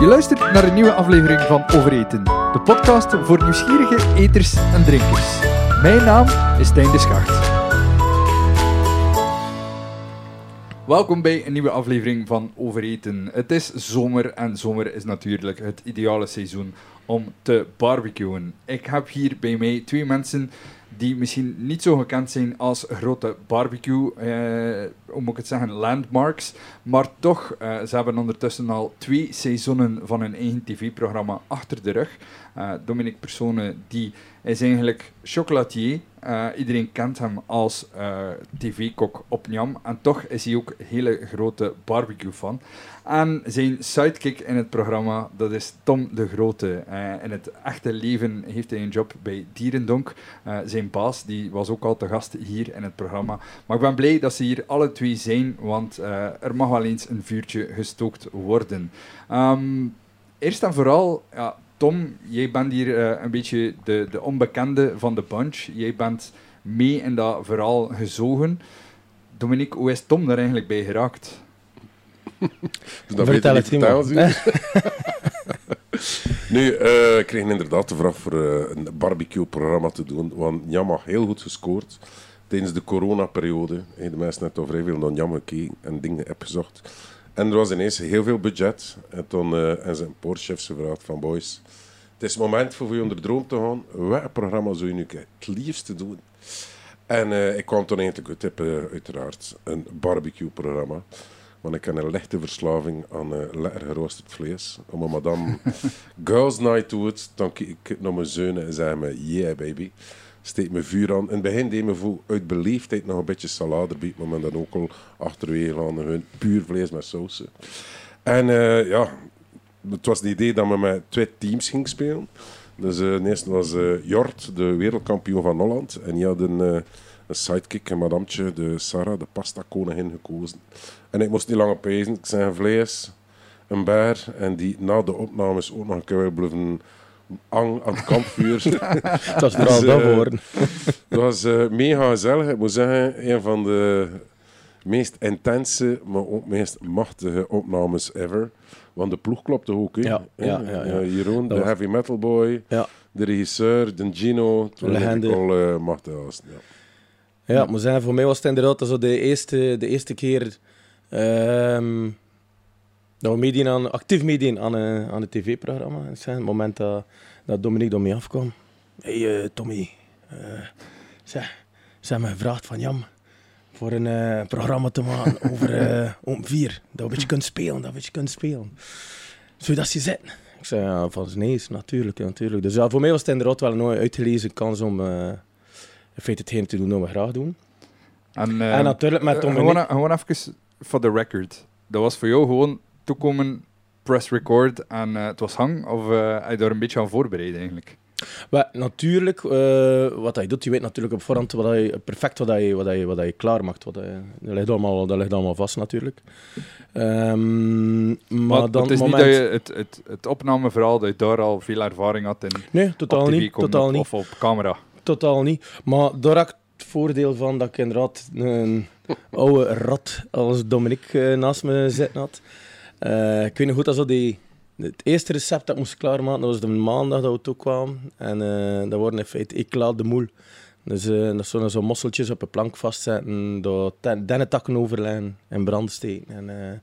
Je luistert naar een nieuwe aflevering van Overeten, de podcast voor nieuwsgierige eters en drinkers. Mijn naam is Tijn de Schacht. Welkom bij een nieuwe aflevering van Overeten. Het is zomer en zomer is natuurlijk het ideale seizoen om te barbecuen. Ik heb hier bij mij twee mensen die misschien niet zo gekend zijn als grote barbecue, eh, hoe moet ik het zeggen, landmarks. Maar toch, eh, ze hebben ondertussen al twee seizoenen van hun eigen tv-programma achter de rug. Uh, Dominique Persone, die is eigenlijk chocolatier. Uh, iedereen kent hem als uh, tv-kok op Njam. En toch is hij ook een hele grote barbecue-fan. En zijn sidekick in het programma, dat is Tom de Grote. Uh, in het echte leven heeft hij een job bij Dierendonk. zijn baas die was ook al te gast hier in het programma. Maar ik ben blij dat ze hier alle twee zijn, want er mag wel eens een vuurtje gestookt worden. Um, eerst en vooral... Ja, Tom, jij bent hier uh, een beetje de, de onbekende van de bunch. Jij bent mee in dat verhaal gezogen. Dominique, hoe is Tom daar eigenlijk bij geraakt? dus dat Vertel het niet Nu, uh, ik kreeg inderdaad de vraag voor uh, een barbecue-programma te doen. Want Jan mag heel goed gescoord tijdens de coronaperiode. De mensen hebben vrij veel naar Jan gekeken en dingen heb gezocht. En er was ineens heel veel budget. En toen uh, en zijn Porsche gevraagd van boys, het is het moment voor je onder droom te gaan. Welk programma zou je nu het liefste doen? En uh, ik kwam toen eigenlijk uit tip, uh, uiteraard, een barbecue-programma. Want ik heb een lichte verslaving aan uh, lekker geroosterd vlees. Om een madame girls night doet, dan kijk ik naar mijn zonen en zeg me, yeah baby steekt me vuur aan. In het begin deed me voor uit beleefdheid nog een beetje salade erbij, maar men dan ook al achterwege aan hun puur vlees met sausen. En uh, ja, het was het idee dat we met twee teams gingen spelen. Dus uh, was uh, Jort, de wereldkampioen van Holland. En die had een, een sidekick, een madamtje, de Sarah, de pasta koningin gekozen. En ik moest niet langer pezen. Ik zei vlees, een beer. En die na de opnames ook nog een keer blijven ang aan het kampvuur. dat was vooral dat geworden. dat was uh, mega gezellig. Ik moet zeggen, een van de meest intense, maar ook meest machtige opnames ever. Want de ploeg klopte ook. Hè? Ja, ja, ja, ja. Jeroen, de heavy metal boy, ja. de regisseur, de Gino. De legende. al uh, machtig was. Ja. Ja, moet zeggen, voor mij was het inderdaad zo de eerste, de eerste keer... Um, dat we meedien aan, actief meedien aan, uh, aan het tv-programma. Het moment dat, dat Dominique door mij afkwam. hey, uh, Tommy, uh, zeg, ze hebben me gevraagd van Jam voor een programma te maken over om vier. Dat we een beetje kunt spelen, dat we een kunt spelen. Zou je dat zien zitten? Ik zei, ja, van nee, natuurlijk, natuurlijk. Dus ja, voor mij was het inderdaad wel een uitgelezen kans om in feite hetgeen te doen dat we graag doen. En, en natuurlijk met Dominique... Gewoon, gewoon even voor de record. Dat was voor jou gewoon toekomen, press record en uh, het was hang? Of uh, heb je daar een beetje aan voorbereid eigenlijk? Natuurlijk, uh, wat je doet, je weet natuurlijk op voorhand wat je, perfect wat je, wat wat je klaar maakt. Wat dat, ligt allemaal, dat ligt allemaal vast natuurlijk. Um, maar, maar dan het is moment... niet dat je het, het, het opnameverhaal, dat je daar al veel ervaring had in Nee, totaal op niet. Totaal op, niet. Of op camera. Totaal niet. Maar daar had ik het voordeel van dat ik inderdaad een oude rat als Dominique naast me zitten had. Uh, ik weet nog goed dat zo die, het eerste recept dat ik moest klaarmaken, dat was de maandag dat we toekwamen. En uh, dat waren in feite éclat de moule. Dus uh, dat zo mosseltjes op een plank vastzetten, door dennetakken overleggen en branden steken. En uh,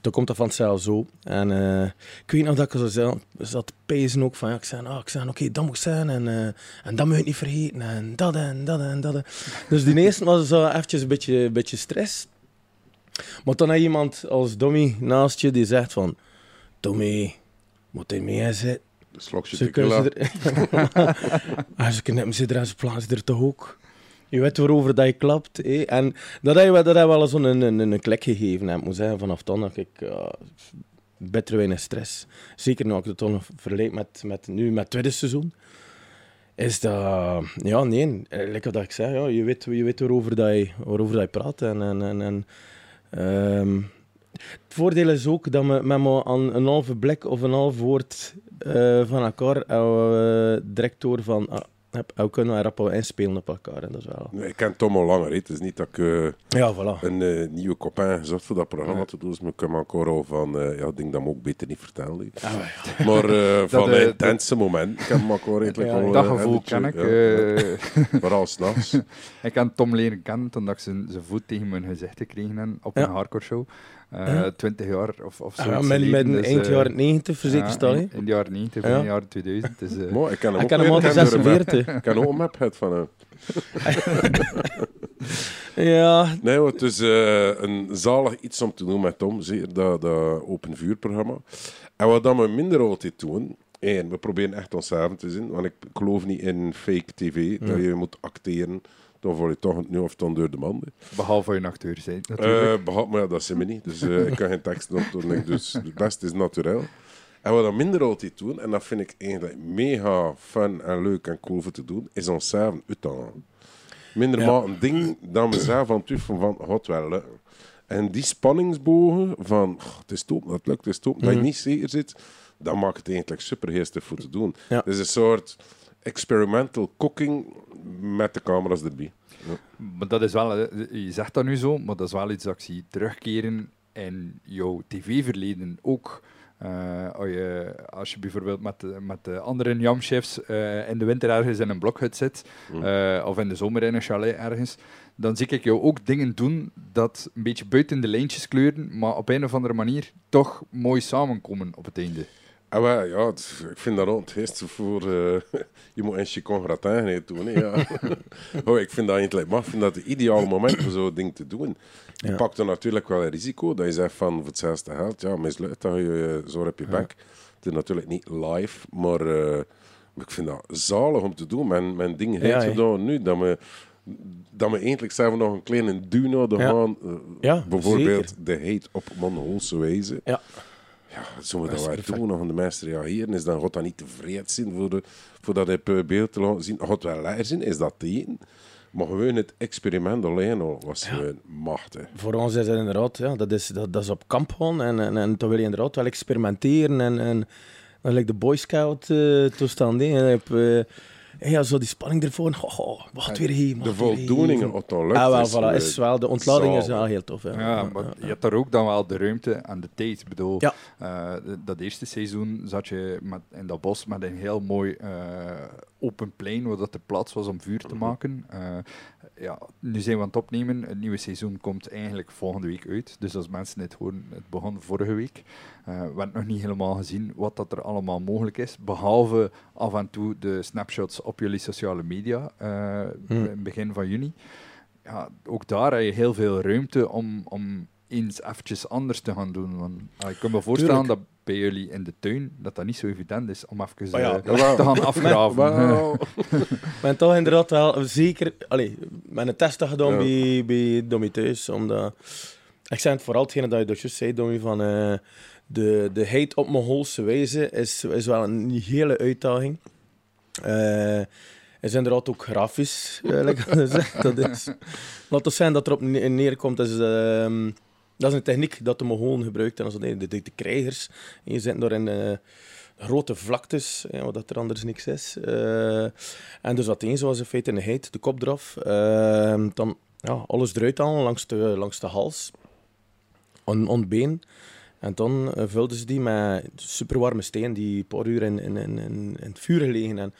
toen komt dat vanzelf zo. En ik weet nog dat ik zo zat pezen ook van, ja, ik zei, ah, ik zei oké, dat moet zijn en, en dat moet je niet vergeten en dat en dat en dat. Dus die eerste was zo eventjes een beetje, beetje stress. Maar dan heb je iemand als Dommy naast je die zegt van... Tommy, moet hij mee zitten? Een slokje Ze tequila. Er... ze kunnen hem zitten en ze plaatsen er toch ook. Je weet waarover dat je klapt. Hé? En dat heb je dat heb wel eens een, een, een klik gegeven. Ik moet zeggen, vanaf dan dat ik... Uh, beter weinig stress. Zeker nu ik het dan verleid met, met, nu met het tweede seizoen. Is dat... Ja, nee. Lekker dat ik zei. Ja, je, weet, je weet waarover, dat je, waarover dat je praat. En, en, en Um, het voordeel is ook dat we met een halve blik of een half woord uh, van elkaar uh, van ah, heb ook kunnen rap inspelen op elkaar. En dat is wel... Nee, ik ken Tom al langer. Het is niet dat ik eh, Ja, voilà. een eh, nieuwe copain gezocht voor dat programma te doen. Dus ik me encore al van... eh, ja, ik denk dat me ook beter niet vertellen. Ah, ja. Maar van een intense moment. Ik heb me encore eigenlijk Ja, al... dat gevoel ken ik. ja. Vooral s'nachts. ik ken Tom leren kennen toen ik zijn, zijn voet tegen mijn gezicht gekregen heb op Ja. een hardcore show. Eh Ja. 20 jaar of, of zo. Ah, ja, met, met een eind jaren 90 verzekerd staan. hè. In, in de jaren 90, Ja. begin de jaren 2000. Dus, eh, Maar ik ken hem Ik ook ken hem al leren de kennen door een map. 46. Ik ken ook een map gehad van hem. Ja, Nee, het is eh, een zalig iets om te doen met Tom, zeker dat, dat open vuurprogramma. En wat dan we minder altijd doen, één, we proberen echt ons eigen te zien, want ik geloof niet in fake tv, dat je moet acteren, dan val je toch het nu of dan door de manden. behalve je een acteur zijn, natuurlijk. Eh behalve, maar ja, dat zijn we niet, dus eh, ik kan geen teksten opdoen, dus het beste is natuurlijk. En wat we minder altijd doen, en dat vind ik eigenlijk mega fun en leuk en cool voor te doen, is ons eigen uithalen. Minder Ja. maar een ding dat we zelf aan twijfelen van, gaat wel lukken. En die spanningsbogen van, "Goh, het is top, dat lukt, het is top, dat je Mhm. niet zeker zit, dat maakt het eigenlijk super voor te doen. Ja. Het is een soort experimental cooking met de camera's erbij. Maar dat is wel, je zegt dat nu zo, maar dat is wel iets dat ik zie terugkeren in jouw tv-verleden ook. Eh, als, je, als je bijvoorbeeld met, de- met de andere jamchefs eh in de winter ergens in een blokhut zit, eh, of in de zomer in een chalet ergens, dan zie ik jou ook dingen doen dat een beetje buiten de lijntjes kleuren, maar op een of andere manier toch mooi samenkomen op het einde. Ah, ja, het- ik vind dat ook het voor... eh, je moet een chicon gratin doen. hè, Ja. oh, ik vind dat eigenlijk maar, ik vind dat het ideale moment om zo'n ding te doen. Je Ja. pakt er natuurlijk wel een risico. Dat je zegt van, voor hetzelfde geld, ja, mislukt, dan ga je eh, zo op je bek. Het is natuurlijk niet live, maar eh, ik vind dat zalig om te doen. Mijn, mijn ding heet Ja, dan nu, dat we... Dat we eindelijk zelf nog een kleine duo Ja. gaan. bijvoorbeeld de heet op Mongoolse wijze. ja. Ja, zullen we Dat wel doen? Nog aan de mensen reageren? Is dan God dat niet tevreden zijn voor, de, voor dat eh, beeld te laten zien? God wel zijn? Is dat tegen? Maar gewoon het experiment alleen al was gewoon machtig. Voor ons is het inderdaad, ja, dat, is, dat, dat is op kamp gaan en, en, en dan wil je inderdaad wel experimenteren en, en dan lijkt de Boy Scout eh toestand. je hebt, eh, ja, zo die spanning ervoor. Oh, oh, wat weer hier, De hier. voldoening, wat lukt, Ah, wel, is, voilà, eh, is wel, de ontlading is wel heel tof. Ja, Ja, maar je hebt daar ook dan wel de ruimte en de tijd. Ik bedoel, Ja. eh, dat eerste seizoen zat je met, in dat bos met een heel mooi open plein, waar dat de plaats was om vuur te maken. Eh, ja, nu zijn we aan het opnemen. Het nieuwe seizoen komt eigenlijk volgende week uit. Dus als mensen het horen, het begon vorige week. We hebben nog niet helemaal gezien wat dat er allemaal mogelijk is. Behalve af en toe de snapshots op jullie sociale media eh, Hmm. in het begin van juni ja, ook daar heb je heel veel ruimte om, om eens eventjes anders te gaan doen. Want, ah, ik kan me voorstellen Tuurlijk. dat bij jullie in de tuin dat dat niet zo evident is om even ja, eh, te gaan afgraven. Maar toch inderdaad wel zeker... Allee, met een test gedaan Ja. bij, bij Dommy thuis. Omdat, ik zei het vooral hetgene dat je dus zei, Dommy, van... eh, de, de hate op Mongoolse wijze is, is wel een hele uitdaging. Eh is inderdaad ook grafisch. Dat is, laat het zijn dat erop ne- neerkomt, is, ehm, dat is een techniek dat de Mongolen gebruikt. En als de, de, de krijgers, en je zit daar in eh, grote vlaktes, ja, wat er anders niks is. Eh, en dus wat eens was in feite een heid, de kop eraf. Ehm, dan ja, alles eruit halen langs de, langs de hals, on, on been. En dan vulden ze die met superwarme steen die een paar uur in, in, in, in, in het vuur gelegen. En,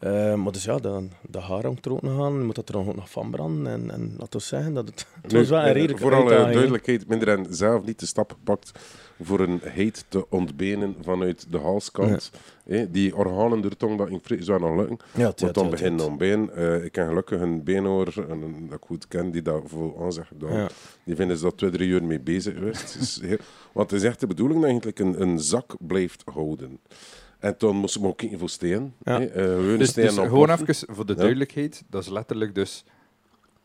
eh, maar dus ja, dan, de haar hangt er ook nog aan. Je moet dat er ook nog van branden. En, en laten we zeggen dat het... Het was wel een Nu, redelijke Voor alle uitdaging, hè. duidelijkheid, minder en zelf niet de stap gepakt voor een heet te ontbenen vanuit de halskant. Die organen door de tong, dat in zou nog lukken. Ja, Want dan beginnen om been. Eh, ik ken gelukkig een beenoor, en een, dat ik goed ken, die dat voor gedaan. Ja. Die vinden ze dat twee, drie uur mee bezig geweest. Is heel- want het is echt de bedoeling dat je eigenlijk een, een zak blijft houden. En toen moesten we ook steen. Ja. hè. Eh, gewoon Dus, steen dus gewoon even voor de Ja. duidelijkheid, dat is letterlijk dus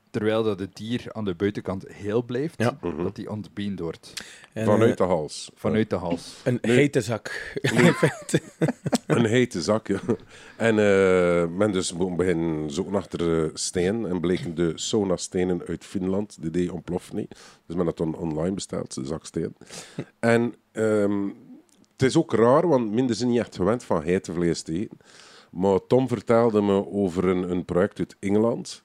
terwijl dat het dier aan de buitenkant heel blijft, Ja. Mhm. dat die ontbeend wordt En, Vanuit eh, de hals. vanuit de hals. Een Nu- hete zak. In feite. Een hete zak, ja. En eh, men dus moet beginnen zoeken achter steen. En bleken de sauna-stenen uit Finland. Die deed ontploft niet. Dus men had dan online besteld, de zak steen. En ehm, het is ook raar, want minder zijn niet echt gewend van heitevlees te eten. Maar Tom vertelde me over een, een project uit Engeland.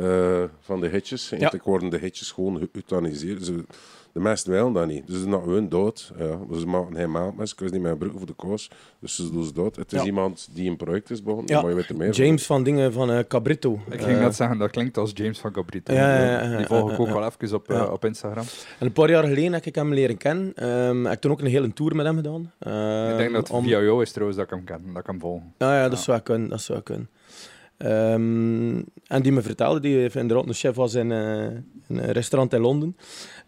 Eh, van de hitjes. Eigenlijk worden de hitjes gewoon geëuthaniseerd. Ze, de meesten willen dat niet. Dus ze zijn gewoon dood. Ja. Dus ze maken geen maand met. Ik wist niet mijn broek voor de koos. Dus ze doen ze dood. Het is Ja. iemand die een project is begonnen. Ja. Maar je weet er meer James van dingen van eh, Cabrito. Ik ging Eh, net zeggen, dat klinkt als James van Cabrito. Ja, ja, ja, ja, Die volg ik ja, ook ja. wel even op, Ja. op Instagram. En een paar jaar geleden heb ik hem leren kennen. Ehm, ik heb toen ook een hele tour met hem gedaan. ik denk dat het Ehm, om- via jou is trouwens dat ik hem ken, dat ik hem volg. Ja, ja, dat Ja. zou kunnen. Dat zou kunnen. Ehm, en die me vertelde, die inderdaad een chef was in, eh, in een restaurant in Londen.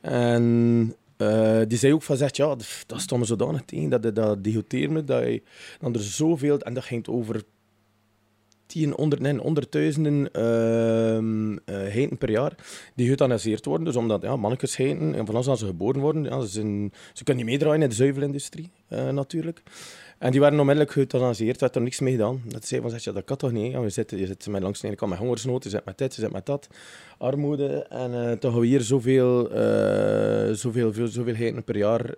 En eh, die zei ook van, zegt, ja, dat stond me zodanig tegen, dat, dat, dat degoteerde me, dat, je, er zoveel, en dat ging over tien, ehm eh, heeten per jaar, die geëuthaniseerd worden. Dus omdat ja, mannetjes heten, en van als ze geboren worden, ja, ze, zijn, ze kunnen niet meedraaien in de zuivelindustrie, eh, natuurlijk. En die werden onmiddellijk geëuthaniseerd, werd er niks mee gedaan. Dat zei van, zeg, dat kan toch niet? Ja, je, zit, je zit met langs de kant met hongersnood, je zit met dit, je zit met dat, armoede. En eh, toch gaan we hier zoveel, eh zoveel, veel, zoveel per jaar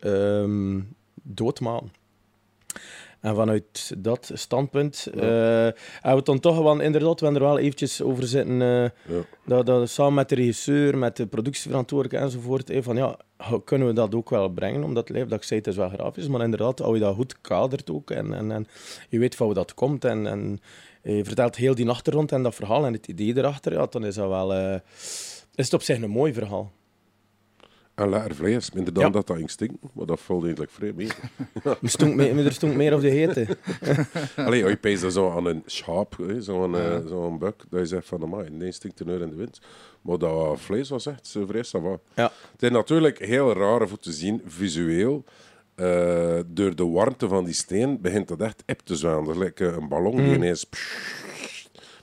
doodmaken. En vanuit dat standpunt Ja. eh, hebben we het dan toch wel, inderdaad, we hebben er wel eventjes over zitten, eh, Ja. dat, dat, samen met de regisseur, met de productieverantwoordelijke enzovoort, eh, van ja, kunnen we dat ook wel brengen, omdat het dat ik zei, het is wel grafisch, maar inderdaad, als je dat goed kadert ook, en, en, en je weet van hoe dat komt, en, en je vertelt heel die achtergrond en dat verhaal en het idee erachter, ja, dan is dat wel, is het op zich een mooi verhaal. En lekker vlees. Minder dan Ja. dat dat ging stinken. Maar dat valt eigenlijk vrij mee. Er stonk, me- er stonk meer op de hete. Allee, je peest dat zo aan een schaap, zo'n eh, zo'n buk, dat je zegt van, amai, nee, stinkt een uur in de wind. Maar dat vlees was echt zo vrij savant. Ja. Het is natuurlijk heel raar voor te zien, visueel. eh, door de warmte van die steen begint dat echt ep te zwaan. Dat lijkt een ballon die ineens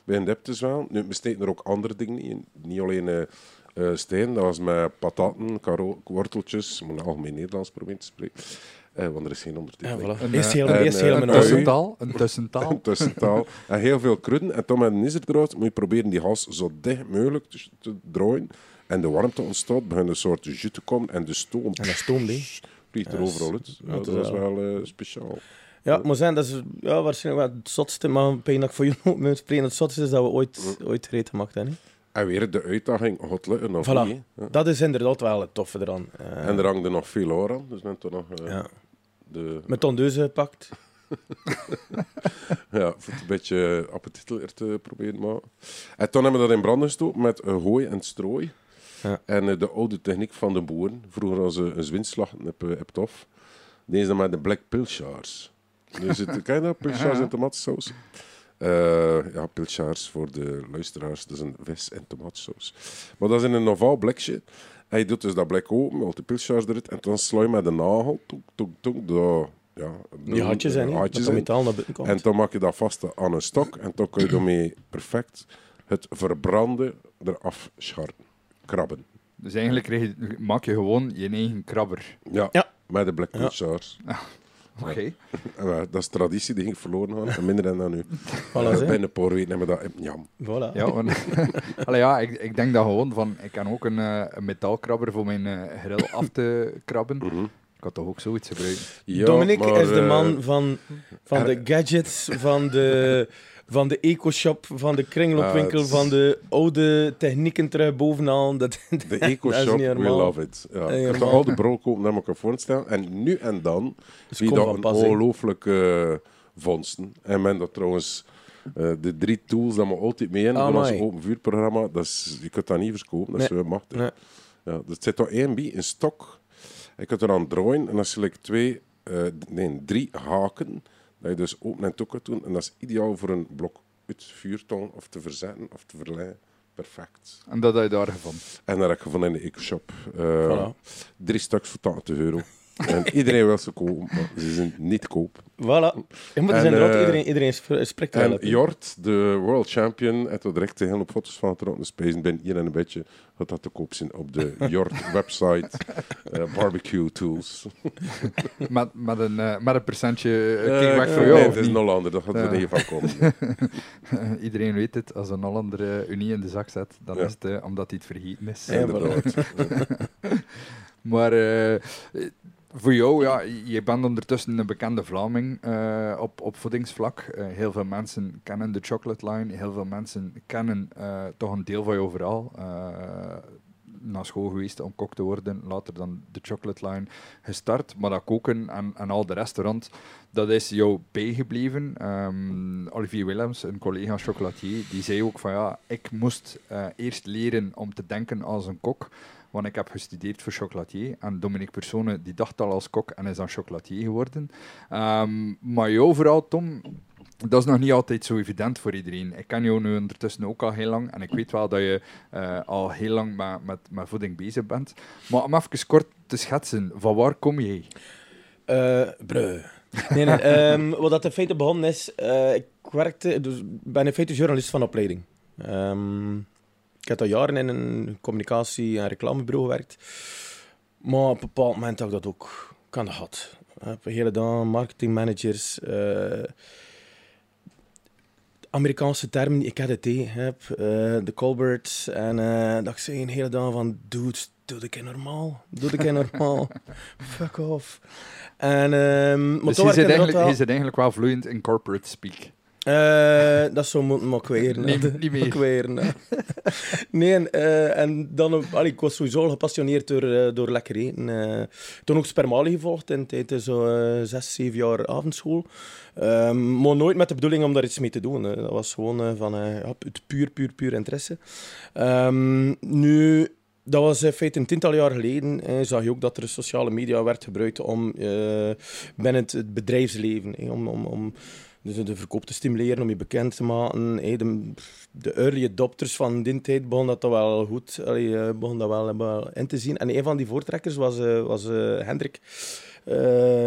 begint ep te zwaan. Nu, we steken er ook andere dingen in. Niet alleen eh, eh, steen, dat was met patatten, karo- worteltjes. Ik moet in algemeen Nederlands proberen te spreken. Eh, want er is geen Ja, ondertiteling. voilà. Een, Eerst eh, heel, en, eerst heel een mijn Een tussentaal. Een tussentaal. Een tussentaal. en heel veel krudden. En toen met een iserdrood moet je proberen die hals zo dicht mogelijk te, te draaien. En de warmte ontstaat, begint een soort jus te komen. En de stoom En dat stoomt, hè. vliegt er Dat is- overal uit. Ja, dat is wel- eh, speciaal. Ja, maar zijn, dat is ja, waarschijnlijk wel het zotste, maar ik denk dat ik voor jullie moet spreken, het zotste is dat we ooit, ooit gereed gemaakt hebben. hè. En weer de uitdaging, het lukken of Voilà. niet? Ja. Dat is inderdaad wel het toffe eraan. Eh, En er hangt er nog veel oor aan. Dus net toch nog eh, ja. de... Met tondeuze gepakt. Ja, voor het een beetje te proberen te maken. En toen hebben we dat in brand gestoken met eh, hooi en strooi. Ja. En de oude techniek van de boeren. Vroeger als ze een zwinslag uh, op tof. Deze dan met de black pilchars. Dus het, ken je dat? Pilchars Ja. en tomatensaus? Eh, ja, pilchars voor de luisteraars. Dat is een vis- en tomatensaus. Maar dat is in een ovaal blikje. En je doet dus dat blik open, met de pilchars eruit. En dan sla je met de nagel. Toek, toek, toek, daar, ja, Die hatjes zijn, hè, dat metaal naar komt. En dan maak je dat vast aan een stok en dan kun je daarmee perfect het verbranden eraf scharren. Krabben. Dus eigenlijk krijg je- maak je gewoon je eigen krabber. Ja, Ja. met de black Ja. Oké. Wel, Dat is traditie die ging verloren gaan. En minder dan nu. Voilà, Eh, hè. Binnen een paar weken hebben we dat... Ja, Voilà. Ja, want, Allee, ja ik, ik denk dat gewoon van, ik kan ook een, eh, een metaalkrabber voor mijn eh, grill af te krabben. mhm. Ik had toch ook zoiets gebruiken. ja Dominic maar, is de eh, man van, van er- de gadgets, van de, van de eco-shop, van de kringloopwinkel, het- van de oude technieken terug bovenaan. Dat, De eco-shop, we love it. Ja. niet Je kunt de normaal. oude brood kopen, ik je voorstellen. En nu en dan Dus zie je van een ongelooflijke eh, vondsten. En men dat trouwens... eh, de drie tools dat we altijd mee hebben voor ons open vuurprogramma, dat is, je kunt dat niet verkopen. Dat is Nee. machtig. Nee. Ja, er zit toch één bij, een stok. Je kunt er aan draaien en dan zie ik twee, eh, nee, drie haken. Dat je dus open en toe kunt doen. En dat is ideaal voor een blok uit vuurtong of te verzetten of te verleiden. Perfect. En dat heb je daar gevonden. En dat heb ik gevonden in de eco-shop. Eh, Voilà. Drie stuks voor 80 euro. En iedereen wil ze kopen, maar ze zijn niet koop. Voilà. Je moet En, dus inderdaad, eh, iedereen, iedereen sp- spreekt er En op, hè. Jort, de world champion, en tot direct heel op foto's van het rond de space. ben hier en een beetje gaat dat te koop zijn op de Jort website. eh, barbecue tools. Met, met, een, eh, met een percentje uh, kickback voor nee, jou, het of is een Hollander, dat gaat er niet van komen. Iedereen weet het, als een Hollander Unie in de zak zet, dan Ja. is het omdat hij het vergeten is. Ja, Inderdaad. Maar eh, voor jou, ja, je bent ondertussen een bekende Vlaming uh, op, op voedingsvlak. Uh, heel veel mensen kennen de Chocolate Line. Heel veel mensen kennen uh, toch een deel van jou vooral. naar school geweest om kok te worden. Later dan de Chocolate Line gestart. Maar dat koken en, en al de restaurant, dat is jou bijgebleven. Um, Olivier Willems, een collega chocolatier, die zei ook van ja, ik moest eerst leren om te denken als een kok. Want ik heb gestudeerd voor chocolatier. En Dominique Persone die dacht al als kok en is dan chocolatier geworden. Um, maar jou vooral, Tom, dat is nog niet altijd zo evident voor iedereen. Ik ken jou nu ondertussen ook al heel lang. En ik weet wel dat je uh, al heel lang met, met, met voeding bezig bent. Maar om even kort te schetsen, van waar kom jij? Uh, breu. Nee, nee, um, wat dat in feite begonnen is, uh, ik werkte, dus ben in feite journalist van opleiding. Um, ik heb al jaren in een communicatie- en reclamebureau gewerkt. Maar op een bepaald moment had ik dat ook kan gehad. Op een hele dag marketingmanagers, uh, Amerikaanse termen, ik had het heb, uh, de Colberts. En uh, dat ik zei een hele dag van, dude, doe ik keer normaal. Doe ik keer normaal. Fuck off. En, um, maar dus je zit, eigenlijk, wel... je zit eigenlijk wel vloeiend in corporate speak. Uh, dat zou moeten mokweren. Niet, niet meer. Mokweren, nee, en, uh, en dan... Allee, ik was sowieso gepassioneerd door, uh, door lekker eten. toen ook Spermali gevolgd in tijd zo zes, zeven jaar avondschool. Um, maar nooit met de bedoeling om daar iets mee te doen. Dat was gewoon van het puur, puur, puur interesse. Um, nu... Dat was in feite een tiental jaar geleden. Eh, zag je ook dat er sociale media werd gebruikt om binnen het bedrijfsleven, eh, om, om, om dus de verkoop te stimuleren, om je bekend te maken. de, de early adopters van die tijd begonnen dat wel goed allee, eh, begon dat wel, wel in te zien. En een van die voortrekkers was, uh, was uh, Hendrik.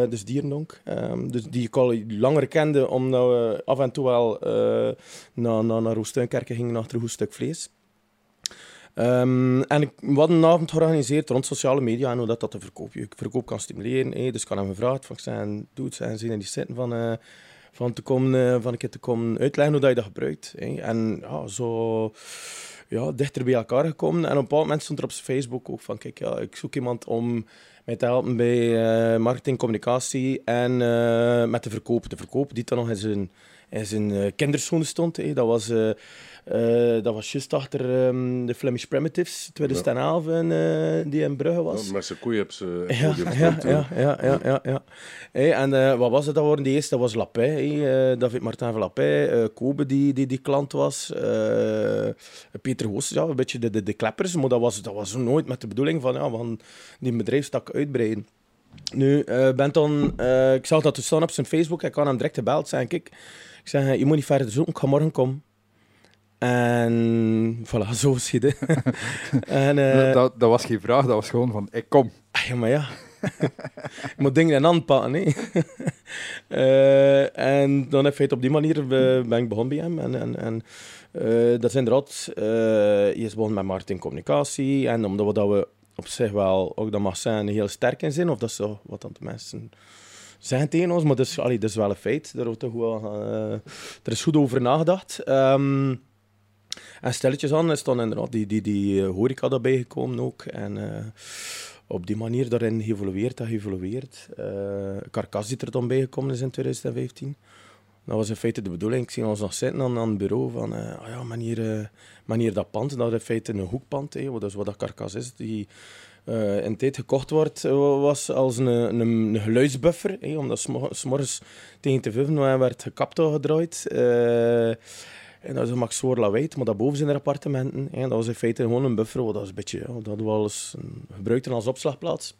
Dus Dierendonk. Um, dus die ik al langer kende, omdat we af en toe wel uh, naar, naar, naar Roestuinkerken gingen achter een goed stuk vlees. Um, en ik had een avond georganiseerd rond sociale media en hoe dat, dat de verkoop, je verkoop kan stimuleren. Hey, dus ik had hem gevraagd, van, ik zei, doe het, zijn zien en die zitten van van, te komen, eh, van een keer te komen uitleggen hoe je dat gebruikt. Hè. En ja, zo ja, dichter bij elkaar gekomen. En op een bepaald moment stond er op zijn Facebook ook van, kijk, ja, ik zoek iemand om mij te helpen bij uh, marketing, communicatie en uh, met de verkoop. De verkoop die dan nog in zijn, in zijn kinderzone stond. Hè. Dat was... dat was juist achter um, de Flemish Primitives 2011 ja. uh, die in Brugge was. Ja, met zijn koeien op ze ja, ja, ja, ja, ja, ja, ja. Hey, en uh, wat was het dat waren die eerste? Dat was Lapij, hey, David Martin van Lapij, Kobe die, die, die klant was, Peter Hoos, ja, een beetje de, de, de kleppers, maar dat was, dat was nooit met de bedoeling van, ja, van die bedrijfstak uitbreiden. Nu, ben dan, ik zag dat staan op zijn Facebook, ik kan hem direct gebeld, zei ik, ik zeg, je moet niet verder zoeken, ik ga morgen komen. En voilà, zo schieden. en, uh, dat, dat, was geen vraag, dat was gewoon van, ik kom. Ah, ja, maar ja. je moet dingen aanpakken, hè. uh, en dan heb je het op die manier ben ik begonnen bij hem. En, en, en uh, dat is inderdaad, je is begonnen met marketing communicatie. En omdat we, dat we op zich wel, ook dat mag zijn, heel sterk in zijn, of dat is zo wat dan de mensen zeggen tegen ons, maar dat is, allee, dat is wel een feit. Daar wordt toch wel, er is goed over nagedacht. Um, en stelletjes aan is dan inderdaad die, die, die uh, horeca daarbij gekomen ook. En uh, op die manier daarin geëvolueerd en geëvolueerd. Uh, Carcass die er dan bij gekomen is in 2015. Dat was in feite de bedoeling. Ik zie ons nog zitten aan, aan het bureau van, uh, ja, manier, manier dat pand, dat is in feite een hoekpand, dat is wat dat Carcass is, die uh, in tijd gekocht wordt, was als een, een, een geluidsbuffer, hè, omdat s'morgens tegen te vijf werd gekapt gedraaid. En dat is een max lawaai, maar daarboven zijn er appartementen. En dat was in feite gewoon een buffer. Dat is een beetje, dat we al eens gebruikt als opslagplaats.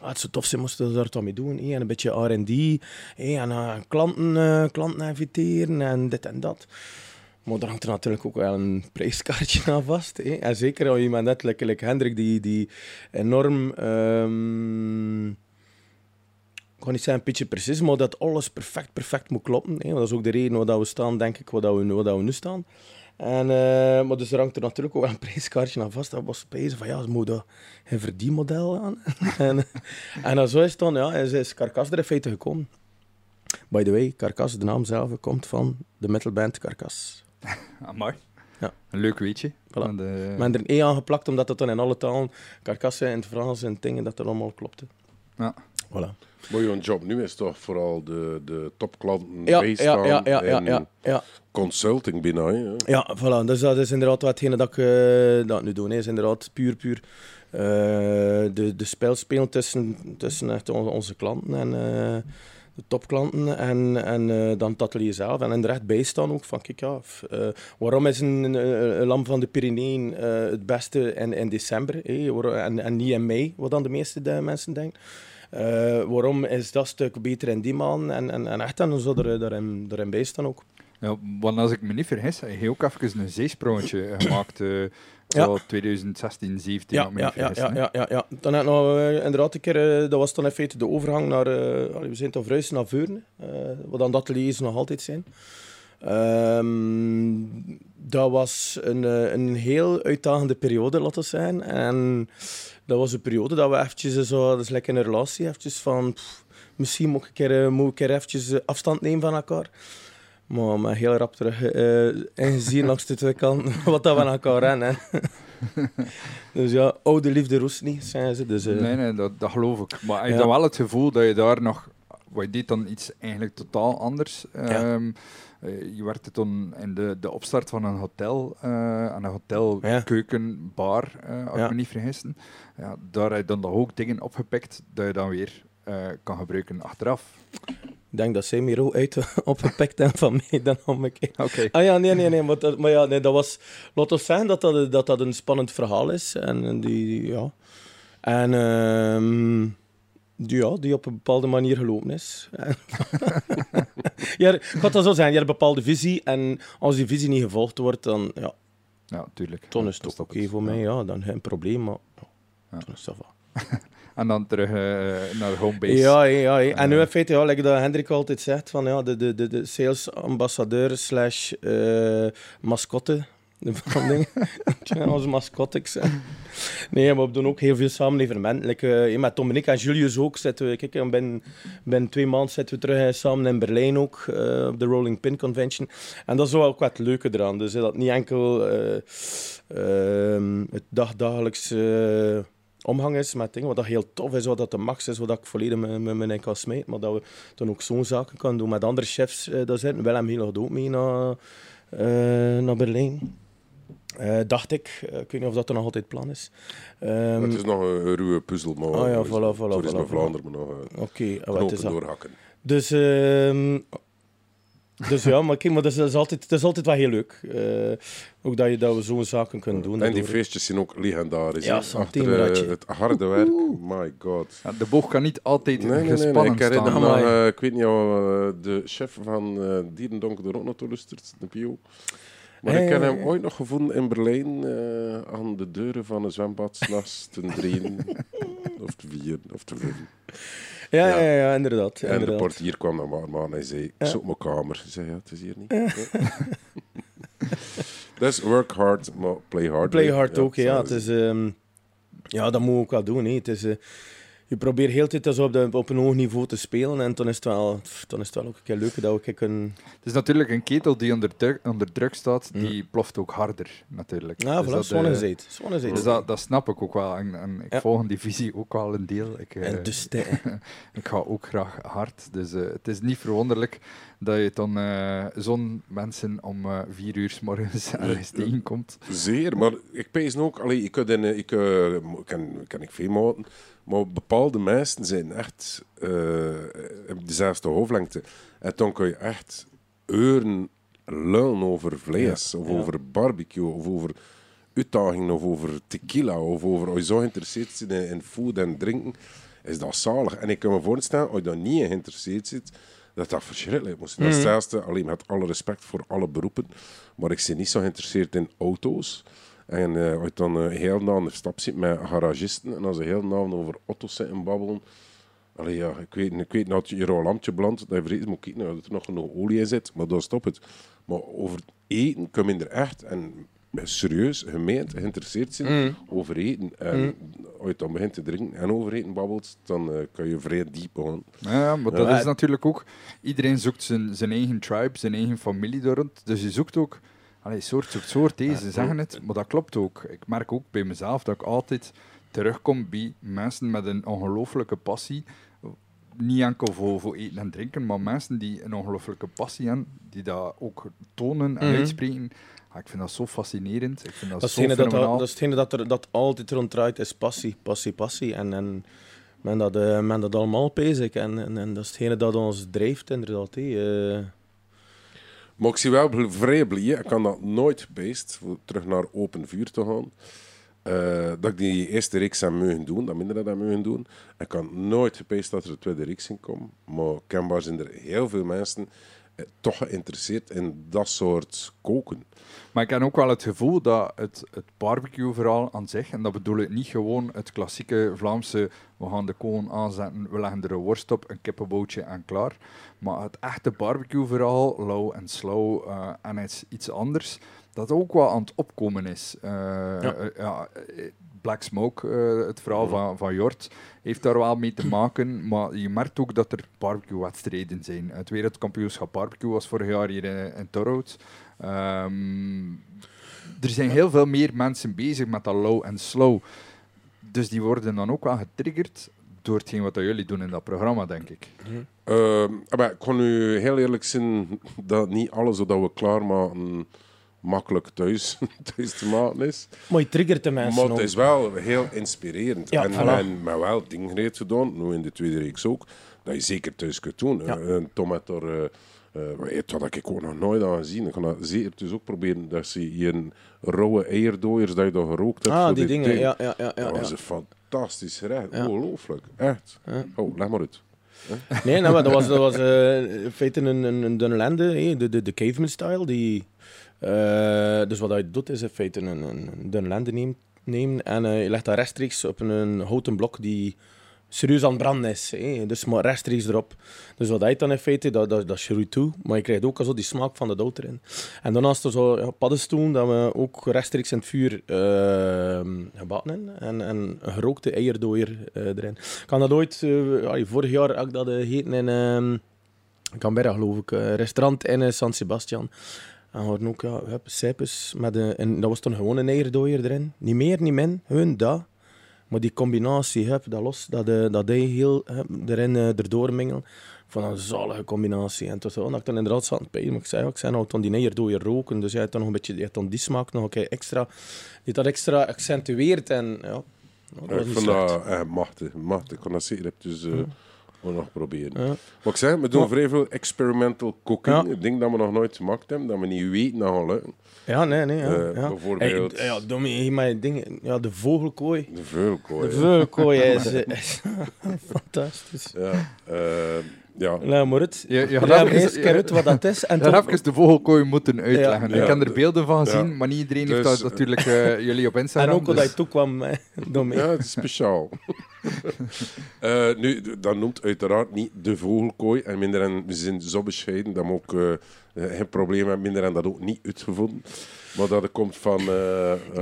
Ah, het zou tof zijn, moesten we daar toch mee doen. En een beetje R&D. En uh, klanten, uh, klanten inviteren en dit en dat. Maar daar hangt er natuurlijk ook wel een prijskaartje aan vast. En zeker als iemand net, like, Hendrik, die, die enorm... Um, ik ga niet zeggen pitje precies, maar dat alles perfect, perfect moet kloppen. Hè. Dat is ook de reden waar we staan, denk ik, waar we, waar we nu staan. En, uh, maar dus er hangt er natuurlijk ook wel een prijskaartje aan vast. Dat was bezig van, ja, ze moeten een verdienmodel aan. en, en dan zo is het dan, ja, is, is Carcass er in feite gekomen. By the way, Carcass, de naam zelf, komt van de metalband Carcass. Ah, mooi. Ja. Een leuk weetje. Voilà. De... Men er een E aangeplakt, omdat dat dan in alle talen, Carcasse in het Frans en dingen, dat er allemaal klopte. Ja. Voilà. Maar jouw job nu is toch vooral de, de topklanten Ja, bijstaan ja, ja, ja, en ja, ja. consulting bijna. Hè? Ja, voilà. Dus dat is inderdaad watgene dat ik, eh, dat nu doe. hè. is inderdaad puur, puur eh, de, de spel spelen tussen, tussen echt on- onze klanten en eh, de topklanten en, en dan het atelier zelf. En er echt bijstaan ook van, kijk waarom is een, een, een lam van de Pyreneeën het beste in, in december hè? En, en niet in mei, wat dan de meeste de mensen denken. Eh, waarom is dat stuk beter in die maand? En, en, en echt dan zo er, daarin, daarin bijstaan ook. Ja, want als ik me niet vergis, heb je ook even een zeesprongetje gemaakt. Ja. zo 2016, 17, Ja, ja, ja, ja, ja, ja, ja. Dan heb ik nog eh, inderdaad een keer, eh, dat was dan in feite de overgang naar, we zijn toch verhuisd naar Veurne, wat dan dat ateliers nog altijd zijn. Ehm, dat was een, een heel uitdagende periode, laten we zeggen. En dat was een periode dat we eventjes zo, dat is lekker een relatie, eventjes van, pff, misschien moet ik een keer, eh, moet ik een keer eventjes eh, afstand nemen van elkaar. Maar heel rap terug eh ingezien langs de twee kanten wat dat we aan elkaar hè. dus ja, oude liefde roest niet, zijn ze. Dus, eh, Nee, nee, dat, dat geloof ik. Maar ik Ja. heb wel het gevoel dat je daar nog... Wat je deed dan iets eigenlijk totaal anders. Ehm, eh, je werkte toen in de, de opstart van een hotel, eh aan een hotel, Ja. keuken, bar, eh, als Ja. ik me niet vergis. Ja, daar heb je dan ook dingen opgepikt dat je dan weer eh, kan gebruiken achteraf. Ik denk dat zij meer ook uit opgepakt hebben van mij dan omgekeerd. Oké. Ah ja, nee, nee, nee. Maar, dat, maar ja, nee, dat was... Laat ons zeggen dat dat, dat dat een spannend verhaal is. En die, ja... En ehm, ja, die op een bepaalde manier gelopen is. ja, ik ga dat zo zeggen. Je hebt een bepaalde visie. En als die visie niet gevolgd wordt, dan, ja, Ja, tuurlijk. Ja, is het ook oké het. voor mij. Ja, dan geen probleem, maar ja, is dat wel. En dan terug eh, naar homebase. Ja, ja, ja. en nu Eh. in feite, ja, like dat Hendrik altijd zegt, van, ja, de, de, de, de salesambassadeur slash eh, mascotte dingen. Ja, onze mascotteks. hè. Nee, we doen ook heel veel samen evenementen. Eh, met Dominique en Julius ook. Zitten we, kijk, en binnen, binnen twee maanden zitten we terug samen in Berlijn ook, eh, op de Rolling Pin Convention. En dat is wel ook wat leuke eraan. Dus dat niet enkel eh, ehm, het dagdagelijks omgang is met dingen, wat dat heel tof is, wat dat de max is, wat ik volledig met me in kan smijten, maar dat we dan ook zo'n zaken kunnen doen met andere chefs eh daar zitten. Willem heel nog ook mee naar, naar Berlijn. Eh, dacht ik. Eh, ik weet niet of dat er nog altijd plan is. Ehm, het is nog een, een ruwe puzzel, maar Oh ja, voilà, voilà, Toerisme voilà, Vlaanderen moet nog Oké, eh, wat knopen doorhakken. Dus, ehm, dus ja, maar kijk, maar dat is, dat is altijd, dat is altijd wel heel leuk. Eh, ook dat, je, dat we zo'n zaken kunnen doen. En die feestjes zijn ook legendarisch. Ja, Achter het harde werk, my god. Ja, de boog kan niet altijd Nee, nee, nee, nee. gespannen Ik herinner staan. me nog, eh, ik weet niet of de chef van eh Dierendonk er ook nog toe de Pio. Maar ik heb Eh. hem ooit nog gevonden in Berlijn eh, aan de deuren van een zwembad, s'nachts ten drieën, of te vier, of te vijf. Ja, Ja. ja, inderdaad. En de portier kwam dan maar, maar en zei, Ja. zoek mijn kamer. Ik zei, ja, het is hier niet. Dus work hard, maar play hard. Play hard ook, ja. Het is, ehm, ja, dat moet ook wel doen. Hè. Het is, eh, je probeert heel de tijd dus op, de, op een hoog niveau te spelen en dan is het wel, dan is het wel ook een keer leuk dat we een kunnen... Het is natuurlijk een ketel die onder, druk- onder druk staat, die ploft ook harder, natuurlijk. Ja, Dus dat, Swan eh. Dus dat, dat snap ik ook wel. En, en ik Ja. volg die visie ook wel een deel. Ik, En dus ik ga ook graag hard. Dus eh, het is niet verwonderlijk dat je dan eh, zo'n mensen om eh, vier uur s morgens ergens tegenkomt. Zeer, maar ik pees ook, allee, ik, in, eh, ik eh, ken, ken ik veel maten, maar bepaalde mensen zijn echt hebben dezelfde hoofdlengte. En dan kun je echt uren lullen over vlees, of ja. over barbecue, of over uitdagingen, of over tequila, of over, als je zo geïnteresseerd bent in, in food en drinken, is dat zalig. En ik kan me voorstellen, als je daar niet in geïnteresseerd zit, dat dat verschrikkelijk moet zijn. Dat is hetzelfde, alleen met alle respect voor alle beroepen, maar ik ben niet zo geïnteresseerd in auto's. En eh, als je dan een heel na een stap zit met garagisten en als ze heel na over auto's zitten babbelen, Allee, ja, ik weet, ik weet dat je een lampje brandt, dat je vrees moet kijken dat er nog genoeg olie in zit, maar dan stopt het. Maar over eten kun je er echt en serieus, gemeend, geïnteresseerd zijn over eten. En als je dan begint te drinken en over eten babbelt, dan eh, kan je vrij diep gaan. Ja, maar dat Ja. is natuurlijk ook... Iedereen zoekt zijn, zijn eigen tribe, zijn eigen familie door rond. Dus je zoekt ook... Allee, soort zoekt soort, hè. ze zeggen het, maar dat klopt ook. Ik merk ook bij mezelf dat ik altijd terugkom bij mensen met een ongelooflijke passie. Niet enkel voor, voor eten en drinken, maar mensen die een ongelooflijke passie hebben, die dat ook tonen en Mhm. uitspreken. Ah, ik vind dat zo fascinerend. Ik vind dat, zo hetgene dat, is hetgene dat er dat altijd rond draait, is passie, passie, passie. En, en men, dat, eh, men dat allemaal bezig. En, en, en dat is hetgene dat ons drijft, inderdaad. hé. Eh, Maar ik zie wel vrij blij, ik kan dat nooit beest, voor terug naar open vuur te gaan. eh, dat ik die eerste reeks heb mogen doen, dat minder dat mogen doen. Ik kan nooit gepeest dat er een tweede reeks in komt. Maar kenbaar zijn er heel veel mensen toch geïnteresseerd in dat soort koken. Maar ik heb ook wel het gevoel dat het, het barbecue-verhaal aan zich, en dat bedoel ik niet gewoon het klassieke Vlaamse, we gaan de koon aanzetten, we leggen er een worst op, een kippenbootje en klaar. Maar het echte barbecue-verhaal, low en slow eh, en iets, iets anders, dat ook wel aan het opkomen is. Eh, Ja. eh, ja, eh, Black Smoke, eh, het verhaal van, van Jort, heeft daar wel mee te maken. Maar je merkt ook dat er barbecue-wedstrijden zijn. Het wereldkampioenschap barbecue was vorig jaar hier in, in Torhout. Ehm, er zijn heel veel meer mensen bezig met dat low en slow. Dus die worden dan ook wel getriggerd door hetgeen wat jullie doen in dat programma, denk ik. Ehm, maar ik kan nu heel eerlijk zijn dat niet alles wat we klaarmaken makkelijk thuis, thuis te maken is. maar je triggert de mensen Maar het is wel heel inspirerend. Ja, en, voilà. en met wel dingen gedaan, nu in de tweede reeks ook, dat je zeker thuis kunt doen. Ja. Eh, Een tomat er, eh, eh, weet wat ik ook nog nooit aan gezien. Ik ga dat zeker dus ook proberen. Dat ze hier een rauwe eierdooiers dat je dat gerookt hebt. Ah, voor die dingen, ding. ja, ja, ja. ja, Dat was een fantastisch gerecht. Ja. Ongelooflijk. Echt. Oh, leg maar uit. Nee, nou, maar dat was, dat was eh, in feite een, een, een dunne lende, hè, de, de, de caveman-style. Die, eh, dus wat hij doet is in feite een, een, een dunne lende neemt, en eh, je legt dat rechtstreeks op een, houten blok die serieus aan het branden is. Dus maar rechtstreeks erop. Dus wat hij dan in feite, dat, dat, dat schroeit toe, maar je krijgt ook al die smaak van de dood erin. En daarnaast er zo ja, dat we ook rechtstreeks in het vuur eh gebakken. En, en een gerookte eierdooier eh, erin. Ik kan dat ooit, eh, vorig jaar had ik dat eh, gegeten in ehm Canberra, geloof ik. eh, restaurant in eh, San Sebastian. En hadden ook ja, hup, cijpers met een, en dat was dan gewoon een eierdooier erin. Niet meer, niet min, gewoon dat. Maar die combinatie, hup, dat los, dat, eh, dat heel hup, erin eh, erdoor mengelen. Van een zalige combinatie. En zo, dat ik dan inderdaad zat aan het pijlen. Maar ik zei, ik zei nou, dan die eierdooier roken. Dus jij hebt dan nog een beetje, je dan die smaak nog een keer extra, die dat extra accentueert. En ja, dat was ik slecht. dat eh, machtig. machtig. Ik kan dat zeker dus, eh, ook nog proberen. Ja. Wat ik zeg, we doen Maar- vrij veel experimental cooking. Ja. Ik denk dat we nog nooit gemaakt hebben, dat we niet weten dat gaat lukken. Ja, nee, nee. Ja, Eh, ja. bijvoorbeeld- Hey, ja, mijn dingen. Ja, de vogelkooi. De veulkooi. De vogelkooi is, is fantastisch. Ja, eh, ja. Nou, maar het. Je, je Ja, gaat maar even- eerst keer uit wat dat is. En Je toch- even de vogelkooi moeten uitleggen. Ja. Ik heb Ja. er beelden van gezien, Ja. maar niet iedereen Dus, heeft dat eh, natuurlijk eh, jullie op en Instagram. ook hoe dus- dat je toekwam, Domie. ja, het is speciaal. Eh, nu, dat noemt uiteraard niet de vogelkooi. En minder en we zijn zo bescheiden dat we ook eh, eh, geen probleem hebben. Minder en dat ook niet uitgevonden. Maar dat komt van...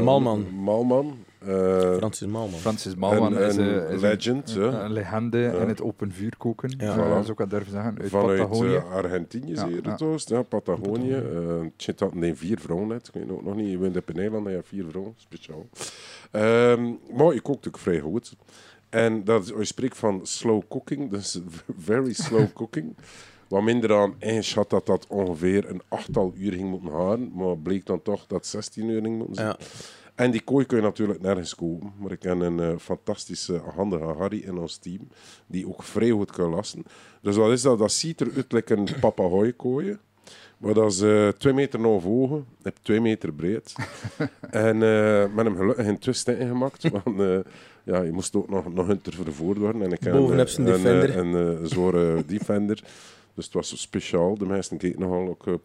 Malman. Malman. eh, Francis Malman. Francis Malman een, is, een is legend. een, legende in het open vuur koken. Ja. Voilà. Zo kan ik durven zeggen. Uit Vanuit Patagonië. Argentinië, Ja, zeer ja. het oost, ja, Patagonië. Eh, Het zit dat nee, vier vrouwen net. Ik weet ook nog niet. Je bent op een eiland en je hebt vier vrouwen, speciaal. Ehm, maar je kookt ook vrij goed. En dat, is- als je spreekt van slow cooking, dus very slow cooking. Wat minder aan ingeschat dat dat ongeveer een achttal uur ging moeten gaan. Maar bleek dan toch dat 16 uur ging moeten zijn. Ja. En die kooi kun je natuurlijk nergens kopen. Maar ik ken een eh, fantastische, handige Harry in ons team, die ook vrij goed kan lassen. Dus wat is dat? Dat ziet eruit like een papagooikooi. Maar dat is eh twee meter naar ogen, heb twee meter breed. en eh, met hem gelukkig geen twist in gemaakt. Want ja, je moest ook nog, nog hunter vervoerd worden. En ik heb Bovenop een, zijn een, Defender. Een, een, zware Defender. Dus het was speciaal. De meesten keken nogal ook uh,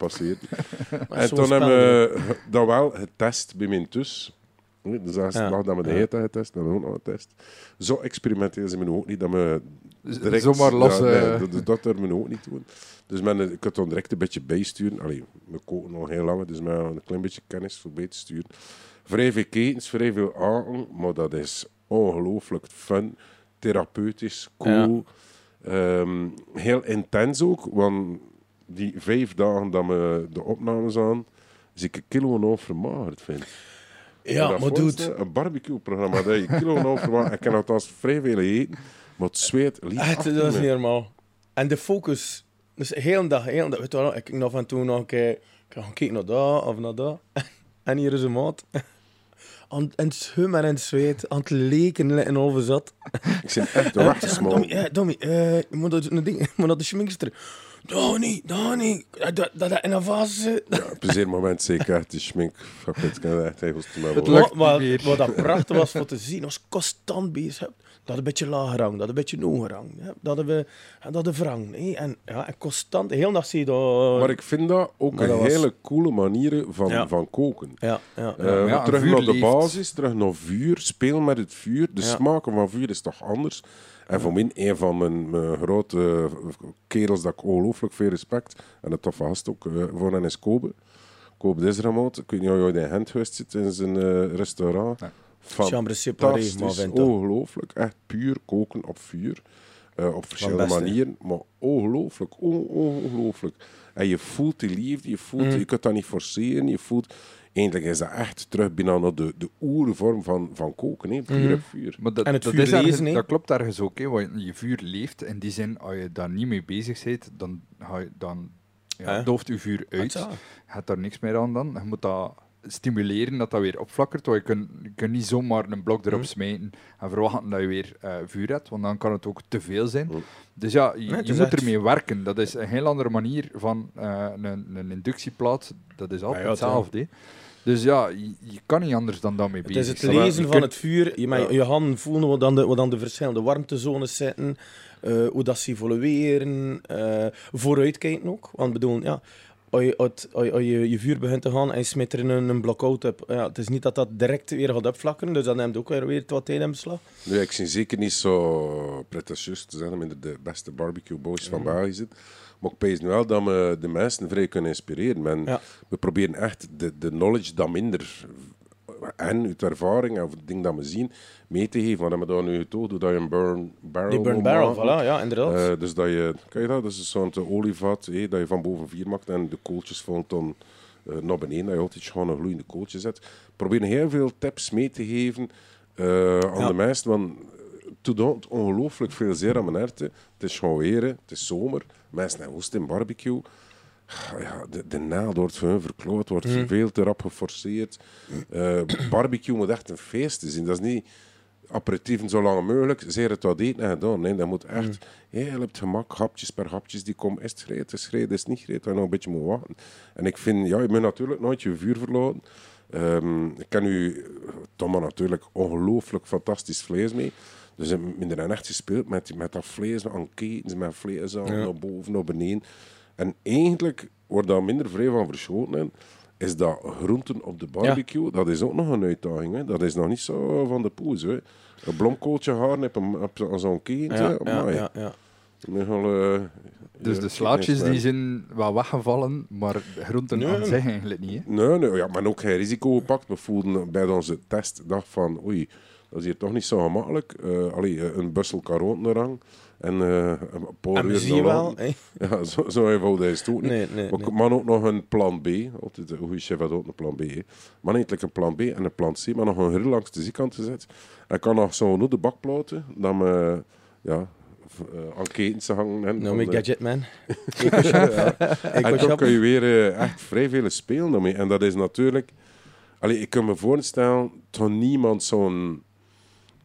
En toen hebben we dat wel getest bij mijn tus. Dus dat is Ja. dag dat we de Ja. heet getest, dat hebben we ook nog getest. Zo experimenteel zijn we nu ook niet, dat we direct... Zomaar los. Ja, nee, eh, dat, dat durven we ook niet doen. Dus men, ik kan dan direct een beetje bijsturen. Allee, we koken nog heel lang, dus met een klein beetje kennis voor bij te sturen. Vrij veel ketens, vrij veel aten, maar dat is ongelooflijk fun, therapeutisch, cool. Ehm, heel intens ook, want die vijf dagen dat we de opnames aan, zie ik een kilo en een half vermagerd vind. Ja, maar mij Een barbecue-programma dat je kilo over Ik kan althans vrij veel eten, maar het zweet liep Echt, achter dat is me. niet normaal. En de focus. Dus de hele dag, hele dag. Weet je wel, ik kijk af en toe nog een keer. Ik ga kijken naar dat of naar dat. En hier is een maat. Aan en het en het zweet. Aan het leken en over zat. Ik zit echt te wachten, eh, Dommy, eh, je moet dat een ding, moet dat de schminkster. Donnie, Donnie, dat dat dat in een vaas zit. Op een zeker moment zeker de schmink. Fuck it, kan echt te lukt Wat, wat, wat dat prachtig was voor te zien, was constant bezig. Dat een beetje lager hangt, dat een beetje hoger hangt. hè. Dat we, dat de wrang. hè. En, ja, en constant, de hele dag zie je dat. Maar ik vind dat ook Maar een dat was- hele coole manier van, Ja. van koken. Ja, ja, Eh, ja. maar ja, terug naar de leeft. basis, terug naar vuur, speel met het vuur. De Ja. smaken van vuur is toch anders. En voor mij, een van mijn, mijn grote kerels dat ik ongelooflijk veel respect en een toffe gast ook eh, voor hen is Kobe. Kobe Desramout. Ik weet niet of je ooit in Gent geweest zit in zijn eh, restaurant. Ja. Fantastisch, ongelooflijk. Echt puur koken op vuur. Eh, op verschillende manieren, maar ongelooflijk, on- ongelooflijk. En je voelt die liefde, je, voelt, Mm. je kunt dat niet forceren, je voelt... Eigenlijk is dat echt terug bijna naar de, de oervorm van, van koken, hè. vuur Mhm. op vuur. Maar dat, En het dat, vuur is ergens- lezen, dat klopt ergens ook. Hè, want je vuur leeft. In die zin, als je daar niet mee bezig bent, dan, ga je, dan ja, dooft je vuur uit. Je hebt daar niks meer aan dan. Je moet dat stimuleren, dat dat weer opflakkert. Want je kunt, je kunt niet zomaar een blok erop Mhm. smijten en verwachten dat je weer eh, vuur hebt. Want dan kan het ook te veel zijn. Mhm. Dus ja, je, Nee, het je is moet echt- ermee werken. Dat is een heel andere manier van eh, een, een inductieplaat. Dat is altijd ja, het, ja. hetzelfde. Dus ja, je, je kan niet anders dan daarmee Het bezig is het zijn. lezen je van kunt- het vuur. Je, met Ja. je handen voelen wat dan de, wat dan de verschillende warmtezones zitten. eh, hoe dat ze evolueren. eh vooruitkijken ook. Want bedoel, ja, als je, als je, als je je vuur begint te gaan en je smit er een, een blok-out op. Ja, het is niet dat dat direct weer gaat opvlakken. Dus dat neemt ook weer, weer wat tijd in beslag. Nu, ik zie zeker niet zo pretentieus te zijn om in de, beste barbecue boys van België zit. Maar ik pees nu wel dat we de mensen vrij kunnen inspireren. Men, Ja. We proberen echt de, de knowledge dat minder en uit ervaring of het ding dat we zien mee te geven. Wat hebben we nu getoond? Hoe dat je een burn barrel Die burn barrel, voilà, ja, inderdaad. Eh, dus dat je, kan je dat? Dat is een soort olievat dat je van boven vier maakt en de kooltjes valt dan eh, naar beneden. Dat je altijd gewoon een gloeiende kooltje zet. Probeer heel veel tips mee te geven eh, aan Ja. de mensen. Want het doet ongelooflijk veel zeer aan mijn herten. Het is gewoon weer, het is zomer. Mensen hebben woest in barbecue. Ja, de, de naald wordt voor hun verkloot, wordt Mhm. veel te rap geforceerd. Eh, barbecue moet echt een feest zijn. Dat is niet aperitieven zo lang mogelijk, zeer het wat eten en gedaan. Nee, dat moet echt heel op het gemak, hapjes per hapjes die komen. Is het gereed, is het gereed, is het niet gereed, dat je nog een beetje moet wachten. En ik vind, ja, je moet natuurlijk nooit je vuur verlaten. Ehm, ik kan u, Thomas natuurlijk, ongelooflijk fantastisch vlees mee. Dus hebben er echt gespeeld met, met dat vlees aan ketens, met vlees aan, naar boven, naar beneden. En eigenlijk wordt daar minder vrij van verschoten. Is dat groenten op de barbecue, dat is ook nog een uitdaging. Hè. Dat is nog niet zo van de poes. Hè. Een blomkooltje haar op zo'n keten. ja, ja, ja, ja. Nogal, eh, Dus de slaatjes die zijn wel weggevallen, maar groenten Nee. aan zich eigenlijk niet. Hè? Nee, nee ja, maar ook geen risico gepakt. We voelden bij onze test dacht van, oei, dat is hier toch niet zo gemakkelijk. Eh allee, een bussel karoten eraan en eh, een paar En uur zien dan wel... hè. Ja, zo, zo eenvoudig is het ook niet. Nee, nee, maar nee. ik ook nog een plan B. Altijd een goede chef had ook een plan B. hè. Maar niet een plan B en een plan C, maar nog een grill langs de zijkant gezet. En ik kan nog zo de bakplaten, dan me, ja, v- eh, aan ketens hangen. En Nou, van mijn de- gadget man. Eco-shop. en dan kun je weer eh, echt vrij veel spelen daarmee. En dat is natuurlijk... Allee, ik kan me voorstellen dat niemand zo'n...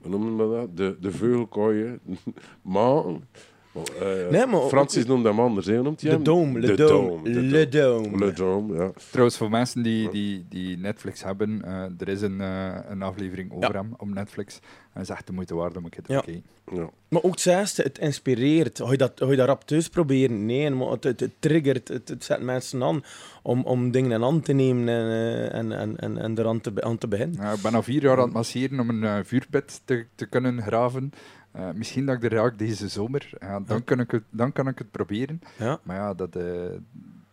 Hoe noemen we dat? De, de veugelkooien maken. Eh, Nee, maar- Francis noemt hem anders. hè. Noemt hij De hem? dome, De le dome, de le dome. Le Dome, ja. Trouwens, voor mensen die, die, die Netflix hebben, eh, er is een, eh, een aflevering over Ja. hem op Netflix. En het is echt de moeite waard om een keer te Ja. kijken. ja. Maar ook het zesde, het inspireert. Ga je dat, ga je dat rap thuis proberen? Nee, maar het, het, het triggert, het, het zet mensen aan om, om dingen aan te nemen en, en, en, en, en eraan te, aan te beginnen. Ja, ik ben al vier jaar aan het masseren om een vuurpit te, te kunnen graven. Eh, misschien dat ik er raak deze zomer. Ja, dan, Ja. Kan ik het, dan kan ik het proberen. Ja. Maar ja, dat, eh,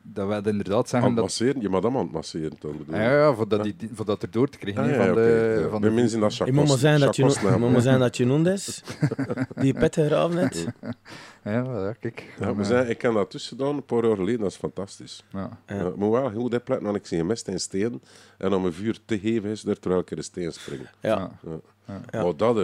dat wij inderdaad Aan zeggen het dat... masseren? Je madame aan het masseren dan bedoel? Ja, ja, voor dat, die, voor dat er door te krijgen. Ah, ja, van de, van Bij de- mensen dat chakos, moet maar zijn dat je, je moet maar zijn dat je noemd is. Die pet gegraven hebt. Ja, ja, kijk. Ja, Dan, we eh, zijn, ik ken dat tussen gedaan, een paar jaar geleden, dat is fantastisch. ja. Ja. Moet wel goed opletten, want ik zie mest in steen. En om een vuur te geven is er terwijl ik in de steen spring. Ja. Ja. Ja. Maar dat,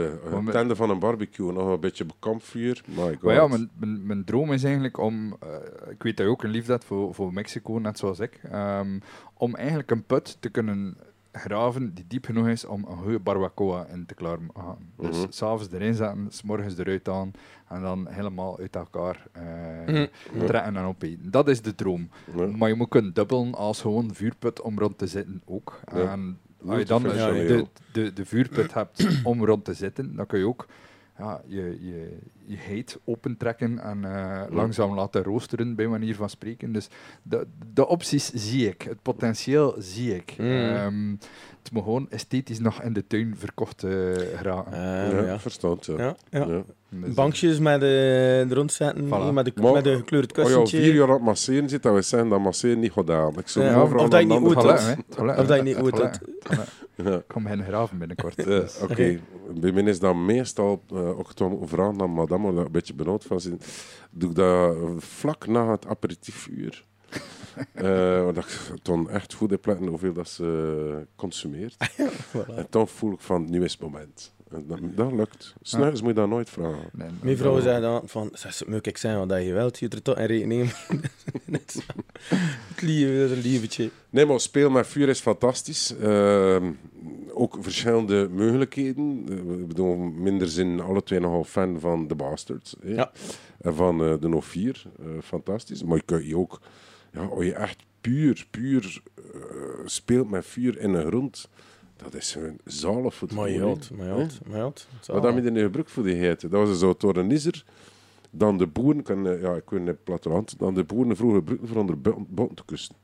met- tende van een barbecue, nog een beetje op kampvuur. My God. Maar ja, mijn, mijn, mijn droom is eigenlijk om, eh, ik weet dat je ook een liefde hebt voor, voor Mexico, net zoals ik, ehm, om eigenlijk een put te kunnen graven die diep genoeg is om een goede barbacoa in te klaar te gaan. Dus Mhm. s'avonds erin zetten, s'morgens eruit aan en dan helemaal uit elkaar eh, Mhm. trekken en opeten. Dat is de droom. Maar je moet kunnen dubbelen als gewoon vuurput om rond te zitten ook. En als je dan de, de, de, de vuurput hebt om rond te zitten, dan kun je ook ja, je, je heet opentrekken en eh, langzaam laten roosteren, bij manier van spreken. Dus de, de opties zie ik, het potentieel zie ik. Mm. Ehm, het moet gewoon esthetisch nog in de tuin verkocht geraken. Eh, ja, ja. verstand, ja. Ja, ja. Ja. Dus, Bankjes met de, de rondzetten, Voilà. met, de, Maar- met de gekleurd Als je al kussentje. vier jaar het masseren zit, dat we zeggen dat masseren niet gedaan. Ik zou Ja, of dat je niet lukken. Of dat je niet. Ja. Ik kom hen graven binnenkort. Dus. Oké, bij mij is dat meestal, ook toen vragen aan madame, waar ik een beetje benauwd van zit, doe ik dat vlak na het aperitiefuur. Eh want ik toen echt goed heb letten hoeveel dat ze consumeert. Voilà. En dan voel ik van, nu is het moment. Dat, dat lukt. S'nachts moet je dat nooit vragen. Mijn vrouw zei dan van, moet ik zeggen wat je wilt, je er toch in rekening. Het lieve, dat is een lievetje. Nee, maar speel met vuur is fantastisch. Ehm, ook verschillende mogelijkheden. Eh, Ik bedoel, minder zin alle twee nogal fan van The Bastards. Ja. En van eh, de No 4. eh, fantastisch. Maar je kunt je ook, ja, als je echt puur, puur speelt met vuur in een grond, dat is een zalig het Maar je gevoel, had, hè. maar je had, maar je had. Zo. Wat je nu gebruikt voor die geiten? Dat was zo door een isser. Dan de boeren, kan, eh, ja, ik weet niet, het platteland, dan de boeren vroeger gebruikten voor onder botten te kussen.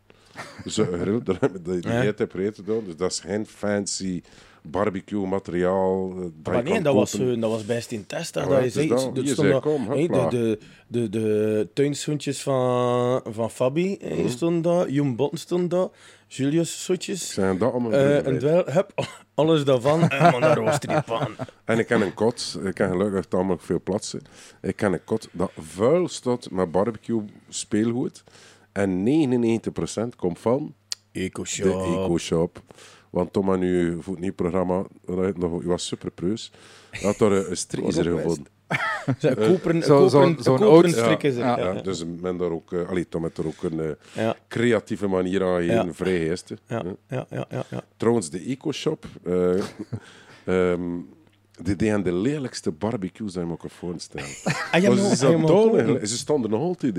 Een grill, die geit heb eten gedaan. Dus dat is geen fancy barbecue materiaal. eh, dat je Maar nee, dat was, eh, dat was best in test. hè, dat je zei, dat. er stonden zei, kom, hopla. de, de, de, de tuinschoentjes van, van Fabi Mhm. stonden daar, Joen Botten stond daar, Julius Soetjes, Zijn dat allemaal eh dwel, hup, alles daarvan, en man, daar. En ik ken een kot, ik ken gelukkig tamelijk veel plaatsen. Ik ken een kot dat vuil staat met barbecue speelgoed. En 99% komt van Eco de Shop. Eco Shop. Want Tom en nu voor het nieuwe programma, dat was super preus, had daar een ook gevonden. Zo'n koperen, zo- koperen, zo'n- zo'n koperen oud- strik is het. ja, Ja, Ja, dus men daar ook, uh, allee, Tom heeft er ook een eh, ja, creatieve manier aan gegeven, Ja. vrij geesten. ja, ja, ja, ja, ja. Trouwens, de Eco Shop, eh, ehm, die deden de lelijkste barbecues die je me kan voorstellen. Ah, ja, ze, zijn donig- stonden nog altijd.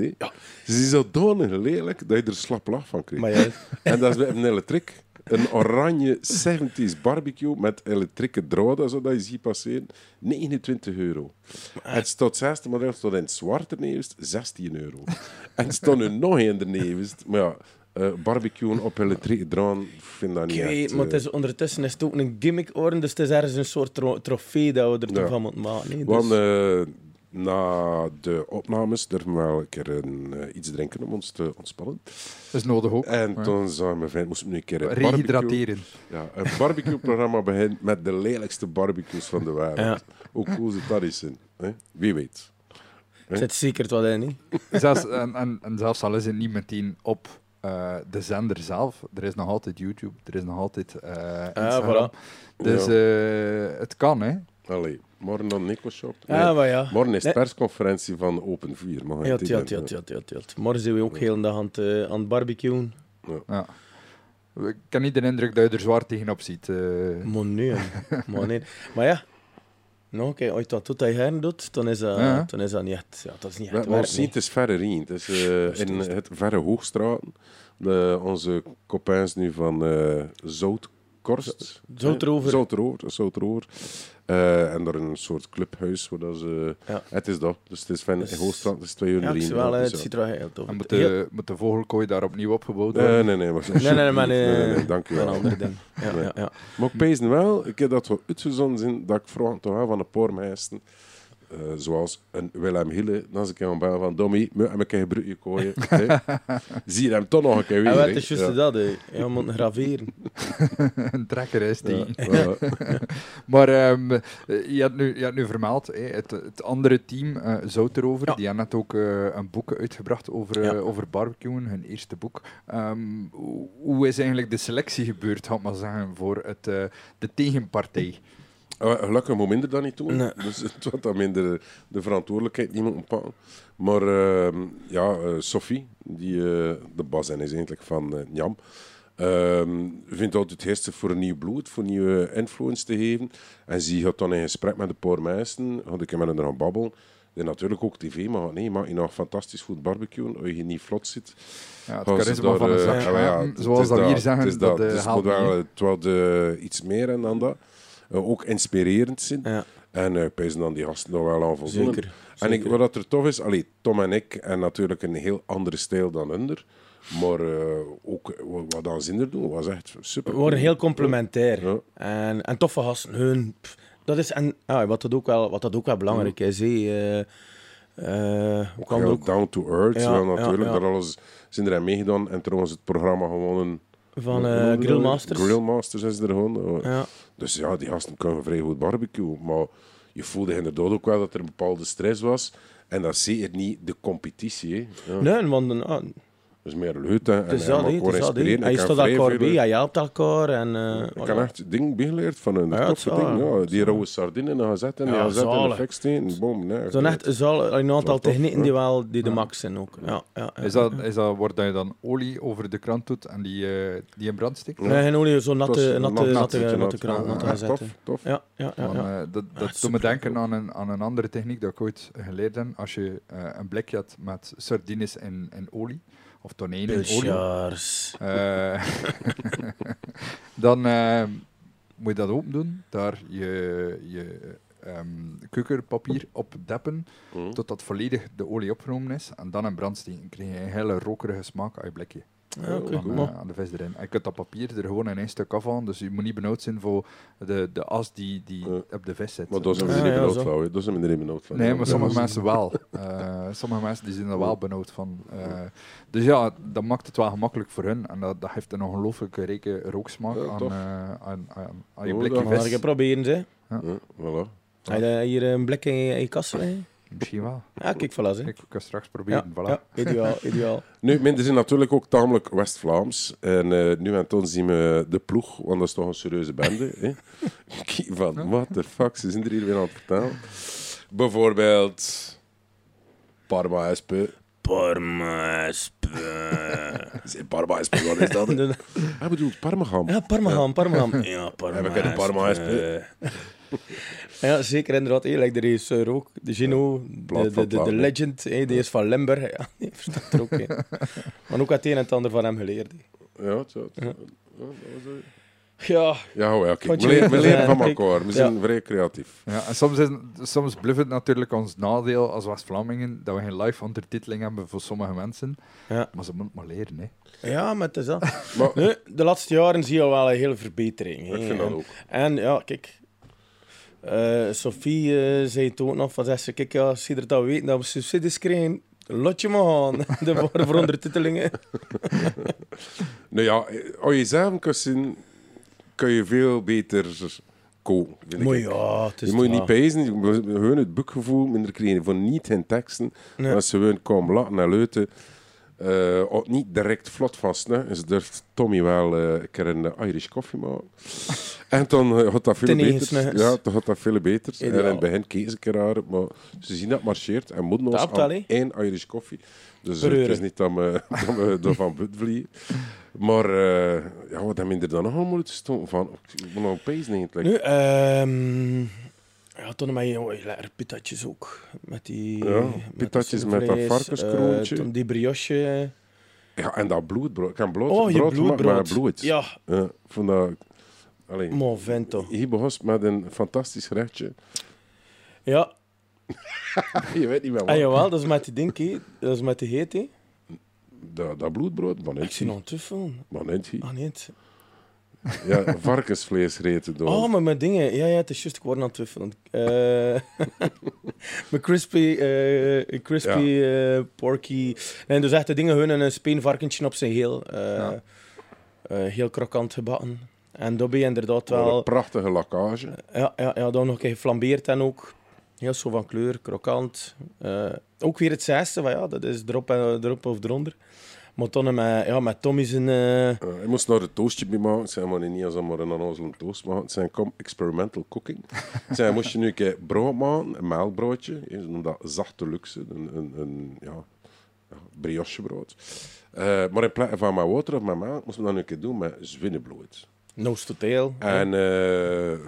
Ze zijn zo donig lelijk dat je er slap lach van krijgt. Maar ja, En dat is bij een elektriek. Een oranje 70s barbecue met elektrieke draden, zodat je ziet passeren. 29 euro. Het staat zesde model staat in het zwarte nevens, 16 euro. En het staat nu nog een ernaast. Maar ja, eh barbecuen op elektrieke draden, ik vind dat niet weet, echt, maar het eh, is, ondertussen is het ook een gimmick worden, dus het is ergens een soort tro- trofee dat we er Ja. toch van moeten maken. nee, Want dus- eh, na de opnames wel een keer een, eh, iets drinken om ons te ontspannen. Dat is nodig ook. En Ja. toen zei mijn vriend, moesten we nu een keer een barbecue... Rehydrateren. Ja, een barbecue-programma begint met de lelijkste barbecues van de wereld. Ja. Hoe cool zit dat is in? Hè? Wie weet. Zit zeker wat in, niet? zelfs, en, en, en zelfs al is het niet meteen op eh, de zender zelf, er is nog altijd YouTube, er is nog altijd eh Instagram. voilà. Dus Ja. eh, het kan, hè. Allee, morgen dan Nico Shop. Ja, maar ja. Morgen is Nee. persconferentie van Open 4. Mag Ja, ja, ja, ja, ja, ja. Morgen zijn we ook heel de dag aan het, eh, aan het barbecuen. Ja. Ik heb niet de indruk dat je er zwaar tegenop ziet. eh. Maar nee, maar nee. Maar ja, nou, kijk, als je dat doet dat je heren doet, dan is dat, Ja. dan is dat niet echt, ja, dat is niet We echt maar werk, zien, nee. het is verre rien. Het is Rustig, in het verre Hoogstraten. De, onze copains nu van eh Zoutkorst. Zouterover. Eh, Zouterover. Zouterover. Eh, en daar een soort clubhuis. Waar dat ze, Ja. Het is dat. Dus het is van Dus- in Hoogstraat. Het is twee uur Ja, het, is wel, ja, eh, het ziet er wel heel tof En moet uit. Heel- de, moet de vogelkooi daar opnieuw opgebouwd worden? Nee, nee, nee. Maar, Nee, nee, nee, maar nee, nee, nee, nee, dank u wel. Ja, Nee. ja, ja. Maar ik pees wel, ik heb dat wel uitgezonden zijn, dat ik vraag toch wel van een paar eh, zoals een Willem Hille. Dan ze kan bellen van Dommy, moet hem een keer gebruiken kooien. hè. Zie je hem toch nog een keer weer. En wat is juist Ja. dat, hè. Ja, moet graveren. een trekker is die. Ja. Maar ehm, eh, je, had nu, je had nu vermeld, hè, het, het andere team, eh Zout erover, Ja. die hebben net ook eh, een boek uitgebracht over, eh, Ja. over barbecuen, hun eerste boek. Ehm, hoe, is eigenlijk de selectie gebeurd, had ik maar zeggen, voor het, eh, de tegenpartij? Eh, gelukkig moet minder dan niet doen. Nee. Dus het wordt dan minder de verantwoordelijkheid niet moeten pakken. Maar ehm, ja, eh, Sophie, die eh, de bazin is eigenlijk van eh Njam, ehm, vindt altijd het eerste voor een nieuw bloed, voor nieuwe influence te geven. En ze gaat dan in gesprek met een paar mensen, had ik met hen gaan babbelen. Die natuurlijk ook tv, maar nee, maar je nog fantastisch goed barbecuen, als je niet vlot zit. Ja, het charisma van een zak ja, het zoals dat we hier Het zeggen, is dat, dat. Dus het moet wel, het iets meer en dan dat. Eh, ook inspirerend zijn. Ja, En uh, dan die gasten nog wel aan voldoen. zeker. En ik, wat er tof is, allee, Tom en ik, en natuurlijk een heel andere stijl dan Under. Maar eh, ook wat dan Zinder doen, was echt super. We worden heel complementair. Ja. En, en toffe gasten. Hun, pff, dat is, en ja, wat, dat ook wel, wat dat ook wel belangrijk is. hè. Eh, eh, Ook down to earth. Ja, natuurlijk, daar alles zijn er aan meegedaan. En trouwens, het programma gewonnen. Van Hoe eh? Grillmasters. Grillmasters is er gewoon. Ja. Dus ja, die gasten kunnen vrij goed barbecue. Maar je voelde inderdaad ook wel dat er een bepaalde stress was. En dat is zeker niet de competitie. Hè. Ja. Nee, want uh, Dus meer hè. En, het is en dat, elkaar het is dat. En vrij elkaar bij, je helpt elkaar. En, eh, Ik heb echt dingen bijgeleerd van hun. Ja, toffe waar, Ja, die rauwe sardinen en gezet en die Ja, gezet in de zalig. fik steken. Boom, nee. Zo'n echt zal, een aantal technieken die wel die de max zijn ook. Ja, ja, ja. Is dat, is dat wordt dat je dan olie over de krant doet en die, eh, die in brand steekt? Ja. Nee, geen olie, zo'n natte, een natte, nat- natte, nat- natte, nat- kraan, ja, natte ja, gaan Tof, zetten. tof. Ja, ja, ja. Eh, dat dat doet me denken aan een, aan een andere techniek dat ik ooit geleerd heb. Als je eh, een blikje had met sardines en, en olie, of Pilsjars. eh, dan eh, moet je dat open doen, daar je, je ehm keukenpapier op deppen, Mhm. totdat volledig de olie opgenomen is, en dan in brand steken. krijg je een hele rokerige smaak uit je blikje. Ja. Van, eh, aan de vis erin. En je kunt dat papier er gewoon in één stuk afhalen, dus je moet niet benauwd zijn voor de, de as die, die Ja. op de vis zit. Maar dat is hem Ah, er niet benauwd van. hè. Dat is hem er niet benauwd van. Nee, Ja, maar sommige mensen wel. Eh, sommige mensen die zijn er wel benauwd van. Eh, dus ja, dat maakt het wel gemakkelijk voor hun. En dat, dat geeft een ongelooflijke rijke rooksmaak Ja, aan, eh, aan, aan, aan je Oh, blikje dat Maar vis. proberen, ze. Ja, voilà. Heb je hier een blik in je, in je kast liggen? Misschien wel. Ja, kijk, voilà, ze. Ik kan straks Ja, proberen. voilà. ja, ideaal, ideaal. Nu, minder zijn natuurlijk ook tamelijk West-Vlaams. En eh, nu en toen zien we de ploeg, want dat is toch een serieuze bende. hè. Van, what the fuck, ze zijn er hier weer aan het vertellen. Bijvoorbeeld... Parma SP. Parma, Zeg, Parma SP, wat is dat? Hij bedoelt Parmagam. Ja, Parmaham, Parmaham. Ja, Parma. Ja, we kennen Parma, SP. Ja, zeker inderdaad. Hey, like de regisseur ook. De Gino, de, de, van de, legend, hey, die is van Limburg. Ja, die verstaat er ook in. Maar ook het een en het ander van hem geleerd. hè. Ja, was het. Ja, Ja, we, leren, we leren van elkaar. We zijn vrij creatief. Ja, en soms, is, soms blijft het natuurlijk ons nadeel als West-Vlamingen dat we geen live ondertiteling hebben voor sommige mensen. Ja. Maar ze moeten het maar leren. Hè. ja maar het is dat. Maar Nee, de laatste jaren zie je wel een hele verbetering. hè. ik vind dat ook. En ja, kijk. Eh, Sophie eh, zei het ook nog van ze, kijk ja, je dat we weten dat we subsidies krijgen, lot je maar aan. De voor, voor ondertitelingen. Nou ja, als je zelf kan zien, kun je veel beter Maar ik. ja, het is Je moet je niet pezen, je moet gewoon het boekgevoel minder krijgen van niet in teksten. Nee. Als ze gewoon komen laten en leuten. Ook niet direct vlot vast. Hè. Dus durft Tommy wel eh, een keer een eh, Irish koffie maken. en dan gaat dat veel beter. Ja, dan gaat dat veel beter. En in het begin een keer raar, maar ze zien dat het marcheert en moeten ons aan één Irish koffie. Dus het is niet dat we, dat we ervan vliegen. Maar eh, ja, wat hebben we er dan nog aan moeten stonden van? Ik moet nog pezen eigenlijk. Nu, ehm ja, toen je lekker pitatjes ook. Met die... Ja, met pitatjes dat met dat varkenskroontje. eh, die brioche. Ja, en dat bloedbrood. Ik brood, Oh, brood bloedbrood. met bloed. Ja, Ja, vond dat... Allee, vento. hier begon met een fantastisch gerechtje. Ja, Je weet niet meer wat. en jawel, dat is met die ding, hè. dat is met die heet. Dat, dat bloedbrood, maar Ik niet. zie nog een tuffel. Maar niet. Ah, nee. Ja, varkensvlees reten door. Oh, maar met dingen. Ja, ja, het is juist, ik word aan het twijfelen. Met crispy, eh, crispy eh, porky. En dus echt de dingen hun en een speenvarkentje op zijn heel. Ja. heel krokant gebakken. En je inderdaad Wel. Een prachtige lakkage. Ja, ja, ja, dan nog een keer geflambeerd en ook. Heel zo van kleur, krokant. Ook weer het zesde, van ja, dat is erop, en, erop of eronder. Maar dan met, ja, met Tommy zijn... eh, Eh, je moest nog een toastje bij maken. Het zijn maar niet als maar een onnozele toast maken. Het zijn kom experimental cooking. Zijn, moest je nu een keer brood maken, een melkbroodje. Ze noemen dat zachte luxe, een, een, een ja, briochebrood. Eh, maar in plaats van met water of met melk, moesten we dat nu een keer doen met zwinnebloed. nose to tail. En eh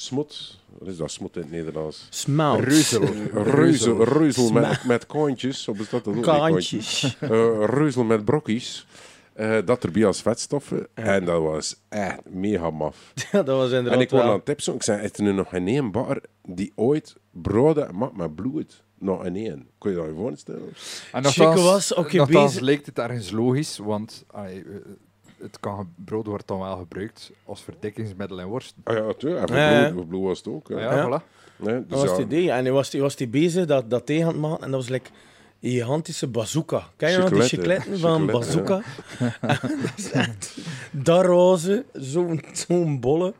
smot, wat is dat smot in het Nederlands? Smout. Reuzel. Reuzel, reuzel met, met koontjes, of is dat dat ook? Eh, reuzel met brokjes. eh, dat erbij als vetstoffen. En dat was echt mega maf. Ja, dat was inderdaad En ik wou wel- aan tips Ik zei, is er nu nog geen één bar die ooit broden maakt met bloed? Nog een één. Kun je dat je voorstellen? En nogthans- was bezig- lijkt het ergens logisch, want allee, eh, het kan, brood wordt dan wel gebruikt als verdikkingsmiddel in worst. Ah ja, natuurlijk. En Ja, ja. voor bloed, was het ook. Ja, Ja. Ja. voilà. Nee, Dat dus was ja, het idee. En hij was, hij was die bezig dat, dat tegen aan het maken. En dat was like een gigantische bazooka. Ken je nog die Chicletten. van bazooka? dat is echt... Dat roze, zo'n zo'n bolle.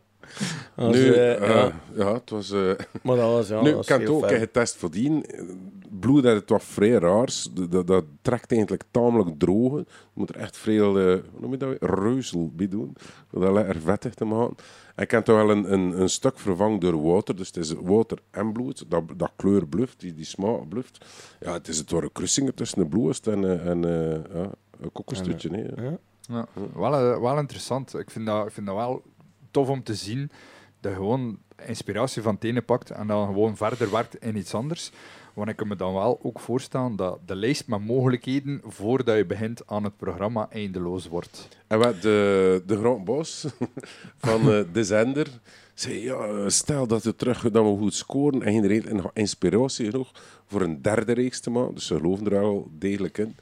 Dat was, nu, eh, eh, ja, ja. het was... eh, maar dat was, ja, nu, dat ik was heb het ook getest voordien. Bloed dat het wat vrij raars. Dat, dat, dat trekt eigenlijk tamelijk droog. Je moet er echt veel, eh, hoe noem je dat weer? Reuzel bij doen. Om dat lekker vettig te maken. En ik heb toch wel een, een, een stuk vervangen door water. Dus het is water en bloed. Dat, dat kleur bluft, die, die smaak bluft. Ja, het is het door een kruising tussen de bloed en, eh, en eh, ja, een kokosstutje. hè. Ja. Ja, wel, wel interessant. Ik vind, dat, ik vind dat wel tof om te zien dat je gewoon inspiratie van het ene pakt en dan gewoon verder werkt in iets anders. Want ik kan me dan wel ook voorstellen dat de lijst met mogelijkheden voordat je begint aan het programma eindeloos wordt. En wat de, de grote bos van eh, de zender zei, ja, eh, stel dat we terug dat we goed scoren en nog inspiratie genoeg voor een derde reeks te maken. Dus ze geloven er wel degelijk in.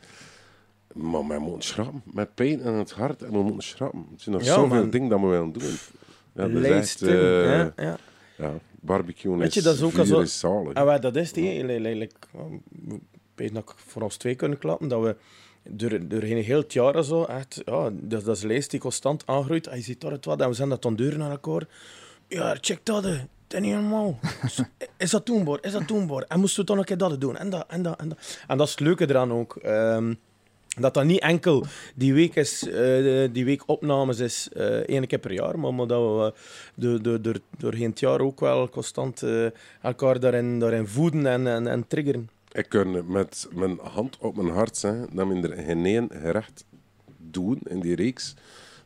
Maar wij moeten schrappen. Met pijn in het hart en we moeten schrappen. Er zijn nog Ja, zoveel man. dingen dat we willen doen. Ja, dat is echt... Lijsten, eh, ja, ja. Ja, barbecue Weet je, dat is ook al zo- is zalig. En wat dat is, die, like, um, ik weet dat ik voor ons twee kunnen klappen, dat we door, doorheen heel het jaar zo, echt, ja, dat, dat is een lijst die constant aangroeit. En je ziet toch het wat, en we zijn dat dan deuren naar elkaar. Ja, check dat, hè. dat is niet normaal. Is dat doenbaar? Is dat doenbaar? En moesten we toch een keer dat doen? En dat, en dat, en dat. En dat is het leuke eraan ook. ehm, dat dat niet enkel die week, is, eh, die week opnames is eh één keer per jaar, maar, maar dat we door, door, door, doorheen het jaar ook wel constant eh, elkaar daarin, daarin voeden en, en, en triggeren. Ik kan met mijn hand op mijn hart zeggen dat we er geen één gerecht doen in die reeks.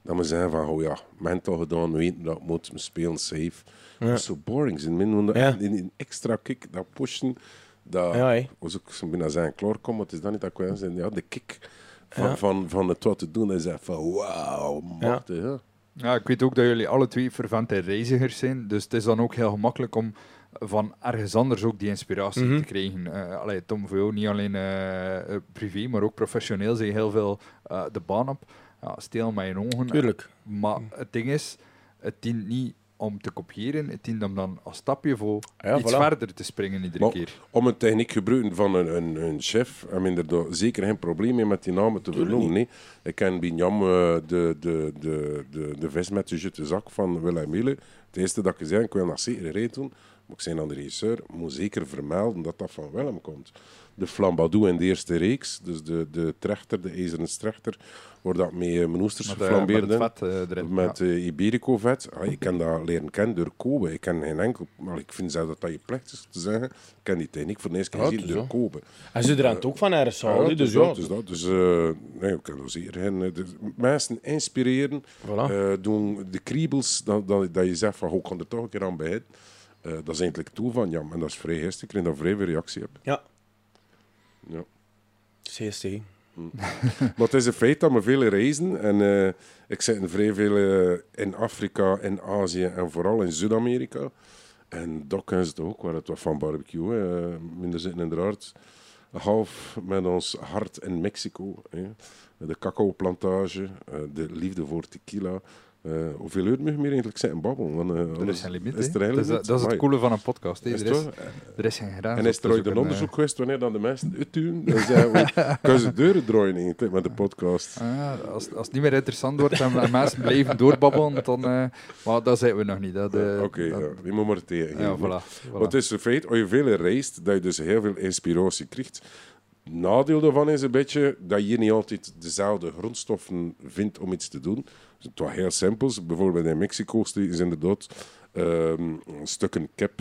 Dat we zeggen van, oh ja, men toch gedaan, weten dat moet, we spelen safe. Dat is zo boring. Zijn min moeten Ja. in een extra kick, dat pushen, dat Ja, ook zo bijna zijn klaarkomen, maar het is dan niet dat ik. Ja, de kick van, Ja. van, van het wat te doen is echt van, wauw, machtig. Ja. Ja, ik weet ook dat jullie alle twee vervente reizigers zijn, dus het is dan ook heel gemakkelijk om van ergens anders ook die inspiratie Mhm. te krijgen. Eh allee, Tom, voor jou niet alleen eh, eh, privé, maar ook professioneel zie je heel veel eh, de baan op. Ja, steel met je ogen. Tuurlijk. Maar het ding is, het dient niet om te kopiëren, het dient om dan als stapje voor Ja, iets voilà. verder te springen iedere Maar keer. om een techniek gebruiken van een, een, een chef, hebben we er zeker geen probleem mee met die namen te vernoemen. Nee. Ik ken Bignam, eh, de, de, de, de, de vis met de jute zak van Willem Mille. Het eerste dat ik zei, ik wil nog zeker rijden doen, maar ik zei aan de regisseur, moet zeker vermelden dat dat van Willem komt. De flambadou in de eerste reeks, dus de, de trechter, de ijzeren trechter, wordt dat met eh, menoesters Met, eh, geflambeerd. met vet eh, erin. Met ja. Iberico-vet. Ah, ik kan dat leren kennen door Kobe. Ik ken geen enkel... Maar ik vind zelf dat dat je plicht is te zeggen. Ik ken die techniek voor de eerste keer Ja, zien door. Kobe. En ze er ook van Ja, het dus ja. dat, is dat. Dus eh, nee, ik kan er zeker geen... dus mensen inspireren. Voilà. eh, doen de kriebels, dat, dat, dat je zegt van, hoe kan er toch een keer aan bij? Eh, dat is eigenlijk toe van, ja, en dat is vrij geestig. Ik kreeg daar vrij veel reactie op. Ja. Ja. CST. Maar het is een feit dat we veel reizen. En eh, ik zit in vrij veel eh, in Afrika, in Azië en vooral in Zuid-Amerika. En dat is het ook, waar het wat van barbecue. hè. Minder zitten inderdaad half met ons hart in Mexico. Hè. De cacao-plantage, eh, de liefde voor tequila. Eh, hoeveel uur mag je meer eigenlijk zijn babbelen? Want, eh, Er is geen limiet. Is er dat, is, dat is het coole van een podcast. Is Er, is, er geen grens. En is er ooit een onderzoek eh. geweest wanneer dan de mensen het doen? Dan zeggen we, kan ze deuren draaien met de podcast. Ah, als, als het niet meer interessant wordt en, en mensen blijven doorbabbelen, dan... maar dat zijn we nog niet. Oké, dat- ja, je moet maar tegen. ja, voilà. voilà. Want het is een feit, als je veel reist, dat je dus heel veel inspiratie krijgt. Nadeel daarvan is een beetje dat je niet altijd dezelfde grondstoffen vindt om iets te doen. Het was heel simpels. Bijvoorbeeld in Mexico is inderdaad ehm stukken kip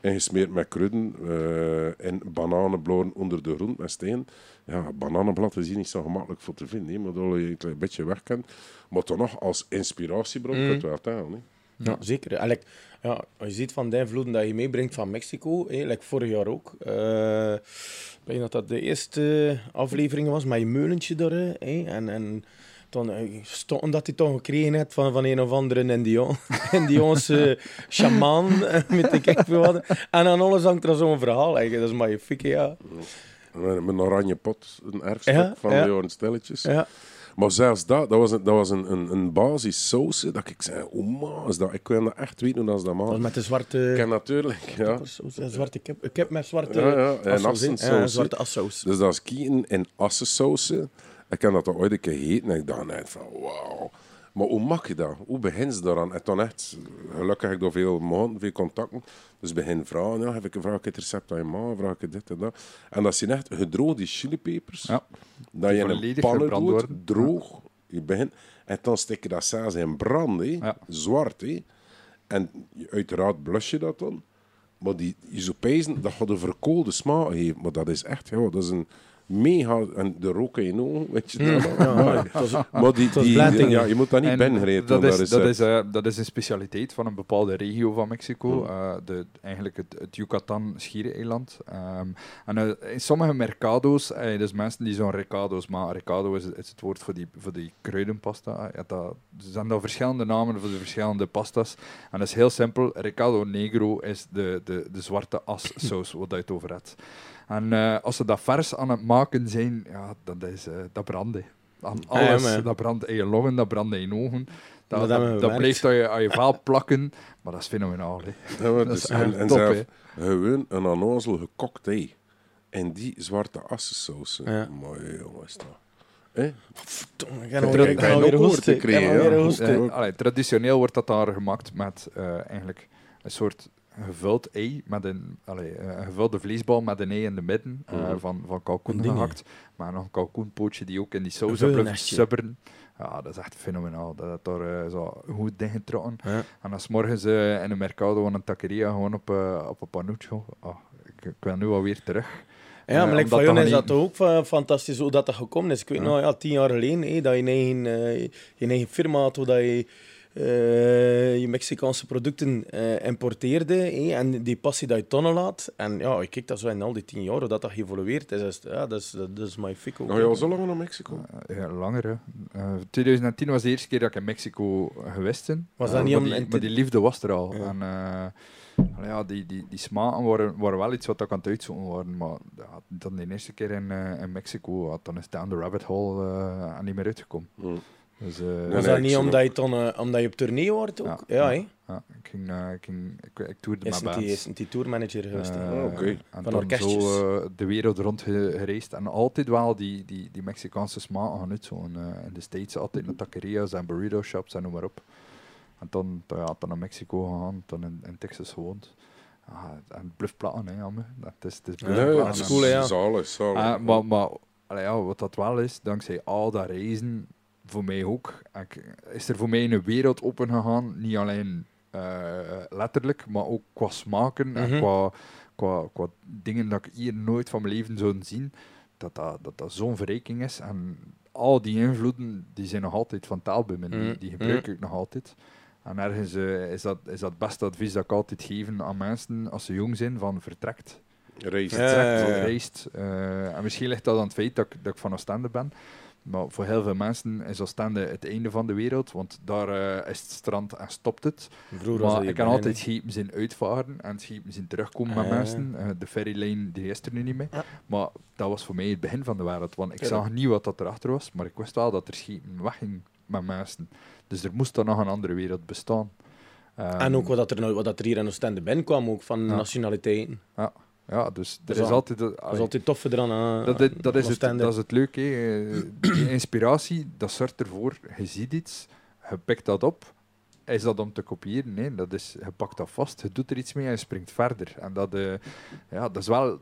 ingesmeerd met krudden eh, en bananenbloren onder de grond met steen. Ja, bananenblad is hier niet zo gemakkelijk voor te vinden, hè, maar dat je een beetje weg kan. Maar toch nog als inspiratiebron Mm. het wel tellen. hè. Ja, zeker. En, like, ja, als je ziet van de invloeden dat je meebrengt van Mexico, hé, like vorig jaar ook. eh, ik weet dat dat de eerste aflevering was met je meulentje daar. en, en dan eh, stond dat hij toch gekregen had van, van een of andere Indiaan, Indiaanse shaman. eh, met de kijk wat. En aan alles hangt er zo'n verhaal. Eigenlijk. Dat is magnifiek, ja. Met een oranje pot, een erfstuk Ja, van ja. de jaren stelletjes. ja. Maar zelfs dat, dat was een, dat was een, een, een basissaus, dat ik zei, hoe ma is dat? Ik wil dat echt weten hoe dat is dat met de Ik zwarte... ken natuurlijk, ja. Zwarte kip, kip met zwarte Ja, ja, en assensaus, Ja, zwarte assaus. Dus dat is kieten in assensausen. Ik heb dat al ooit een keer gegeten en ik dacht net van, wauw. Maar hoe maak je dat? Hoe begin je daaraan? En dan echt, gelukkig heb ik daar veel maanden, veel contacten. Dus begin vragen, ja, heb ik een vraag ik het recept aan je ma, vraag ik dit en dat. En dat zijn echt gedroogde chilipepers. Ja. Dat je in een pannen doet, worden. droog. Je begint, en dan stek je dat zelfs in brand. Ja. zwart. Hè. En uiteraard blus je dat dan. Maar die isopezen, dat gaat een verkoolde smaak geven. Maar dat is echt, ja, dat is een mega... En de rook in je ogen, weet je dat nog? Ja, Maar die, ja, je moet dat niet En binnengrijpen. dat, is, dat dat, is, eh, dat is een specialiteit van een bepaalde regio van Mexico. eh, de, eigenlijk het, het Yucatan schiereiland. Ehm en eh, in sommige mercado's, dus mensen die zo'n recado's maken. Recado is, is het woord voor die, voor die kruidenpasta. Ja, dat, er zijn daar verschillende namen voor de verschillende pastas. En dat is heel simpel. Recado negro is de, de, de zwarte assaus, wat je het over hebt. En eh, als ze dat vers aan het maken zijn, ja, dat, is, eh, dat brandt. Aan Ah, ja, alles. dat brandt in je longen, dat brandt in je ogen. Dat, Dat dat, blijft aan je, aan je vaal plakken, maar dat is fenomenaal. hè. Dat dus- is en, echt en top, zelf gewoon een annozel gekokt ei. En die zwarte assensaus. Ja. Mooi jongens. Dat. Ik alweer. Eh, traditioneel wordt dat daar gemaakt met eh, eigenlijk een soort gevuld ei, met een, allee, eh, een gevulde vleesbal met een ei in de midden eh, Mhm. van, van kalkoen gehakt. Maar nog een kalkoenpootje die ook in die saus subberen. Ja, dat is echt fenomenaal. Dat het daar eh, zo goed dichtgetrokken. Ja. En als morgens in een mercado van een taqueria gewoon op, op een panucho. Oh, ik, ik wil nu alweer terug. Ja, maar like, omdat van jou is dat ook fa- fantastisch hoe dat, dat gekomen is. Ik weet Ja. nog, ja, tien jaar geleden, hé, dat je een eigen, je eigen firma had, hoe dat je je Mexicaanse producten eh, importeerde hé, en die passie dat je tonnen laat. En ja, ik kijk dat zo in al die tien jaar, hoe dat, dat geëvolueerd is. is ja, dat is, dat is my fick ook. Ga je al zo lang naar Mexico? Eh, ja, langer, hè. Eh, 2010 was de eerste keer dat ik in Mexico geweest ben. Was Eh, dat niet maar om die, in te- maar die liefde was er al. Ja. En, eh, ja, die, die, die smaken waren, waren wel iets wat ik aan het uitzoeken waren. Maar ja, dan de eerste keer in, eh, in Mexico, ja, dan is Down the Rabbit Hole eh, er niet meer uitgekomen. Hm. Dus, eh, Nee, Was dat niet omdat je, dan, eh, omdat je op tournee wordt ook? Ja. Ja, hè? ja, ik, ging, eh, ik, ging, ik, ik toerde Is bands. is een die tourmanager geweest. Ah, oké. En Van dan orkestjes. zo eh, de wereld rond ge- gereisd. En altijd wel die, die, die Mexicaanse smaken gaan uit. Zo. En, eh, in de States altijd naar taqueria's en burrito shops en noem maar op. En dan, dan, ja, dan naar Mexico gegaan, dan in, in Texas gewoond. Ja, en bluffplaten, hè, jammer. Dat is, het is Ja, bluffplaten. dat is cool, hè, ja. Zalig, zalig. Eh, maar maar allee, ja, wat dat wel is, dankzij al dat reizen, voor mij ook, ik, is er voor mij een wereld open gegaan. Niet alleen eh, letterlijk, maar ook qua smaken en Mhm. qua, qua, qua dingen dat ik hier nooit van mijn leven zou zien. Dat dat, dat, dat zo'n verrijking is. En al die invloeden die zijn nog altijd van taal bij me. Die, Mhm. die gebruik ik nog altijd. En ergens eh, is, dat, is dat het beste advies dat ik altijd geef aan mensen als ze jong zijn: van vertrekt Reis. Ja, trekt, ja, ja. reist. Eh, en misschien ligt dat aan het feit dat ik, dat ik van Oostende ben. Maar voor heel veel mensen is Oostende het einde van de wereld, want daar eh, is het strand en stopt het. Vroeger maar ik kan altijd schepen zien uitvaren en schepen zien terugkomen met Ah, mensen. Eh, de ferrylijn die is er nu niet meer. Maar dat was voor mij het begin van de wereld, want ik zag niet wat dat erachter was, maar ik wist wel dat er schepen weggingen met mensen. Dus er moest dan nog een andere wereld bestaan. Ehm, En ook wat, dat er, nou- wat dat er hier in Oostende binnenkwam, ook van Ja. nationaliteiten. Ja, dus er Dat is is al- altijd... Dat is altijd tof eraan. aan- Dat, is- dat, is het, dat is het leuke. hè. Eh, Die inspiratie, dat zorgt ervoor, je ziet iets, je pikt dat op. Is dat om te kopiëren? Nee, dat is, je pakt dat vast, je doet er iets mee en je springt verder. En dat, eh, ja, dat is wel...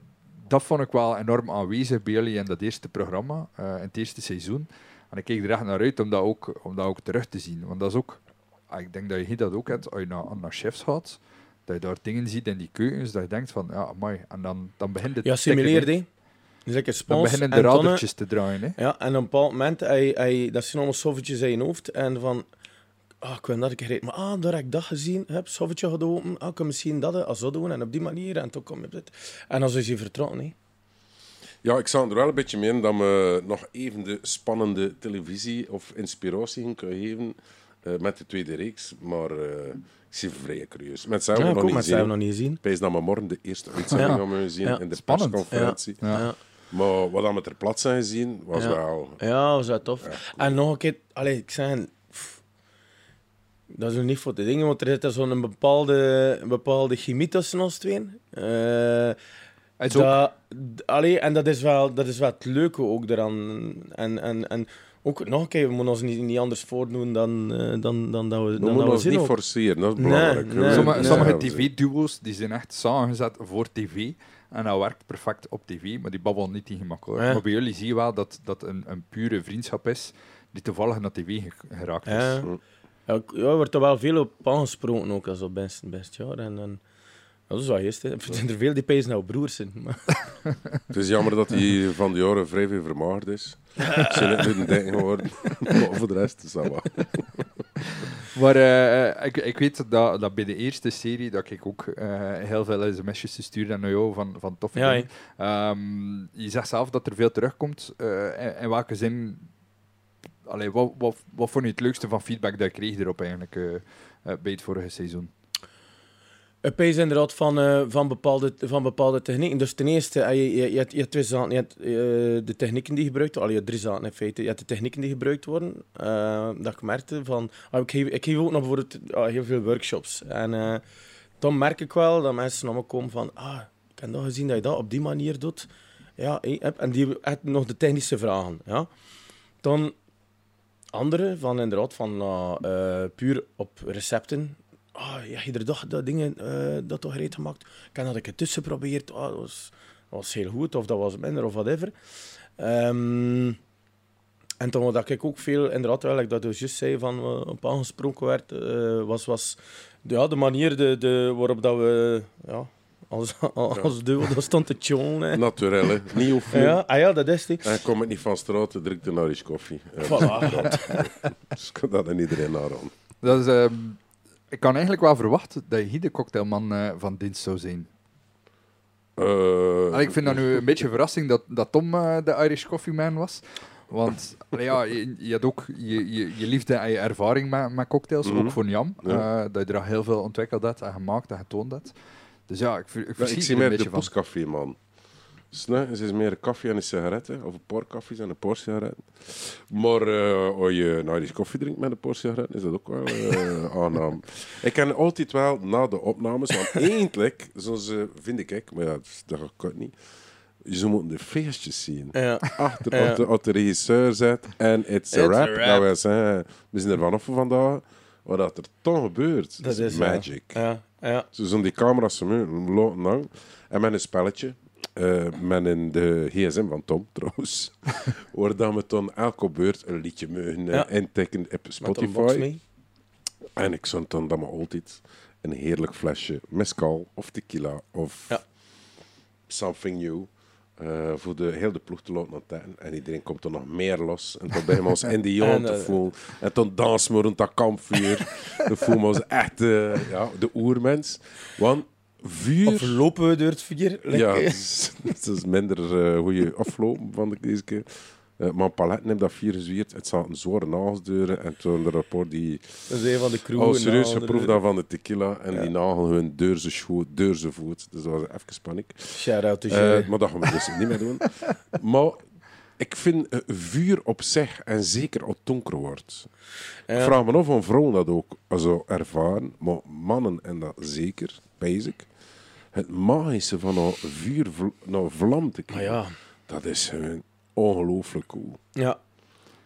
Dat vond ik wel enorm aanwezig bij jullie in dat eerste programma, eh, in het eerste seizoen. En ik keek er echt naar uit om dat ook, om dat ook terug te zien. Want dat is ook... ah, Ik denk dat je hier dat ook hebt, als je naar, naar chefs gaat, dat je daar dingen ziet in die keukens, dat je denkt van, ja, mooi. En dan, dan begint het... Ja, simuleerde. hè. Dus ik Dan beginnen de radertjes te draaien. Hè? Ja, en op een bepaald moment, hij, hij, dat zijn allemaal soffertjes in je hoofd. En van, ah, ik wil dat ik gereden. Maar ah, daar heb ik dat gezien. Heb soffertje gaat open. Ah, ik kan misschien dat als zo doen. En op die manier. En toen kom je op dit. En dan is hij vertrokken. hè. Ja, ik zag er wel een beetje mee in dat we nog even de spannende televisie of inspiratie gaan kunnen geven eh, met de tweede reeks. Maar eh, zie vrij curieus. Met Ja, ik nog niet nog. Ik wijs dat we morgen de eerste uitzending Ja. gaan we zien Ja. in de Spannend. persconferentie. Ja. Ja. Ja. Maar wat we ter plaatse zijn gezien, was Ja. wel... Ja, was dat tof. Ja, En nog een keer, allee, ik zeg, pff, dat is nog niet voor te dingen, want er zit zo'n bepaalde, een bepaalde chemie tussen ons tweeën. Eh, ook- dat, allee, en dat is, wel, dat is wel het leuke ook eraan. En, en, en ook nog een keer, we moeten ons niet, niet anders voordoen dan, eh, dan, dan dat we, We dan dat moeten we ons zien niet forceren, dat is Nee, belangrijk. nee, We Sommige, nee. sommige tv-duo's die zijn echt samengezet voor tv. En dat werkt perfect op tv, maar die babbelen niet tegen elkaar. Ja. Maar bij jullie zie je wel dat dat een, een pure vriendschap is die toevallig naar tv ge- geraakt is. Ja. Er wordt er wel veel op aangesproken ook als op best, best jaar. En, en, ja, dat is wel geest, hè. Er zijn er veel die pees nou broers zijn. Maar, Het is jammer dat hij van de jaren vrij veel vermagerd is. Ik zijn net een ding geworden. Maar voor de rest is dat wel. Maar eh, ik, ik weet dat, dat bij de eerste serie dat ik ook eh, heel veel sms'jes stuurde naar jou van, van toffe Ja, dingen. Ehm, je zegt zelf dat er veel terugkomt. Eh, in, in welke zin... Allee, wat, wat, wat vond je het leukste van feedback dat je kreeg erop eigenlijk bij het vorige seizoen? Pees inderdaad van, eh, van, bepaalde, van bepaalde technieken. Dus ten eerste, eh, je, je, je, hebt, je hebt twee zaken. Je hebt eh, de technieken die gebruikt worden. Je drie zaken in feite. Je hebt de technieken die gebruikt worden. eh, dat ik merkte van... ah, ik, geef, ik geef ook nog bijvoorbeeld ah, heel veel workshops. En dan merk ik wel dat mensen naar me komen van... Ah, ik heb dat gezien dat je dat op die manier doet. Ja, en die hebben nog de technische vragen. Ja. Dan andere van inderdaad van puur op recepten. Ah, ja, er toch dat dingen eh, dat toch gereed gemaakt. Ik heb dat ik het tussen geprobeerd. Ah, dat, was, dat was heel goed, of dat was minder, of whatever. Ehm en toen wat ik ook veel, inderdaad, wel, dat je juist zei, van eh, op aangesproken werd, eh, was, was de, ja, de manier de, de, waarop dat we, ja, als, als duo, dat stond te. Naturel, hè. Niet hoeveel. Ja, ah, ja, dat is die. En kom ik niet van straat, drink de Irish koffie. Ja, Voilà. Dus ik kan dat aan iedereen aanraden. Dat is, ehm, ik kan eigenlijk wel verwachten dat je hier de cocktailman eh, van dienst zou zijn. Eh, ik vind dat nu een beetje een verrassing dat, dat Tom eh, de Irish Coffee Man was. Want ja, je, je had ook je, je, je liefde en je ervaring met, met cocktails, Mhm. ook voor Jam. Ja. dat je er al heel veel ontwikkeld hebt en gemaakt en getoond hebt. Dus ja, ik, ik Ja, ik zie een meer de postcafé, man. Het is meer koffie en een sigaretten. Of een paar koffies en een paar sigaretten. Maar eh, als je nou koffie drinkt met een paar sigaretten, is dat ook wel eh aangenaam. Ik ken altijd wel na de opnames, want eigenlijk, zoals vind ik, maar ja, dat kan ik niet. Je moeten de feestjes zien. Ja. Achter Ja. als, de, als de regisseur zet en it's a It's a rap. wil zeggen, we zijn er vanaf vandaag. Wat dat er toch gebeurt, Dat is, magic. Ja, ja. Ze zijn die camera's zo lang. En met een spelletje. Met een de gsm van Tom, trouwens. waar dan we dan elke beurt een liedje mogen eh, Ja. intikken op Spotify. En ik zond dan dat we altijd een heerlijk flesje mezcal of tequila of Ja. something new. eh, voor de hele ploeg te laten ontdekken. En iedereen komt er nog meer los. En toen beginnen we ons Indiaan te voelen. En toen dansen we rond dat kampvuur. dan voelen we ons echt ja, de oermens. Want vuur... Of lopen we door het vuur? Ja, Lekker. het is, het is minder uh, goede aflopen van de deze keer. Uh, maar paletten heb dat vier gezwierd. Het zaten zware nagelsdeuren. En toen de rapport die Dat is een van de crew. al en serieus geproefd had van de tequila. En Ja. die nagel hun deur zijn schoot, deur zijn voet. Dus dat was even paniek. Shout-out to Eh, maar dat gaan we dus niet meer doen. Maar Ik vind eh, vuur op zich, en zeker als het donker wordt. Ik Ja. vraag me af of vrouwen dat ook zo ervaren, maar mannen en dat zeker, basic. Het magische van een vuur naar vlam te krijgen, ja, dat is gewoon ongelooflijk cool. ja.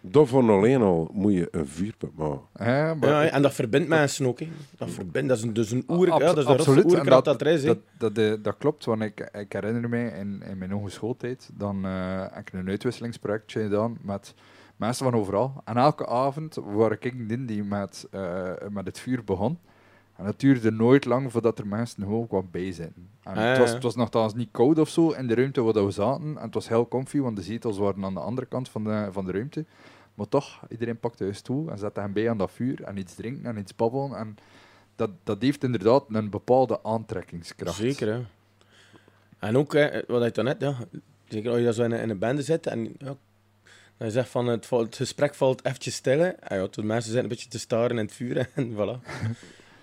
Daarvan alleen al moet je een vuurput maken. Ja, maar ja, en dat verbindt mensen ook. Hè. Dat verbindt, dat is een, dus een oer, Abs- ja, dat is absoluut. Oerkracht dat, er is. Dat, dat, eh, dat klopt, want ik, ik herinner mij in, in mijn ongeschooltijd, dan eh, heb ik een uitwisselingsprojectje gedaan met mensen van overal. En elke avond waar ik in die met, eh, met het vuur begon. En het duurde nooit lang voordat er mensen gewoon kwam bijzitten. En Ah, het, was, ja. het was nogthans niet koud of zo in de ruimte waar we zaten. En het was heel comfy, want de zetels waren aan de andere kant van de, van de ruimte. Maar toch, iedereen pakte een stoel en zette hem bij aan dat vuur. En iets drinken en iets babbelen. En dat, dat heeft inderdaad een bepaalde aantrekkingskracht. Zeker, hè. En ook, hè, wat je dan net, ja, zeker als je dat zo in, een- in een bende zit en ja, je zegt van het, gesprek valt eventjes stil. En ja, de mensen zitten een beetje te staren in het vuur en voilà.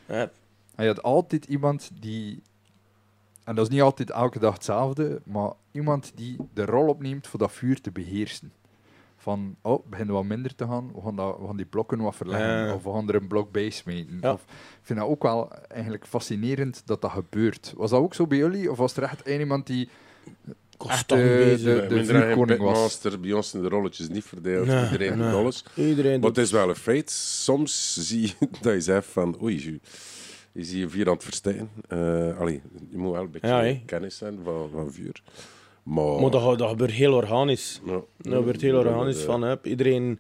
Ja, En je had altijd iemand die... En dat is niet altijd elke dag hetzelfde, maar iemand die de rol opneemt voor dat vuur te beheersen. Van, oh, begint wat minder te gaan, we gaan, dat, we gaan die blokken wat verleggen, Ja. of we gaan er een blok bij. Ja. Of, ik vind dat ook wel eigenlijk fascinerend dat dat gebeurt. Was dat ook zo bij jullie? Of was er echt één iemand die... constant eh, bezig. de- er een vuurkoning was. pitmaster, bij ons zijn de rolletjes niet verdeeld, Nee, iedereen nee. doet alles. Iedereen Maar doet het is wel een feit. Soms zie je dat je zegt van, oei, je, je ziet je vuur aan het verstijgen. Eh, allee, je moet wel een beetje Ja, kennis zijn van, van vuur. Maar, Maar dat, dat gebeurt heel organisch. ja, Dat gebeurt heel organisch. eh, Van, hup, iedereen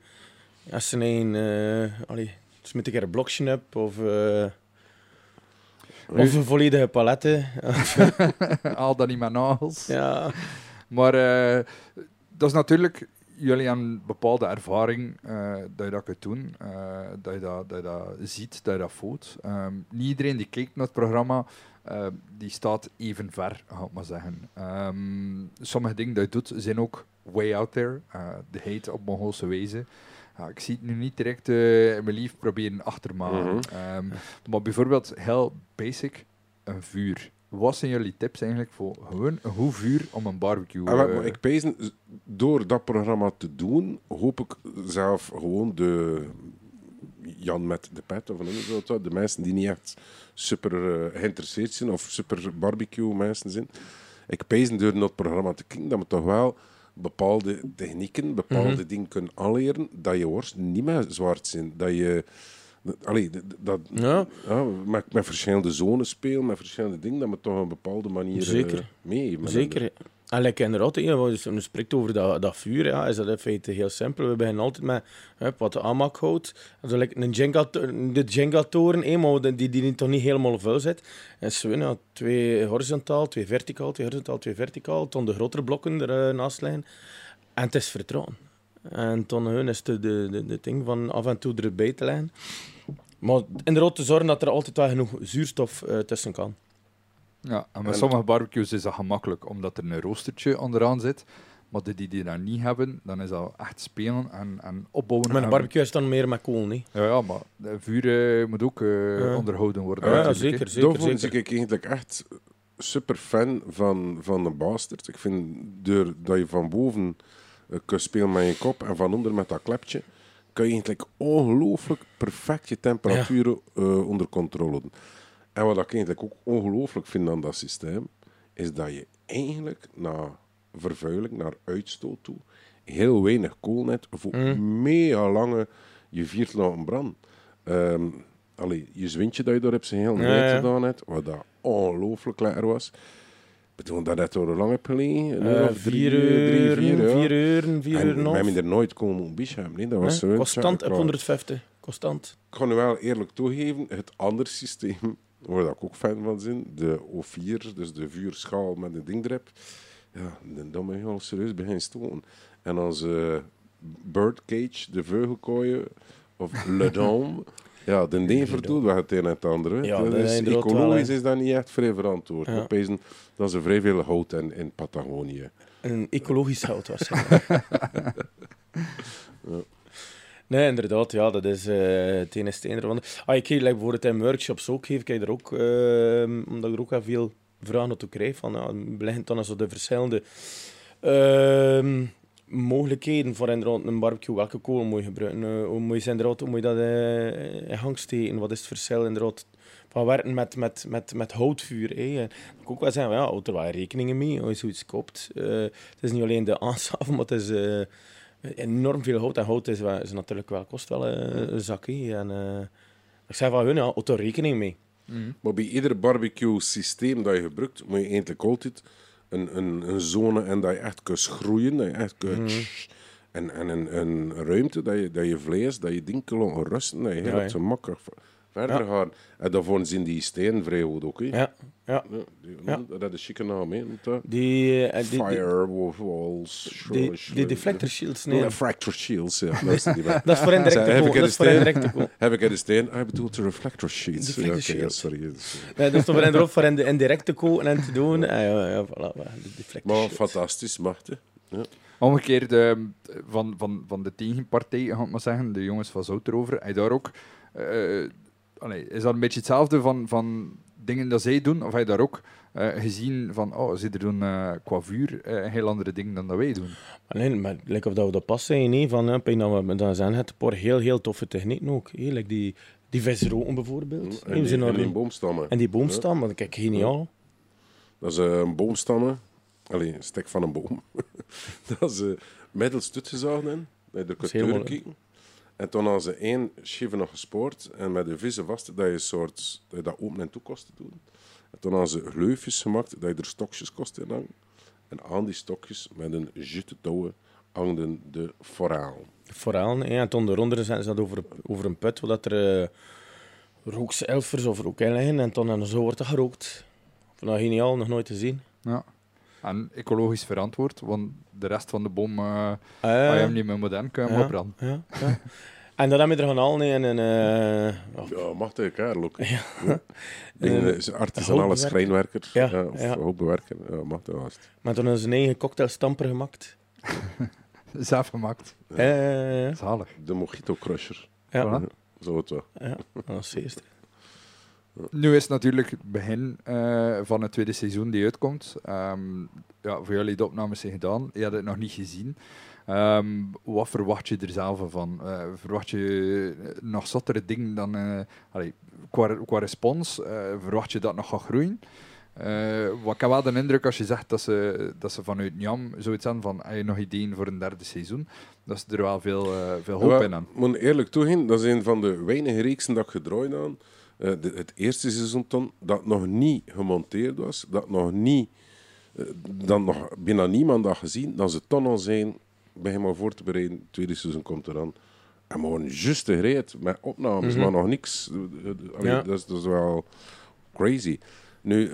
als zijn eigen... eh allee, smit een keer een blokje op of... eh, of een volledige palette. Al dan niet met nagels. ja. Maar eh, dat is natuurlijk, jullie hebben een bepaalde ervaring eh, dat je dat kunt doen, eh, dat, je dat, dat je dat ziet, dat je dat voelt. Ehm, niet iedereen die kijkt naar het programma, die staat even ver, ga ik maar zeggen. Ehm, sommige dingen die je doet, zijn ook way out there. De hate op Mongoolse wijze. Ja, ik zie het nu niet direct eh, in mijn lief proberen achter. Mhm. Ehm, maar bijvoorbeeld, heel basic, een vuur. Wat zijn jullie tips eigenlijk voor gewoon een goed vuur om een barbecue Ah, wel, eh, maar ik pezen, door dat programma te doen, hoop ik zelf gewoon de Jan met de pet, of je dat, de mensen die niet echt super eh, geïnteresseerd zijn of super barbecue mensen zijn. Ik pezen door het programma te kijken dat we toch wel bepaalde technieken, bepaalde Mhm. dingen kunnen aanleren, dat je worst niet meer zwart zijn. Dat je... Allee, dat, Ja. ja, met, met verschillende zones spelen, met verschillende dingen, dat we toch op een bepaalde manier eh, Zeker. mee. Zeker. En like als je spreekt over dat, dat vuur, ja, is dat in feite heel simpel. We beginnen altijd met wat de aanmak houdt. Like een Jenga, de Jenga-toren, maar die, die, die toch niet helemaal vuil zit. En zo, ja, twee horizontaal, twee verticaal, twee horizontaal, twee verticaal. Dan de grotere blokken ernaast liggen. En het is vertrouwen. En dan hun is de, de, de, de ding van af en toe erbij te leggen. Maar inderdaad te zorgen dat er altijd wel genoeg zuurstof eh, tussen kan. Ja, en met En- sommige barbecues is dat gemakkelijk, omdat er een roostertje onderaan zit. Maar de die die dat niet hebben, dan is dat echt spelen en, en opbouwen. Maar een en- barbecue is dan meer met kool, niet? Ja, ja, maar de vuur moet ook eh, Ja. onderhouden worden. Ja, natuurlijk, zeker, zeker. Daarvoor zeker. ben ik eigenlijk echt super fan van, van de Bastard. Ik vind door, dat je van boven eh, kunt spelen met je kop en van onder met dat klepje, kan je eigenlijk ongelooflijk perfect je temperaturen eh, onder controle doen. En wat ik eigenlijk ook ongelooflijk vind aan dat systeem, is dat je eigenlijk naar vervuiling, naar uitstoot toe, heel weinig kool net voor Mm. mega lange je viert laten branden. Ehm allee, je zwintje dat je daar hebt zijn heel net ja. gedaan hebt, wat dat ongelooflijk lekker was. Ik bedoel, dat net door hoe lang heb gelegen? Een uur Eh, of drie, vier drie, uur, vier, ja. vier uur, vier En uur en een we hebben er nooit komen op bies hebben. Nee, dat was Nee, zo. Constant op 150. Constant. ik ga nu wel eerlijk toegeven, het andere systeem, waar ik ook fan van ben, de O4, dus de vuurschaal met een ding erop, ja, dan ben je al serieus beginnen stoten. En als eh, birdcage, de vogelkooien, of le dome, ja, de een verdoet wel het een en het andere. Ja, dat is, is wel, ecologisch is dat niet echt vrij verantwoord. Ja. Pezen dat ze vrij veel hout in, in Patagonië. Een ecologisch hout waarschijnlijk. Nee, inderdaad, ja, dat is eh het ene het. Ah, ik geef like, bijvoorbeeld in workshops ook, geef ik er ook, ehm, omdat ik er ook wel veel vragen naartoe krijg, van, ja, blijven dan zo de verschillende ehm, mogelijkheden voor inderdaad een barbecue. Welke kool moet je gebruiken? Eh, hoe moet je, inderdaad, hoe moet je dat eh, in gang steken? Wat is het verschil inderdaad van werken met, met, met, met houtvuur? Hè? En ik ook wel zeggen, ja, houdt er wel rekeningen mee als je zoiets koopt. Het is niet alleen de aanschaf, maar het is enorm veel hout. En hout is, natuurlijk wel, kost wel eh, een zak. hè. En, eh, ik zei van hun, ja, houd er rekening mee. Maar bij ieder barbecue-systeem dat je gebruikt, moet je eigenlijk altijd een, een, een zone en dat je echt kunt groeien, dat je echt kunt... En, en een, een ruimte dat je, dat je vlees, dat je ding kan rusten, dat je heel Ja, makkelijk verder Ja. gaat. En daarvoor zijn die stenen vrij goed ook. hè. Ja, ja. Ja, die, Ja. Dat is een chique naam, hè. Die, eh, die, die, Firewalls. die, die deflector shields, nee. Refractor shields, ja. Dat is voor indirect Zeg, te heb koop. ik Dat er is voor steen? ik in de steen? Hij bedoelt de reflector sheets. Deflector Ja, ja, shield. sorry. Nee, dat is toch voor inderdaad voor in de indirect te kopen en te doen. Ah, ja, ja, voilà, de deflector Maar shields. fantastisch, machtig. Ja. Omgekeerd eh, van, van, van de tegenpartij, ga ik maar zeggen, de jongens van Zout erover, hij daar ook... eh, allee, is dat een beetje hetzelfde van, van dingen dat zij doen? Of heb je daar ook eh, gezien van, oh, ze doen eh, qua vuur eh, heel andere dingen dan dat wij doen? Maar nee, maar lijkt of dat we dat pas zijn, nee, van, hè, dat we dan zijn het paar heel, heel toffe technieken ook. Hè, like die, die visroken bijvoorbeeld. En die, zijn en die boomstammen. en die boomstam, want kijk, geniaal. Dat is een boomstammen. Allee, een stek van een boom. dat is uh, middels in. Dat je er kunt helemaal- doorkijken. En toen hadden ze één schieven nog gespoord. En met de vissen vast, dat je, een soort, dat je dat open en toe kost te doen. En toen hadden ze gleufjes gemaakt, dat je er stokjes kost in hangen. En aan die stokjes, met een jute touwen, hangden de foraal. Vooral, hè, en toen daaronder zetten ze dat over, over een put, waar dat er uh, rookselfers of rook in liggen. En toen en zo wordt dat gerookt. Vond dat geniaal, nog nooit te zien. Ja. En ecologisch verantwoord, want de rest van de boom, eh Ah, je hem niet meer modern kan je hem ja, opbranden. ja, ja. En dat hebben we er gaan halen hè, en een... eh, ja, Ja, machtige kerel ook. Ja. Dingen, Eh, is een artisanale schrijnwerker. Ja, Ja, of ja. houtbewerker. Ja, was het. maar toen hebben ze een eigen cocktailstamper gemaakt. Zelf gemaakt. Eh, ja, Zalig. De Mojito Crusher. ja, Voilà. Zo het wel. ja, dat is het eerste. Nu is het natuurlijk het begin eh, van het tweede seizoen die uitkomt. Ehm, ja, voor jullie de opnames zijn gedaan. Je had het nog niet gezien. Ehm, wat verwacht je er zelf van? Eh, verwacht je nog zottere dingen dan... eh, allee, qua, qua respons, verwacht je dat nog gaat groeien? Wat ik heb wel de indruk als je zegt dat ze, dat ze vanuit Njam zoiets hebben van heb je nog ideeën voor een derde seizoen, dat ze er wel veel, veel hoop Ja, in hebben. Ik moet eerlijk toegeven, dat is een van de weinige reeksen dat ik gedraaid aan. Eh, de- het eerste seizoen toen, dat nog niet gemonteerd was, dat nog niet, dat nog bijna niemand had gezien, dat ze toen al zijn, begin maar voor te bereiden, het tweede seizoen komt eraan. En gewoon juist gereed met opnames, maar nog niks. Eh, allee, Ja. dat, is, dat is wel crazy. Nu,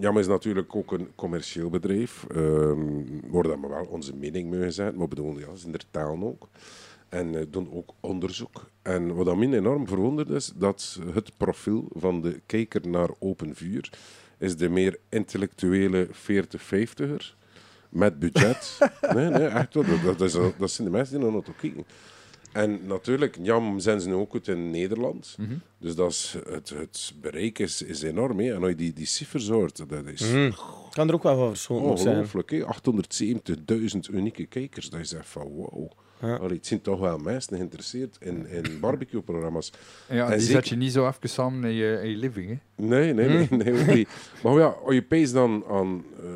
Jam is natuurlijk ook een commercieel bedrijf, waar dat we wel onze mening mee zijn, maar bedoel, ja, in de taal ook. En eh, doen ook onderzoek. En wat mij enorm verwonderd is, dat het profiel van de kijker naar open vuur is de meer intellectuele 40-50er met budget. nee, nee, echt wel. Dat, dat, is, dat zijn de mensen die naar naartoe kijken. En natuurlijk, Jam zijn ze nu ook uit in Nederland. Dus dat is, het, het bereik is, is enorm. Hè. En als je die, die cijfers hoort, dat is Mm. Kan er ook wel van zijn. ongelooflijk. hè. 870.000 unieke kijkers. Dat is echt van wow. Ja. Allee, het zijn toch wel mensen geïnteresseerd in, in barbecue-programma's. Ja, En die zeker- zet je niet zo even samen in je, in je living. Hè? Nee, nee, nee. Hmm. nee niet. Maar ja, als je pees dan aan eh,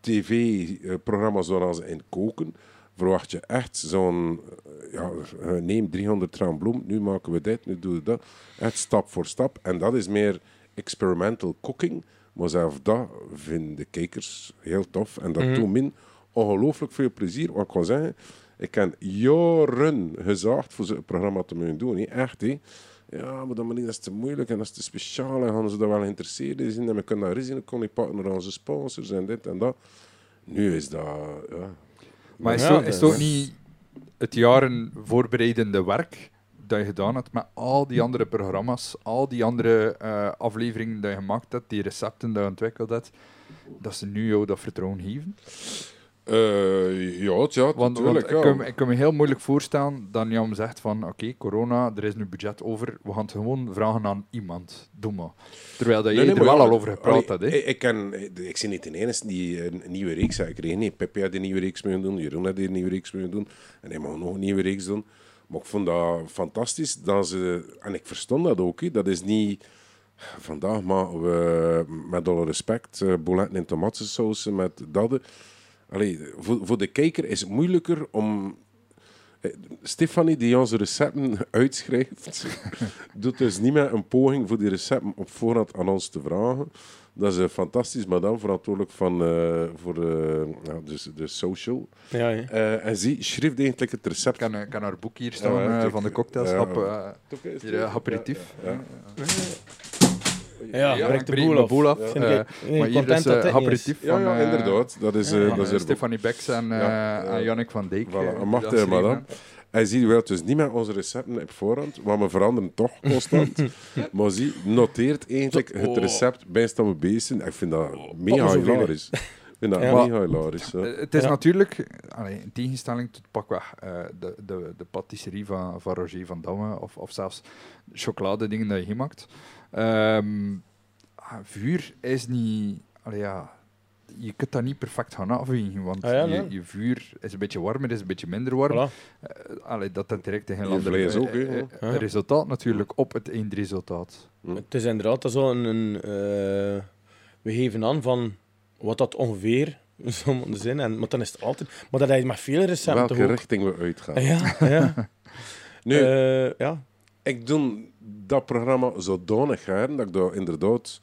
tv-programma's zoals in koken, verwacht je echt zo'n... eh, ja, eh, neem 300 gram bloem, nu maken we dit, nu doen we dat. Echt stap voor stap. En dat is meer experimental cooking. Maar zelfs dat vinden de kijkers heel tof. En dat doet min ongelooflijk veel plezier. Wat ik kan zeggen, ik heb jaren gezaagd voor zo'n programma te moeten doen. hè. Echt, hè. Ja, maar dat, maar niet, dat is te moeilijk en dat is te speciaal. En gaan ze daar wel geïnteresseerd in zijn. En we kunnen daar risico kon ik pakken naar onze sponsors en dit en dat. Nu is dat... Ja, Maar is, Ja, het ook- is het dat ook niet het jaren voorbereidende werk dat je gedaan hebt met al die andere programma's, al die andere eh, afleveringen die je gemaakt hebt, die recepten die je ontwikkeld hebt, dat ze nu jou dat vertrouwen geven? Eh, ja, tja, Want, want natuurlijk. ik, ja. kan, ik kan me heel moeilijk voorstellen dat Jan zegt van oké, corona, er is nu budget over, we gaan het gewoon vragen aan iemand. Doe maar. Terwijl dat je Nee, er wel al over gepraat hebt. hè. Ik, ik, ken, ik zie niet de enige die een nieuwe reeks gekregen. Nee, Pepe had een nieuwe reeks moeten doen, Jeroen had een nieuwe reeks moeten doen. En hij mag nog een nieuwe reeks doen. Maar ik vond dat fantastisch. Dat ze, en ik verstond dat ook. Dat is niet... Vandaag maar we, met alle respect, uh, bouletten en tomatensausen met dat. Allee, voor, voor de kijker is het moeilijker om... Eh, Stefanie, die onze recepten uitschrijft, doet dus niet meer een poging voor die recepten op voorhand aan ons te vragen. Dat is een fantastisch madame, verantwoordelijk van, uh, voor uh, nou, de, de social. Ja, ja. Uh, en ze schreef eigenlijk het recept. Ik kan, kan haar boek hier staan ja, ja, van de cocktails. Hier, aperitief. Ja, ja, breekt de boel af. Boel af. Ja. Uh, maar hier is uh, aperitief ja, van... Ja, inderdaad. Dat is, uh, dat is Stefanie Becks en, ja, en Jannik van Dijk. Voilà, madame. Hij ziet wel dus niet met onze recepten op voorhand, maar we veranderen toch constant. maar zie, noteert eigenlijk het recept bij staan we bezig zijn. Ik vind dat mega hilarisch. Ik vind dat ja. mega hilarisch. Ja. Het is ja. natuurlijk, allee, in tegenstelling tot pakweg uh, de, de, de patisserie van, van Roger van Damme, of, of zelfs chocoladedingen dat je hier maakt. Um, vuur is niet... Allee, ja, je kunt dat niet perfect gaan afwegen, want ah, ja, je, nee. je, vuur is een beetje warmer, is een beetje minder warm. Voilà. Uh, allee, dat dat direct een heel Je ander vlees ook, uh, hè, uh, resultaat natuurlijk op het eindresultaat. Hm. Het is inderdaad zo een... een uh, we geven aan van wat dat ongeveer zou moeten zijn, en, maar dan is het altijd... Maar dat hij met veel recepten Welke richting we uitgaan. Ja, ja. nu, ja. Ik doe dat programma zodanig graag dat ik daar inderdaad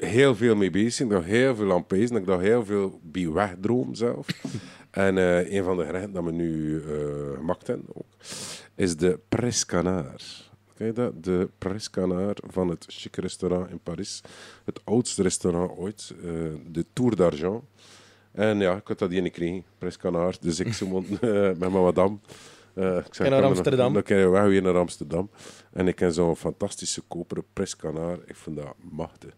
heel veel mee bezig ben, dat ik heel veel aan pees, dat ik daar heel veel bij wegdroom zelf. en uh, een van de gerechten dat we nu uh, gemaakt hebben ook, is de Prescanard. Kijk dat? De Prescanard van het chique restaurant in Parijs. Het oudste restaurant ooit, uh, de Tour d'Argent. En ja, ik had dat hier niet gekregen, Prescanard. Dus ik zo met mijn madame. Uh, ik zei, naar Amsterdam. Dan kan je weg weer naar Amsterdam. En ik ken zo'n fantastische koperen prescanaar. Ik vind dat machtig.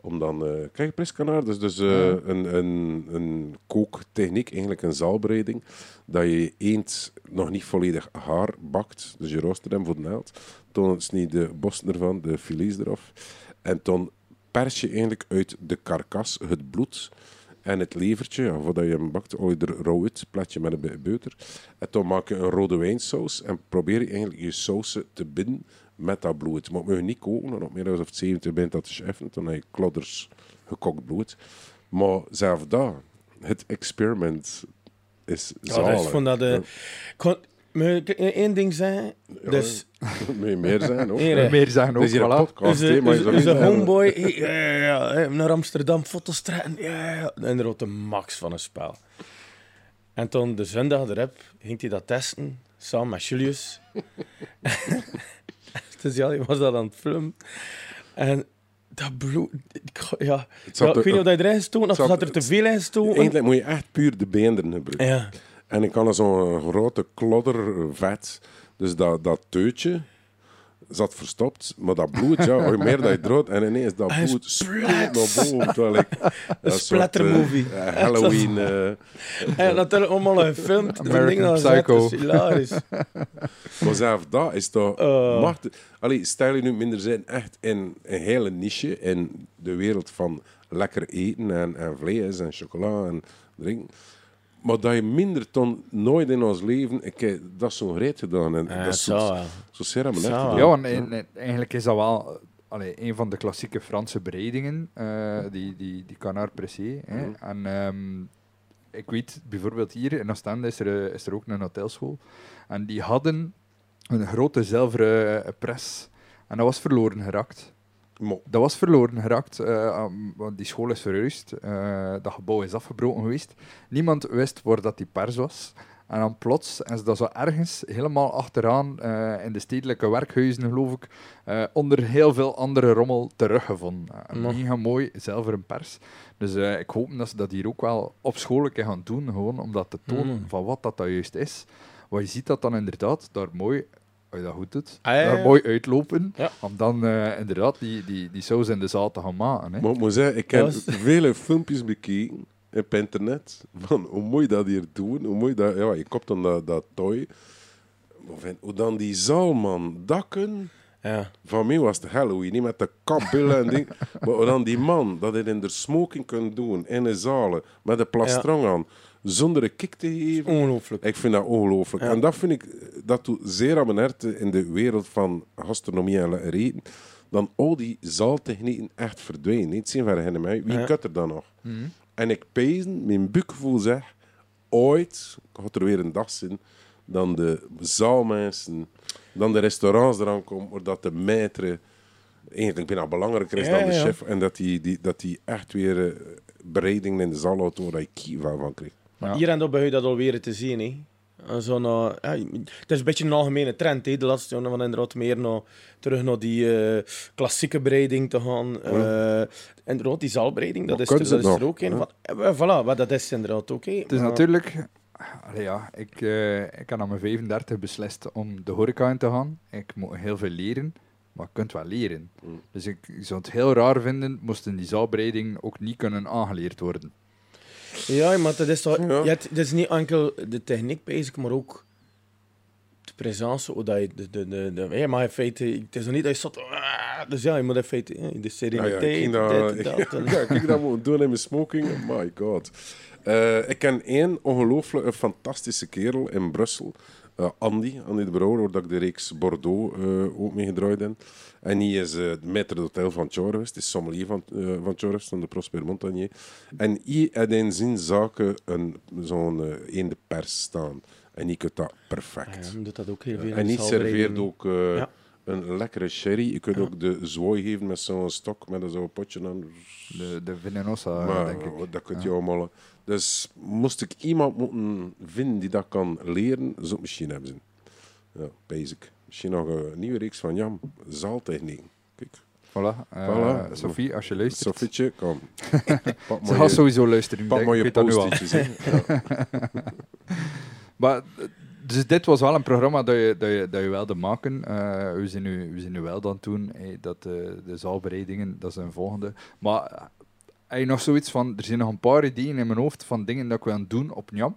Om dan... Uh, kijk, prescanaar, dat is dus uh, ja. een, een, een kooktechniek, eigenlijk een zaalbereiding, dat je eend nog niet volledig haar bakt. Dus je roostert hem voor de naald. Dan snijd de bossen ervan, de filets eraf. En dan pers je eigenlijk uit de karkas het bloed en het levertje, ja, voordat je hem bakt, olie er rauw uit, plat je met een beetje boter. En dan maak je een rode wijnsaus en probeer je eigenlijk je sausen te binden met dat bloed. Maar moet je niet koken, dan op meer dan 70 bent dat is even, dan heb je klodders gekokt bloed. Maar zelf daar, het experiment is zalig. Ja, dat is van dat, uh, kon, Moet ik één ding zeggen? Ja, Dus, moet je meer zijn ook. Ere. Meer zeggen ook, Het is hier een voilà. podcast, is hè, een, maar is, is niet een homeboy ja, ja, ja, naar Amsterdam foto's trekken. Ja, ja. En er de max van een spel. En toen de zondag erop ging hij dat testen, samen met Julius. dus ja, die was dat aan het filmen. En dat bloed... Ja, ja, ik weet niet er- of dat erin gestoken of zat- er te veel in gestoken. Eigenlijk moet je echt puur de beenderen gebruiken. Ja. En ik had zo'n grote klodder vet. Dus dat, dat teutje zat verstopt. Maar dat bloed, ja, hoe meer dat je droot. En ineens dat Hij bloed splat. naar boven. Terwijl ik, dat soort, splattermovie. eh, eh, Halloween. eh, En natuurlijk allemaal gefilmd. Dat American dat Psycho. Dat is hilarisch. maar zelf dat is toch Oh. machtig. Allee, stel je nu minder zijn echt in een hele niche in de wereld van lekker eten en, en vlees en chocola en drinken. Maar dat je minder ton nooit in ons leven, ik heb dat zo'n reet gedaan. En dat is zo, zo, ja. zo zeer aan mijn Zo. echt gedaan. Ja, want en- en eigenlijk is dat wel allee, een van de klassieke Franse bereidingen, eh, die, die, die canard pressé. Hè. Mhm. En ehm, ik weet bijvoorbeeld hier in Oostende is er, eh, is er ook een hotelschool. En die hadden een grote zilveren pres. En dat was verloren geraakt. Dat was verloren geraakt, eh, want die school is verhuisd. eh, dat gebouw is afgebroken geweest. Niemand wist waar dat die pers was. En dan plots is dat zo ergens helemaal achteraan eh, in de stedelijke werkhuizen, geloof ik, onder heel veel andere rommel teruggevonden. Eh, Een mega mooi zilveren pers. Dus ik hoop dat ze dat hier ook wel op school een gaan doen, gewoon om dat te tonen Mm. van wat dat, dat juist is. Want je ziet dat dan inderdaad daar mooi, als je dat goed doet, Ah, ja, ja, daar mooi uitlopen. Ja. Om dan eh, inderdaad die, die, die saus in de zaal te gaan maken. Hè. Maar ik moet zeggen, ik heb vele filmpjes bekeken op internet. Van hoe je dat hier doen? Hoe je dat... Ja, je kopt dan dat, dat toy. Maar hoe dan die zaalman dakken... Ja. Van mij was het Halloween, niet met de kapbillen en ding. Maar hoe dan die man, dat hij in de smoking kunt doen, in de zalen, met een plastrong aan, zonder een kick te geven. Ongelooflijk. Ik vind dat ongelooflijk. Ja. En dat vind ik, dat doet zeer aan mijn hart in de wereld van gastronomie en eten. Dan al die zaaltechnieken echt verdwijnen. Niet zien van mij. Wie Ja. kut er dan nog? En ik pezen, mijn buikgevoel zeg, ooit gaat er weer een dag zijn dan de zaalmensen, dan de restaurants eraan komen, omdat de maître eigenlijk bijna belangrijker is Ja, dan de ja. chef. En dat die, die, dat die echt weer eh, bereidingen in de zaal houdt waar je kievel van Ja. Hier en daar begin je dat alweer te zien. Hè. Zo naar, ja, het is een beetje een algemene trend, hè, de laatste jaren, van inderdaad meer naar, terug naar die eh, klassieke bereiding te gaan. Eh inderdaad, die zaalbereiding, dat, is, er- dat is er ook een hè? van. Eh, voilà, dat is inderdaad ook. hè. Het is Maar- natuurlijk... Allee, ja, ik, eh, ik heb aan mijn 35 beslist om de horeca in te gaan. Ik moet heel veel leren, maar je kunt wel leren. Mm. Dus ik zou het heel raar vinden moesten die zaalbereidingen ook niet kunnen aangeleerd worden. Ja, maar dat is toch... Ja. Ja. het, het is niet enkel de techniek bezig, maar ook de presence. Hoe dat je de, de, de, de, ja, maar in feite, het is nog niet dat je zat... "Ah", Dus ja, je moet in feite ja, de Ja, ja, sereniteit, ik dat, dat. ja, dat moeten doen in mijn smoking. Oh my god. Eh, ik ken één ongelooflijke, fantastische kerel in Brussel. Eh, Andy, Andy de Brouwer, waar dat ik de reeks Bordeaux eh, ook mee gedraaid heb. En hij is de maître d'hôtel van Chorus. Het is sommelier van, eh van Chorus, van de Prosper Montagnier. En hij had in zijn zaken een, zo'n in de pers staan. En hij kunt dat perfect. Ah Ja, hij doet dat ook heel veel. En zaalbereiding. serveert ook eh, Ja. een lekkere sherry. Je kunt ook de zwooi geven met zo'n stok, met zo'n potje aan. De, de Venenosa, denk ik. dat kun je Ja. allemaal. Dus moest ik iemand moeten vinden die dat kan leren, zou het misschien hebben zijn. Ja, basic. Misschien nog een nieuwe reeks van Jam. Zaaltechniek. Kijk, Voilà. Voilà. Sophie, als je luistert. Sofietje, kom. Ze gaat sowieso luisteren. pak maar ik je. Ja. Maar, dus dit was wel een programma dat je, dat je, dat je wilde maken. Eh, we, zijn nu, we zijn nu wel doen. hey, dat, eh, de zaalbereidingen, dat is een volgende. Maar heb je nog zoiets van... Er zijn nog een paar ideeën in mijn hoofd van dingen dat ik wil doen op Njam.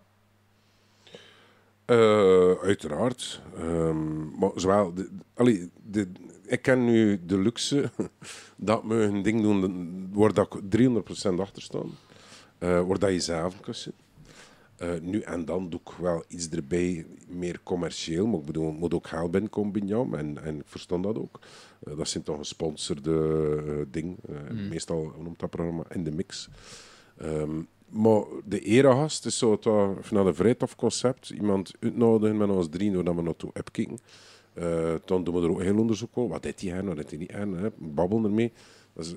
Eh, uiteraard. Ehm, maar zowel, de, allee, de, ik ken nu de luxe dat we een ding doen waar dat ik 300% achter sta. Waar dat je zelf zitten. Eh, nu en dan doe ik wel iets erbij, meer commercieel. Maar ik bedoel, moet ook geld binnenkomen bij jou. En, en ik verstond dat ook. Eh, dat zijn toch gesponsorde uh, ding. Uh, Mm. Meestal noemt dat programma in de mix. Ehm, maar de eregast is zo toch, ik vind dat een vrij tof concept. Iemand uitnodigen met ons drie, doordat we naartoe app kijken. Uh, dan doen we er ook heel onderzoek over. Wat deed hij aan, wat deed hij niet aan? Hè? Babbelen ermee. Dat is,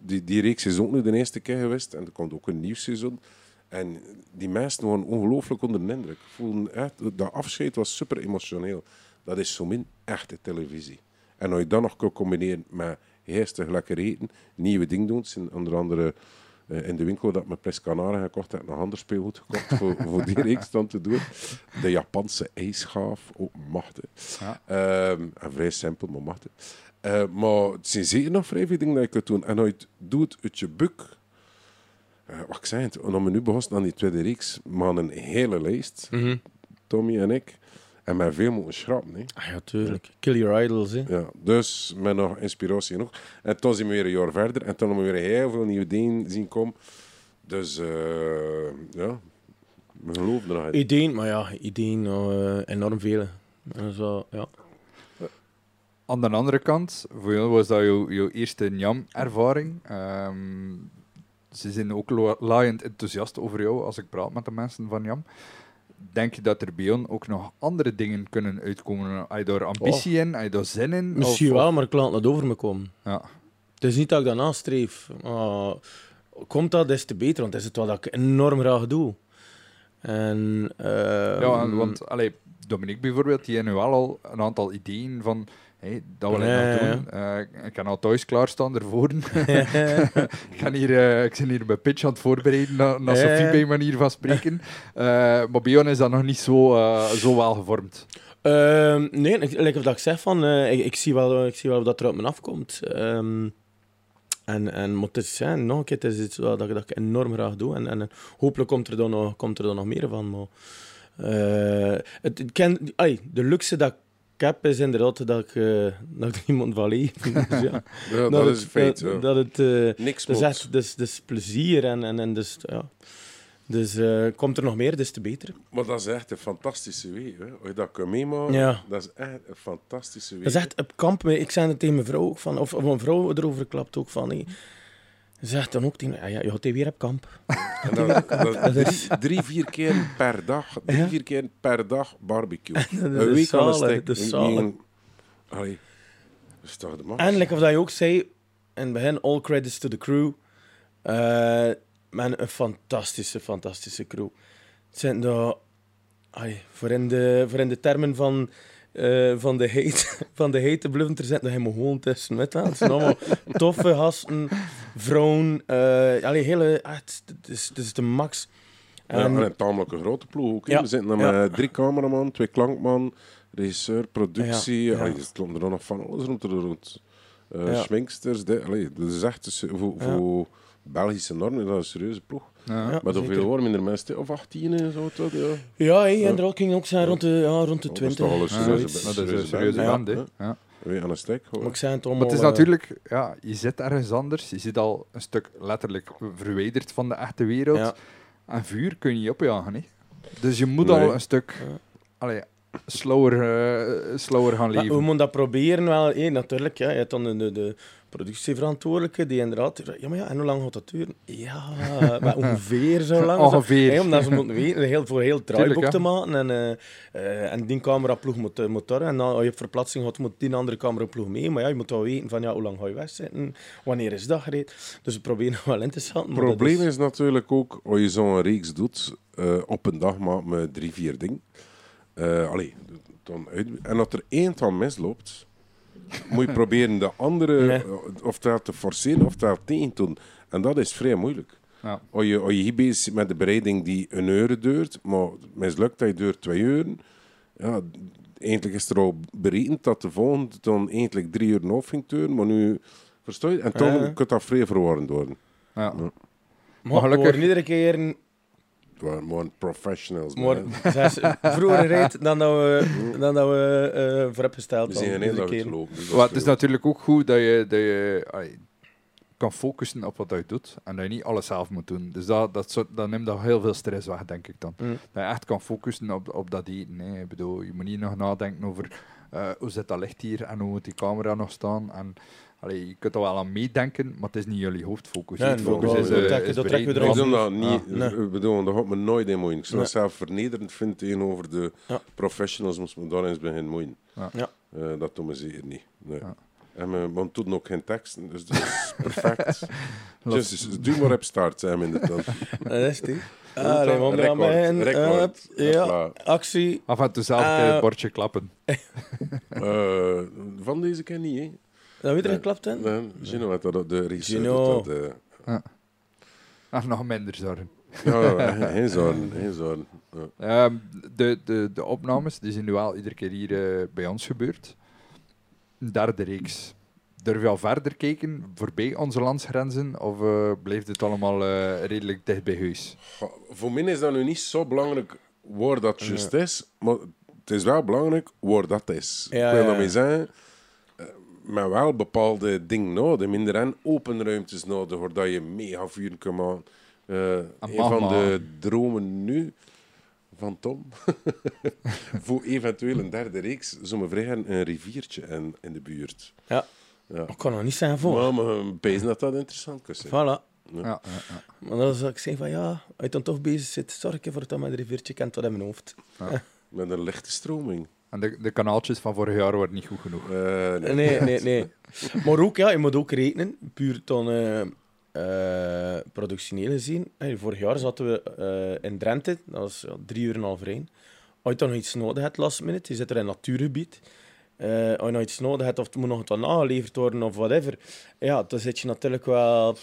die, die reeks is ook nu de eerste keer geweest. En er komt ook een nieuw seizoen. En die mensen waren ongelooflijk onder de indruk. Voelden echt, dat afscheid was super emotioneel. Dat is zo min echte televisie. En als je dat nog kan combineren met heerstig lekker eten, nieuwe dingen doen. zijn onder andere uh, in de winkel dat mijn Pres Canara gekocht heb, nog ander speelgoed gekocht voor, voor die reeks dan te doen. De Japanse ijsgaaf, ook oh, machtig. Ja. Um, en vrij simpel, maar machtig. Uh, maar het zijn zeker nog vrij veel dingen dat je kunt doen. En als je het doet uit je buk, uh, wat ik zei het, om we nu begonnen aan die tweede reeks, maar een hele lijst, mm -hmm. Tommy en ik, en met veel moeten schrappen. Hè. Ah, ja, tuurlijk. Kill your idols, hè. Ja, dus met nog inspiratie genoeg. En toen zijn we weer een jaar verder en toen hebben we weer heel veel nieuwe dingen zien komen. Dus uh, ja, we geloven er nog in. Ideeën, maar ja, ideeën uh, enorm veel. Zo, ja. Aan de andere kant, voor jou was dat jouw, jouw eerste Njam-ervaring. Um, ze zijn ook laaiend enthousiast over jou als ik praat met de mensen van Njam. Denk je dat er bij jou ook nog andere dingen kunnen uitkomen? Je daar ambitie oh. in? Daar zin in? Misschien of, wel, maar ik laat het over me komen. Ja. Het is niet dat ik dat nastreef. Uh, komt dat, des te beter, want dat is het wat ik enorm graag doe. En, uh, ja, want allee, Dominique bijvoorbeeld, die heeft nu wel al een aantal ideeën van hey, dat wil ik ja, nog doen. Uh, ik kan al thuis klaarstaan ervoor. ik, kan hier, uh, ik ben hier mijn pitch aan het voorbereiden, naar na Sophie bij manier van spreken. Uh, maar bij jou is dat nog niet zo, zo wel gevormd. Uh, nee, like dat ik zeg, van, ik, ik, zie wel, ik zie wel dat er op me afkomt. Um, En, en maar het is, ja, nog een keer, het is iets wat, dat, ik- dat ik enorm graag doe. En, en hopelijk komt er dan nog, komt er dan nog meer van. Maar, eh, het, ik ken, ai, de luxe dat ik heb is inderdaad dat ik, eh, dat ik niemand van leef. Dus ja, Ja, dat, het, is feit. Dat, ja. dat het, eh, Niks echt dus, dus plezier en, en, en dus, ja. Dus eh, komt er nog meer, des te beter. Maar dat is echt een fantastische week. Hè. Als je dat kan meemaken, Ja. dat is echt een fantastische week. Dat is echt op kamp. Ik zei het tegen mijn vrouw ook van, of, of mijn vrouw erover klapt ook van. Hey. Ze zegt dan ook tegen mij, ja, je gaat weer op kamp. En drie, drie, vier keer per dag. Drie, Ja. vier keer per dag barbecue. Een week aan een Allee, dat is toch de max? En like of dat je ook zei, in het begin, all credits to the crew. Eh men, een fantastische, fantastische crew. Het zijn daar, ai, voor, in de, voor in de termen van, eh, van de hate, van de hate te bluffen, er zitten helemaal gewoon tussen. Weet je wel. Het zijn allemaal toffe gasten, vrouwen, eh allee, hele, echt, het is, het is de max. Ja, En- en een tamelijk een grote ploeg ook. Ja. We zitten dan Ja. met drie cameraman, twee klankman, regisseur, productie. Ja, ja. Allee, er er nog van alles rond. rond. Eh. Schminksters. De, allee, dat is echt voor, Ja. voor Belgische normen dat is een serieuze ploeg. Ja. Zeker. hoeveel waren minder mensen? Of 18 en zo? Tot, ja. Ja, hey, en er ook ging ook zijn rond de, ja, rond de Oh, dat is 20. toch al een Ja, serieuze dat band. is een serieuze serieuze band, band, ja. hè. Ja. Weer aan een stek. hoor. Maar ik zei het allemaal... Maar het is eh, natuurlijk, ja, je zit ergens anders. Je zit al een stuk letterlijk verwijderd van de echte wereld. Ja. En vuur kun je niet opjagen. Hè. Dus je moet Nee. al een stuk Ja. allee, slower, eh, slower gaan Maar we leven. moeten dat proberen wel. Hé, natuurlijk, ja, je hebt dan de, de, de productieverantwoordelijke die inderdaad... Ja, maar ja, en hoe lang gaat dat duren? Ja, maar ongeveer zo lang. Ongeveer. Omdat ze moeten weten, heel, voor heel draaiboek Tuurlijk, te maken. En, eh, en die cameraploeg moet, eh, moet daar. En dan, als je verplaatsing gaat, moet die andere cameraploeg mee. Maar ja, je moet wel weten van, ja, hoe lang ga je wegzitten? Wanneer is dat gereed? Dus we proberen wel in te schatten. Het probleem is natuurlijk ook, als je zo'n reeks doet, eh, op een dag maar met drie, vier dingen. Allee, dan uit, en dat er één van misloopt, moet je proberen de andere Nee. eh, oftewel te forceren oftewel tegen te doen. En dat is vrij moeilijk. Ja. Als je, als je hier bezig zit met de bereiding die een uur duurt, maar mislukt dat je duurt twee uur, ja, eigenlijk is er al berekend dat de volgende dan eigenlijk drie uur af ging duren, maar nu, versta je? En toen Ja. kan dat vrij verwarrend worden. Ja. Ja. Maar gelukkig- iedere keer een- Het waren professionals, maar zes, vroeger reed dan dat we, dan dat we eh voor hebben gesteld. We zijn lang keer. gelopen. dus dat Maar het is natuurlijk ook goed dat je, dat je kan focussen op wat je doet en dat je niet alles zelf moet doen. Dus dat, dat, soort, dat neemt al heel veel stress weg, denk ik dan. Mm. Dat je echt kan focussen op, op dat eten. Nee, ik bedoel, je moet niet nog nadenken over eh, hoe zit dat licht hier en hoe moet die camera nog staan. En, allee, je kunt er wel aan meedenken, maar het is niet jullie hoofdfocus. Nee, Het focus dat- is, dat eh, trek je- is dat trek je breed. er Ik al doe dat niet. nee. Ik bedoel, dat gaat me nooit in moeien. Ik zou Nee. het zelf vernederend vinden tegenover de Ja. professionals, moest me daar eens beginnen moeien. Ja. Eh, dat doen we zeker niet. Nee. Ja. En we, we doen ook geen teksten, dus dat is perfect. Just, doe maar op start, Sam, in de dan. Dat is die. Ah, nee, man, Record, ja, actie. Af en toe zelf een keer Eh, het bordje klappen. Eh, van deze ken niet, hè? Dat weet je Nee. geklapt, hè? Nee, Gino had dat, de regisseur Gino. doet dat. eh. Ah, nog minder zorgen. ja, ja, geen zorgen, geen zorgen. Ja. Ehm, de, de, de opnames die zijn nu wel iedere keer hier eh, bij ons gebeurd. Een derde reeks. Durf je al verder kijken, voorbij onze landsgrenzen, of eh, blijft het allemaal eh, redelijk dicht bij huis? Goh, Voor mij is dat nu niet zo belangrijk waar dat juist is, maar het is wel belangrijk waar dat is. Ja, ik wil ja, daarmee ja. zeggen, maar wel bepaalde dingen nodig. Minder en open ruimtes nodig, waar je mega vuur kan maken. Eh, een van de dromen nu van Tom, voor eventueel een derde reeks, zo me vragen een riviertje in, in de buurt. Ja. Ja. Ik kan nog niet zijn voor. Maar, maar een pees dat dat interessant kan zijn. Voilà. Ja, ja, ja. Maar dan zou ik zeggen van ja, als je dan toch bezig zit, zorg ervoor dat een riviertje kent wat in mijn hoofd. Met een lichte stroming. En de, de kanaaltjes van vorig jaar worden niet goed genoeg. Eh, nee. Nee, nee, nee. Maar ook, ja, je moet ook rekenen, puur dan eh, productioneel gezien. Hey, vorig jaar zaten we in Drenthe, dat was ja, drie uur en een half rijden. Als je dan nog iets nodig hebt, last minute, je zit er in een natuurgebied. Eh, als je nog iets nodig hebt of moet nog wat nageleverd worden of whatever, ja, dan zit je natuurlijk wel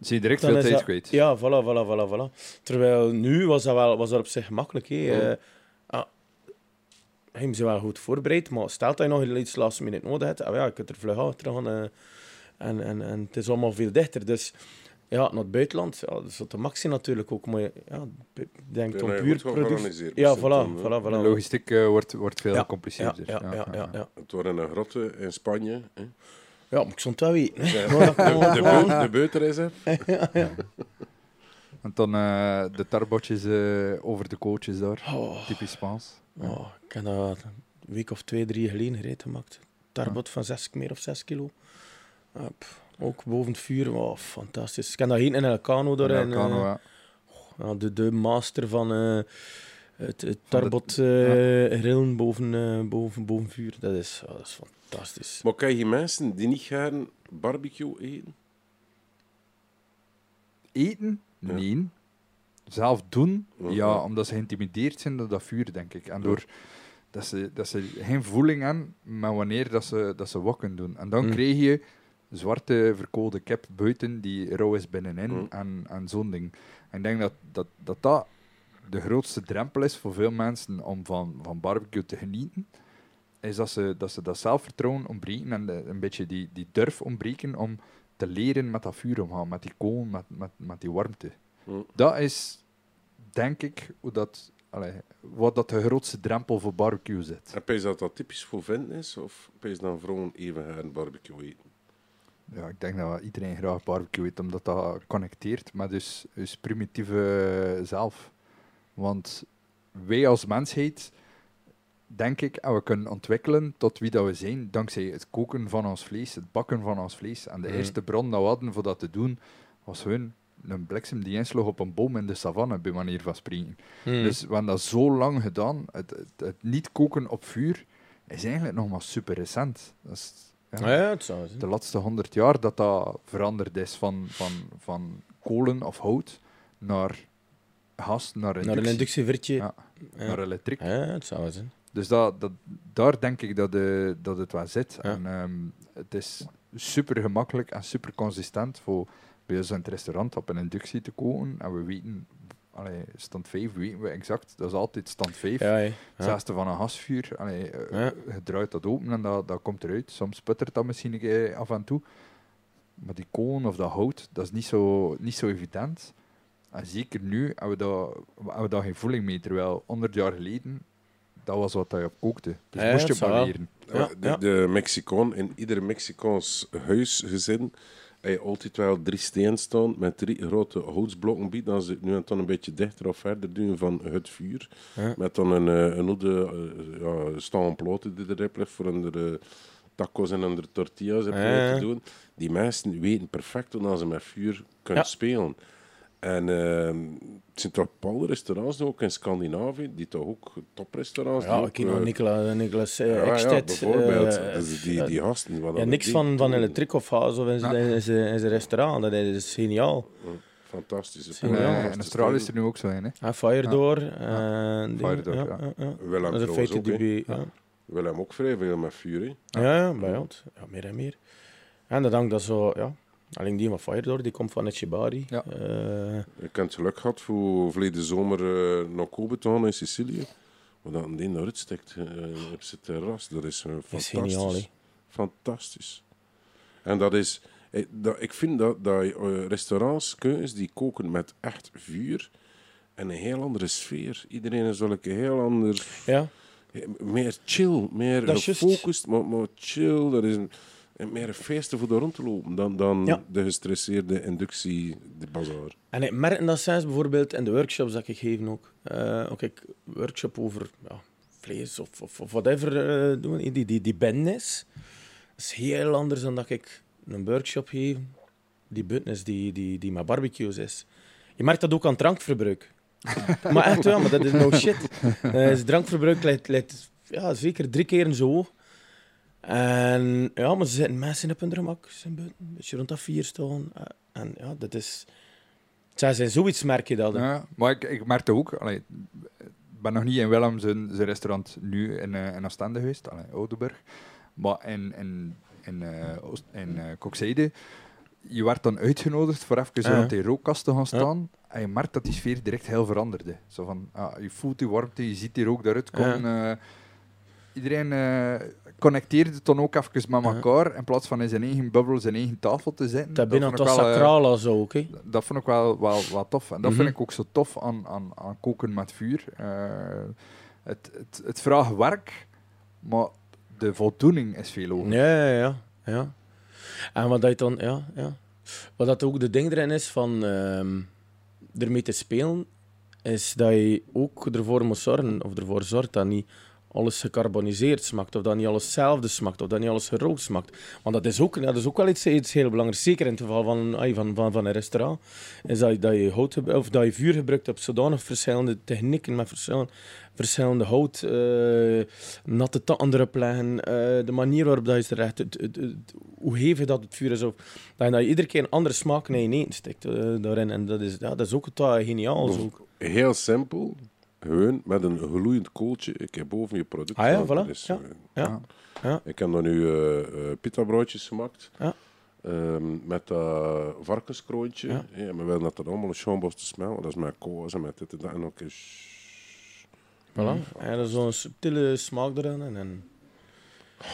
Zie je direct veel tijd kwijt. Ja, voilà, voilà, voilà, voilà. Terwijl nu was dat, wel, was dat op zich makkelijk. Hij is wel goed voorbereid, maar stel dat je nog iets last minute nodig hebt, ah, ja, je kunt er vlug achter gaan. eh, En, en, en het is allemaal veel dichter. Dus ja, naar het buitenland, ja, dat is wat de maxi natuurlijk ook. Maar ja, denk Ja, om puur productie. Ja, voilà, dan, voilà, voilà. De logistiek eh, wordt, wordt veel Ja, ja, gecompliceerder. ja, ja, ja, ja. Het waren een grotte in Spanje. Hè. Ja, maar ik stond het wel weten. hè. Ja. De, de, de beuter is er. En dan eh, de tarbotjes eh, over de coaches daar. Oh, Typisch Spaans. oh, ik heb dat een week of twee, drie geleden gereden gemaakt. Tarbot van zes, meer of 6 kilo. Ook boven het vuur. Fantastisch. Ik heb dat heen in El Cano daar. Ja, en, kan eh, ja, de, de master van eh, het, het Tarbot eh, grillen boven, eh, boven, boven vuur. Dat is, oh, dat is fantastisch. Maar krijg je mensen die niet graag barbecue eten? Eten? Ja. Nee. Zelf doen? Ja, omdat ze geïntimideerd zijn door dat vuur, denk ik. En Ja. Dat ze, dat ze geen voeling hebben, maar wanneer dat ze, dat ze kunnen doen. En dan krijg je zwarte verkoolde kip buiten die rauw is binnenin en, en zo'n ding. En ik denk dat dat, dat dat de grootste drempel is voor veel mensen om van, van barbecue te genieten. Is dat ze dat, ze dat zelfvertrouwen ontbreken en de- een beetje die, die durf ontbreken om te leren met dat vuur omgaan, met die kool, met, met, met die warmte. Mhm. Dat is, denk ik, hoe dat, allee, wat dat de grootste drempel voor barbecue zit. En pees dat dat typisch voor venten is? Of pees dan vrouwen even graag barbecue eten? Ja, ik denk dat iedereen graag barbecue eet, omdat dat connecteert met dus, dus primitieve zelf. Want wij als mensheid, denk ik, en we kunnen ontwikkelen tot wie dat we zijn, dankzij het koken van ons vlees, het bakken van ons vlees. En de Mhm. eerste bron dat we hadden voor dat te doen, was hun een bliksem die insloeg op een boom in de savanne, bij manier van spreken. Hmm. Dus we hebben dat zo lang gedaan. Het, het, het niet koken op vuur is eigenlijk nog maar super recent. Dat is, ja, Ah ja, het zou zijn. de laatste honderd jaar dat dat veranderd is van, van, van kolen of hout naar gas, naar inductie, Naar een inductievertje. Ja. Naar elektriek. Ja, het zou zijn. Dus dat, dat, daar denk ik dat, de, dat het wel zit. En, ehm, het is super gemakkelijk en super consistent voor bij ons in het restaurant op een inductie te koken. En we weten, allee, stand 5 weten we exact, dat is altijd stand 5. Ja, ja. zesde van een gasvuur. Allee, eh, Ja. Je draait dat open en dat, dat komt eruit. Soms sputtert dat misschien een keer af en toe. Maar die kolen of dat hout, dat is niet zo, niet zo evident. En zeker nu hebben we, daar, hebben we daar geen voeling mee. Terwijl 100 jaar geleden, dat was wat je op kookte. Dus Ja, moest je maar leren. Ja, de, ja. de Mexicaan, in ieder Mexicaans huisgezin, heb je altijd wel drie steen staan met drie grote houtsblokken bij. Dan ze nu en dan een beetje dichter of verder doen van het vuur. Ja. Met dan een, eh, een oude uh, ja, staan platen die erop ligt voor onder tacos en onder tortillas heb Ja, ja. te doen. Die mensen weten perfect hoe ze met vuur kunnen Ja. spelen. En ehm, het zijn toch bepaalde restaurants ook in Scandinavië, die toch ook toprestaurants Ja, die ik ook, nog eh, Nicola, Nicolas uh, ja, ja, Ekstedt, bijvoorbeeld. eh, dus die, die gasten. wat ja, niks van, van elektriek of of in zijn Ja. restaurant. Dat is geniaal. Fantastische Zie En, je eh, wel. in Australië is er nu ook zo in. Hè? Ja, Fire Door. eh, dingen. Fire Door, ja, ja. ja, ja. Willem Dat is ook, ja. Willem ook vrij veel met vuur. Ja, ja, bij ons. Ja, meer en meer. En dan hangt dat zo, ja. Alleen die van Fire Door, die komt van het Shibari. Ja. Eh, Ik heb het geluk gehad voor verleden zomer eh, naar Kobe te gaan in Sicilië. Maar dat een eruit steekt eh, op zijn terras, dat is is fantastisch. geniaal. Fantastisch. En dat is... dat, ik vind dat, dat restaurants, keukens, die koken met echt vuur en een heel andere sfeer. Iedereen is wel een heel ander... ja. Meer chill, meer gefocust, maar, maar chill. Dat is een, en meer een feesten voor de rond te lopen dan, dan Ja. de gestresseerde inductie, de bazaar. En ik merk dat zelfs bijvoorbeeld in de workshops dat ik geef ook. Eh ook ik workshop over ja, vlees of, of, of whatever eh, doen, die, die, die business. Dat is heel anders dan dat ik een workshop geef, die business die, die, die met barbecues is. Je merkt dat ook aan drankverbruik. maar echt wel, maar dat is no shit. Het drankverbruik lijkt, lijkt ja, zeker drie keer zo hoog. En ja, maar ze zitten mensen op hun gemak. Ze zijn buiten, een beetje rond dat vier staan. Eh, En ja, dat is... Zij zijn zoiets merk je dat. hè. Ja, maar ik, ik merkte ook, allee, ik ben nog niet in Willem zijn, zijn restaurant nu in, eh in Oostende geweest, allee, Oudenburg, maar in, in, in, Oost- in Kokzijde, je werd dan uitgenodigd voor even zo Ja. aan die rookkast te gaan staan. En je merkt dat die sfeer direct heel veranderde. Zo van, ah, je voelt die warmte, je ziet die rook eruit komen. eh, iedereen eh, connecteerde dan ook even met elkaar, in plaats van in zijn eigen bubbel, zijn eigen tafel te zitten. Dat vond toch eh, sacraal als zo, oké? dat vond ik wel, wel, wel tof. En dat Mhm. vind ik ook zo tof aan, aan, aan koken met vuur. Eh, het, het, het vraagt werk, maar de voldoening is veel hoger. Ja, ja, ja, ja. En wat dat dan, ja, ja. Wat dat ook de ding erin is van ehm, ermee te spelen, is dat je ook ervoor moet zorgen, of ervoor zorgt dat niet alles gecarboniseerd smaakt, of dat niet alles hetzelfde smaakt, of dat niet alles gerookt smaakt. Want dat is ook, dat is ook wel iets, iets heel belangrijks, zeker in het geval van, van, van, van een restaurant, is dat je, dat je, hout, of dat je vuur gebruikt op zodanig verschillende technieken, met verschillende, verschillende hout, eh, natte tanden erop leggen, eh, de manier waarop dat je ze recht, het, het, het- hoe hevig dat het vuur is, of, dat je, iedere keer een andere smaak naar je eten stikt eh, daarin. En dat is, ja, dat is ook geniaal. Heel simpel. Gewoon met een gloeiend kooltje. Ik heb boven je product Ah ja, voilà. Ja. eh, Ja. Ja. Ik heb dan nu eh eh, pita-broodjes gemaakt. Ja. Ehm, met dat varkenskroontje. Ja. Ja. maar wel dat dat allemaal een schoonbos te smellen. Dat is met koos en met dit en dat. En ook eens... Voilà. En er is zo'n subtiele smaak erin. En, en,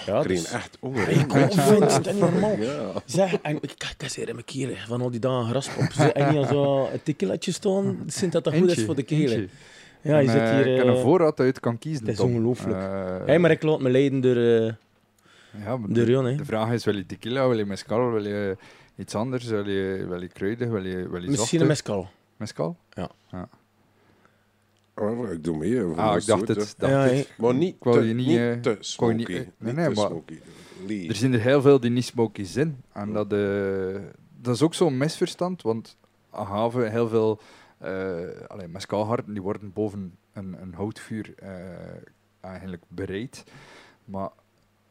ja, Ik kreeg dus- echt honger. Ik vind het is niet normaal. Ja. Zeg, en ik kijk eens hier in mijn keel van al die dagen gras op. En niet al zo een tequilaatje staan, sinds dat dat goed is voor de keel. Ja, je En, zit eh, hier... ik heb een eh, voorraad dat je het kan kiezen. het is ongelooflijk. Eh, Hey, maar ik laat me leiden door... ja, door de, Jan, hè. de vraag is, wil je tequila, wil je mezcal, wil je iets anders, wil je, wil je kruiden, wil je, wil je Misschien een mescal. Mezcal? Oh, ik doe mee. voor Ah, de ik dacht het. dacht Ja, het. Maar niet Ik wou te, je niet, niet, te smoky. je niet- nee, nee, te maar-. Er zijn er heel veel die niet smoky zijn. En dat, eh, dat is ook zo'n misverstand, want agave, heel veel uh, allee, mescalharten, die worden boven een, een houtvuur eh, eigenlijk bereid. Maar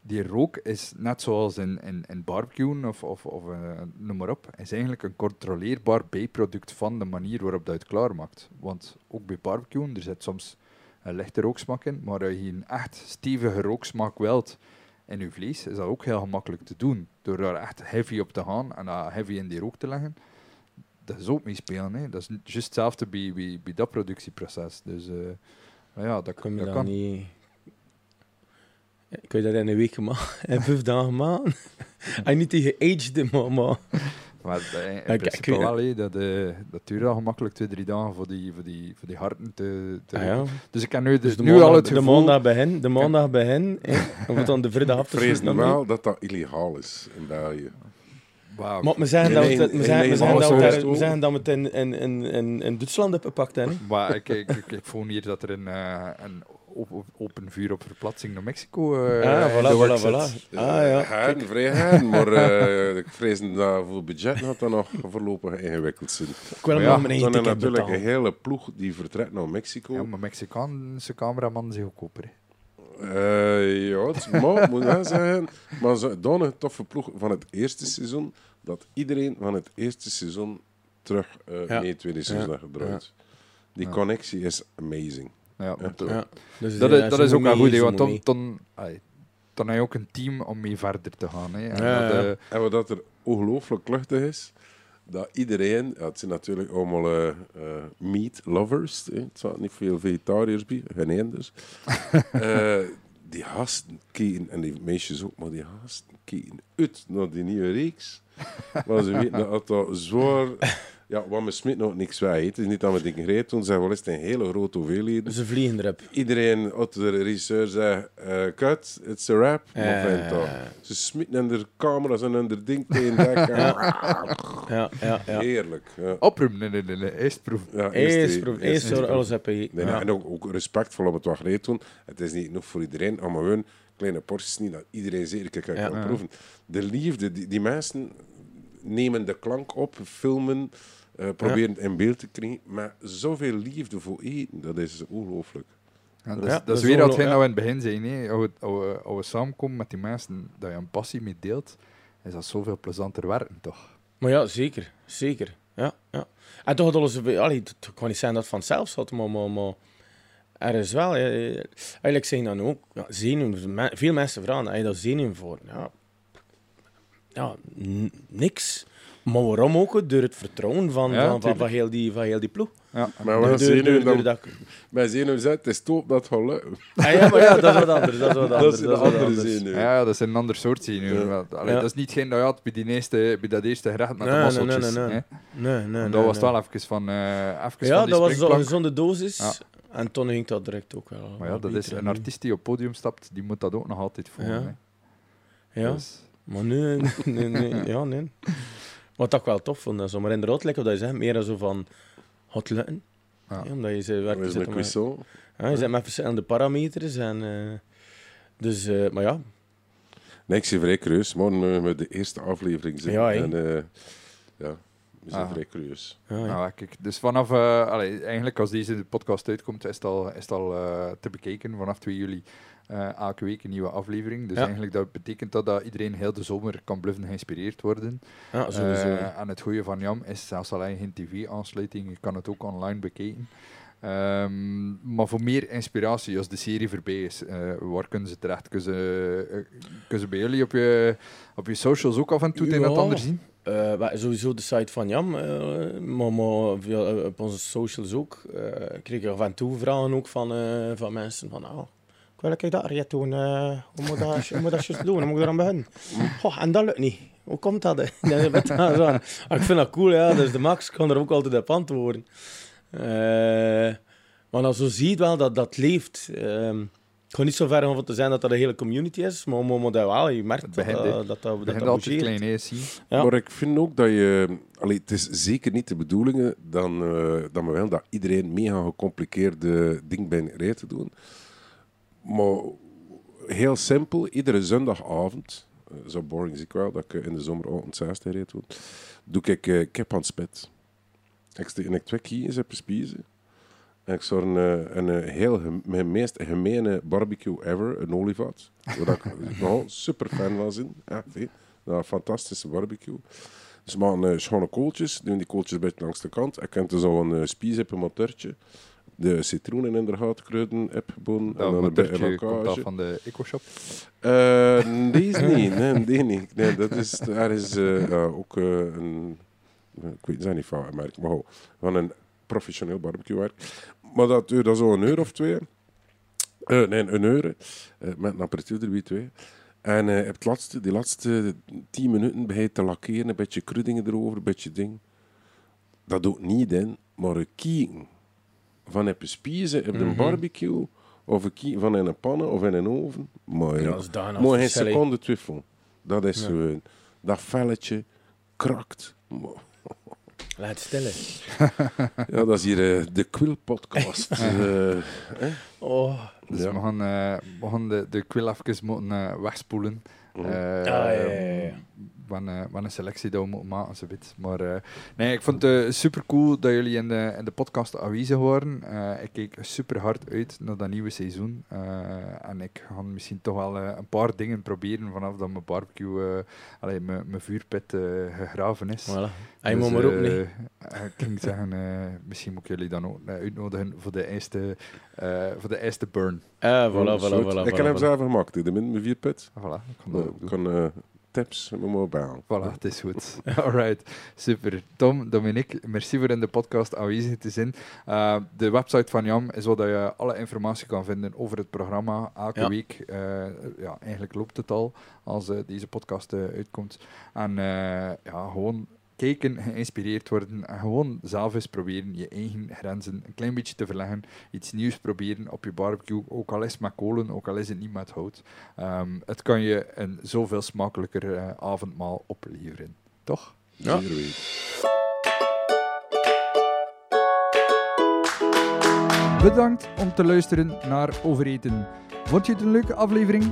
die rook is net zoals in, in, in barbecuen of, of, of eh, noem maar op, is eigenlijk een controleerbaar bijproduct van de manier waarop dat je het klaarmaakt. Want ook bij barbecuen, er zit soms een lichte rooksmaak in, maar als je een echt stevige rooksmaak wilt in je vlees, is dat ook heel gemakkelijk te doen. Door daar echt heavy op te gaan en dat heavy in die rook te leggen. Dat is ook meespelen. Hè. Dat is juist hetzelfde bij, bij, bij dat productieproces. Dus eh, maar ja, dat, Kun je dat dat kan. niet... Kun je dat in een week maken? In vijf dagen maken? En niet die geaged, maar... maar Maar dat- in, ik- principe ik- wel, hè. dat, eh, dat duurt al gemakkelijk twee, drie dagen voor die, voor die, voor die harten te, te ah, ja. Dus ik heb nu, de, Dus de nu maandag, al het de gevoel... maandag begin, de maandag begin, hè. Dan wordt dan de vrijdag af te vrees wel dat dat illegaal is in België. Wauw. Maar we zeggen dat we het- we Nee, zeggen- we nee, zeggen dat we we dat we het in- in- in- Duitsland hebben gepakt, hè. Maar ik, ik, ik, ik voel hier dat er een, eh, een op- open vuur op verplaatsing naar Mexico eh Ah, voilà, voilà, voilà. Ah, ja. Gaan, vrij gaan, maar eh, ik vrees dat voor budget gaat dat nog voorlopig ingewikkeld zijn. Ik wil ja, Er natuurlijk een hele ploeg die vertrekt naar Mexico. Ja, maar Mexicaanse cameraman zijn goedkoper. hè. Eh, ja, het maar, moet wel zeggen. Maar een toffe ploeg van het eerste seizoen, dat iedereen van het eerste seizoen terug eh Ja. mee het tweede seizoen Ja. gedraaid. Die Ja. connectie is amazing. Ja, dus, dat, is, dat ze is ook wel goed, want dan, dan, dan heb je ook een team om mee verder te gaan. Hè. En Ja, dat, ja. eh, En wat dat er ongelooflijk luchtig is, dat iedereen, ja, het zijn natuurlijk allemaal eh, eh, meat lovers, hè. het zijn niet veel vegetariërs bij, geen één dus. Eh, die gasten keken, en die meisjes ook, maar die gasten keken uit naar die nieuwe reeks. Maar ze weten dat dat zwaar... Ja, wat me smit nog niks wij. Het is niet dat we dingen greep doen, ze hebben wel eens een hele grote hoeveelheden. Ze vliegen erop. Iedereen uit de regisseur zei, eh cut, it's a rap. Maar Eh. Ze smitten in de camera's en in de ding tegen. Ja, ja, ja. Heerlijk. Ja. oproepen, nee, nee, nee, nee, eerst proeven. Ja, Eerst, proef- eerst door proef. alles hebben. Nee, nee, Ja. En ook, ook respectvol om het wat greep doen. Het is niet nog voor iedereen, maar gewoon kleine porties niet dat iedereen zeker kan Ja. kan proeven. De liefde, die, die mensen nemen de klank op, filmen, eh, proberen het in beeld te krijgen. Maar zoveel liefde voor eten, dat is ongelooflijk. Ja, dat, Ja, is, dat dat is is weer dat we in het begin zeiden. hè. Als we, als we- als we samenkomen met die mensen, dat je een passie mee deelt, is dat zoveel plezanter werken, toch? Maar ja, zeker. Zeker. Ja, ja. En toch had alles... Allee, het kan niet zijn dat het vanzelf zat, maar... maar, maar er is wel... eh, Eigenlijk zijn dan ook... Ja, zenuwen. Veel mensen vragen, heb je daar zenuwen voor? Ja, ja niks. Maar waarom ook? Door het vertrouwen van, Ja, van, van, van, heel, die, van heel die ploeg. Ja. Maar door- zien nu dat- Mijn zenuw zet, het is top dat het gaat lukken. Ah, ja, maar ja, dat is wat anders. Dat is wat anders. een dat is wat andere anders. zenuw. Ja, dat is een ander soort zenuw. Ja. Allee. Dat is niet geen dat je had bij, die eerste, bij dat eerste gerecht met Nee, de nee, nee, masseltjes. nee, nee. Nee, nee, Want nee, dat was nee. wel even van, eh even van Ja, die dat was een gezonde dosis. Ja. En toen ging dat direct ook wel. Maar ja, dat is een nu. artiest die op het podium stapt, die moet dat ook nog altijd voelen. Ja. Ja, maar nu, nee, nee, ja, nee. Wat ik wel tof vond, dat zo maar inderdaad, like wat je zegt, meer zo van het lukken. Ja. Ja, omdat je ze Dat werkt met, ja, je zit met verschillende parameters. En, eh, dus, eh, maar ja, Nee, ik zie vrij curieus. Morgen we de eerste aflevering zijn. Ja, en, eh, ja, we zijn Ah. vrij curieus. ja, ja. nou, kijk, dus vanaf, eh, allee, eigenlijk als deze podcast uitkomt, is het al, is het al te bekeken. Vanaf 2 juli eh, elke week een nieuwe aflevering. Dus Ja. eigenlijk dat betekent dat, dat iedereen heel de zomer kan bluffen geïnspireerd worden. ja sowieso. Eh, en het goede van Jam is zelfs alleen geen tv-aansluiting, je kan het ook online bekijken. Ehm, maar voor meer inspiratie, als de serie voorbij is, eh, waar kunnen ze terecht? Kunnen ze, kunnen ze bij jullie op je, op je socials ook af en toe het een en het Ja. ander zien? Sowieso de site van Jam, maar, maar via, op onze socials ook. kreeg ik af en toe vragen ook van, van mensen van, ah, ik dat Ariët doen, hoe moet dat, hoe moet dat juist doen, hoe moet ik eraan beginnen? Goh, en dat lukt niet. Hoe komt dat? Dan zo. Ah, ik vind dat cool, ja, dus de Max kan er ook altijd op antwoorden. Eh, maar als zo ziet wel dat dat leeft. ehm, ik ga niet zo ver om te zijn dat dat een hele community is, maar, maar, maar dat wel, je merkt Het dat begint, dat, dat, dat, dat, dat altijd klein, zie. Ja. Maar ik vind ook dat je... Allee, het is zeker niet de bedoeling dan, eh, dat we willen dat iedereen mega gecompliceerde ding bij rij te doen. Maar heel simpel, iedere zondagavond, eh, zo boring is ik wel, dat ik eh, in de zomer een 60 reed doe, ik eh, kip aan het spit. Ik steek ik twee kies op spiezen. En ik zorg een, een, heel, mijn meest gemene barbecue ever, een olievat. Waar ik nogal super fan van ben. Echt. Nou, een fantastische barbecue. Dus we maken eh, schone kooltjes, doen die kooltjes een beetje langs de kant. Ik heb dus al een uh, op een motortje. De citroenen in de kruiden, epbonen en Dat dan een beetje van de EcoShop. Eh, deze niet, nee, die niet. Nee, dat is, daar is eh, ja, ook eh, een, ik weet het niet van een merk, maar gewoon van een professioneel barbecuewerk. Maar dat duurt dan zo een uur of twee. Eh, nee, een uur. eh, met een aperitief erbij twee. En eh, op het laatste, die laatste tien minuten je te lakkeren, een beetje kruidingen erover, een beetje ding. Dat doet niet in, maar een kieken van heb je spiezen op de Mhm. barbecue, of een van in een pannen of in een oven. Ja, geen verschillen. seconde twijfel. Dat is Ja. gewoon, dat velletje krakt. Laat het stillen. Ja, dat is hier eh, de Quill podcast. Eh? Oh. Dus Ja. we gaan, eh, we gaan de, de quill even moeten eh, wegspoelen. Ah, ja, ja. Wat, een, wat een selectie dat we moeten maken, zo. Maar eh, nee, ik vond het super cool dat jullie in de, in de podcast aanwezig waren. Eh, ik keek super hard uit naar dat nieuwe seizoen. Eh, en ik ga misschien toch wel eh, een paar dingen proberen vanaf dat mijn barbecue, eh allee, mijn, mijn vuurpit eh, gegraven is. Voilà. Hij Dus, moet maar ook eh, niet. eh, ik ging zeggen, eh, misschien moet ik jullie dan ook eh, uitnodigen voor de eerste, eh, voor de eerste burn. Ah, voilà, Oh, voilà, voilà, ik voilà, heb hem voilà. zelf gemaakt, de min mijn vierpit. Voilà, ik kan dat Ik ook doen. kan eh, tips mobiel. Voilà, het is goed. Alright, super. Tom, Dominique, merci voor in de podcast aanwezig te zijn. Uh, de website van Jam is waar je alle informatie kan vinden over het programma. Elke Ja. week, eh, ja, eigenlijk loopt het al als eh, deze podcast eh, uitkomt. En eh, ja, gewoon kijken, geïnspireerd worden en gewoon zelf eens proberen je eigen grenzen een klein beetje te verleggen. Iets nieuws proberen op je barbecue, ook al is het met kolen, ook al is het niet met hout. Ehm, het kan je een zoveel smakelijker eh, avondmaal opleveren. Toch? Ja. Bedankt om te luisteren naar Overeten. Vond je het een leuke aflevering?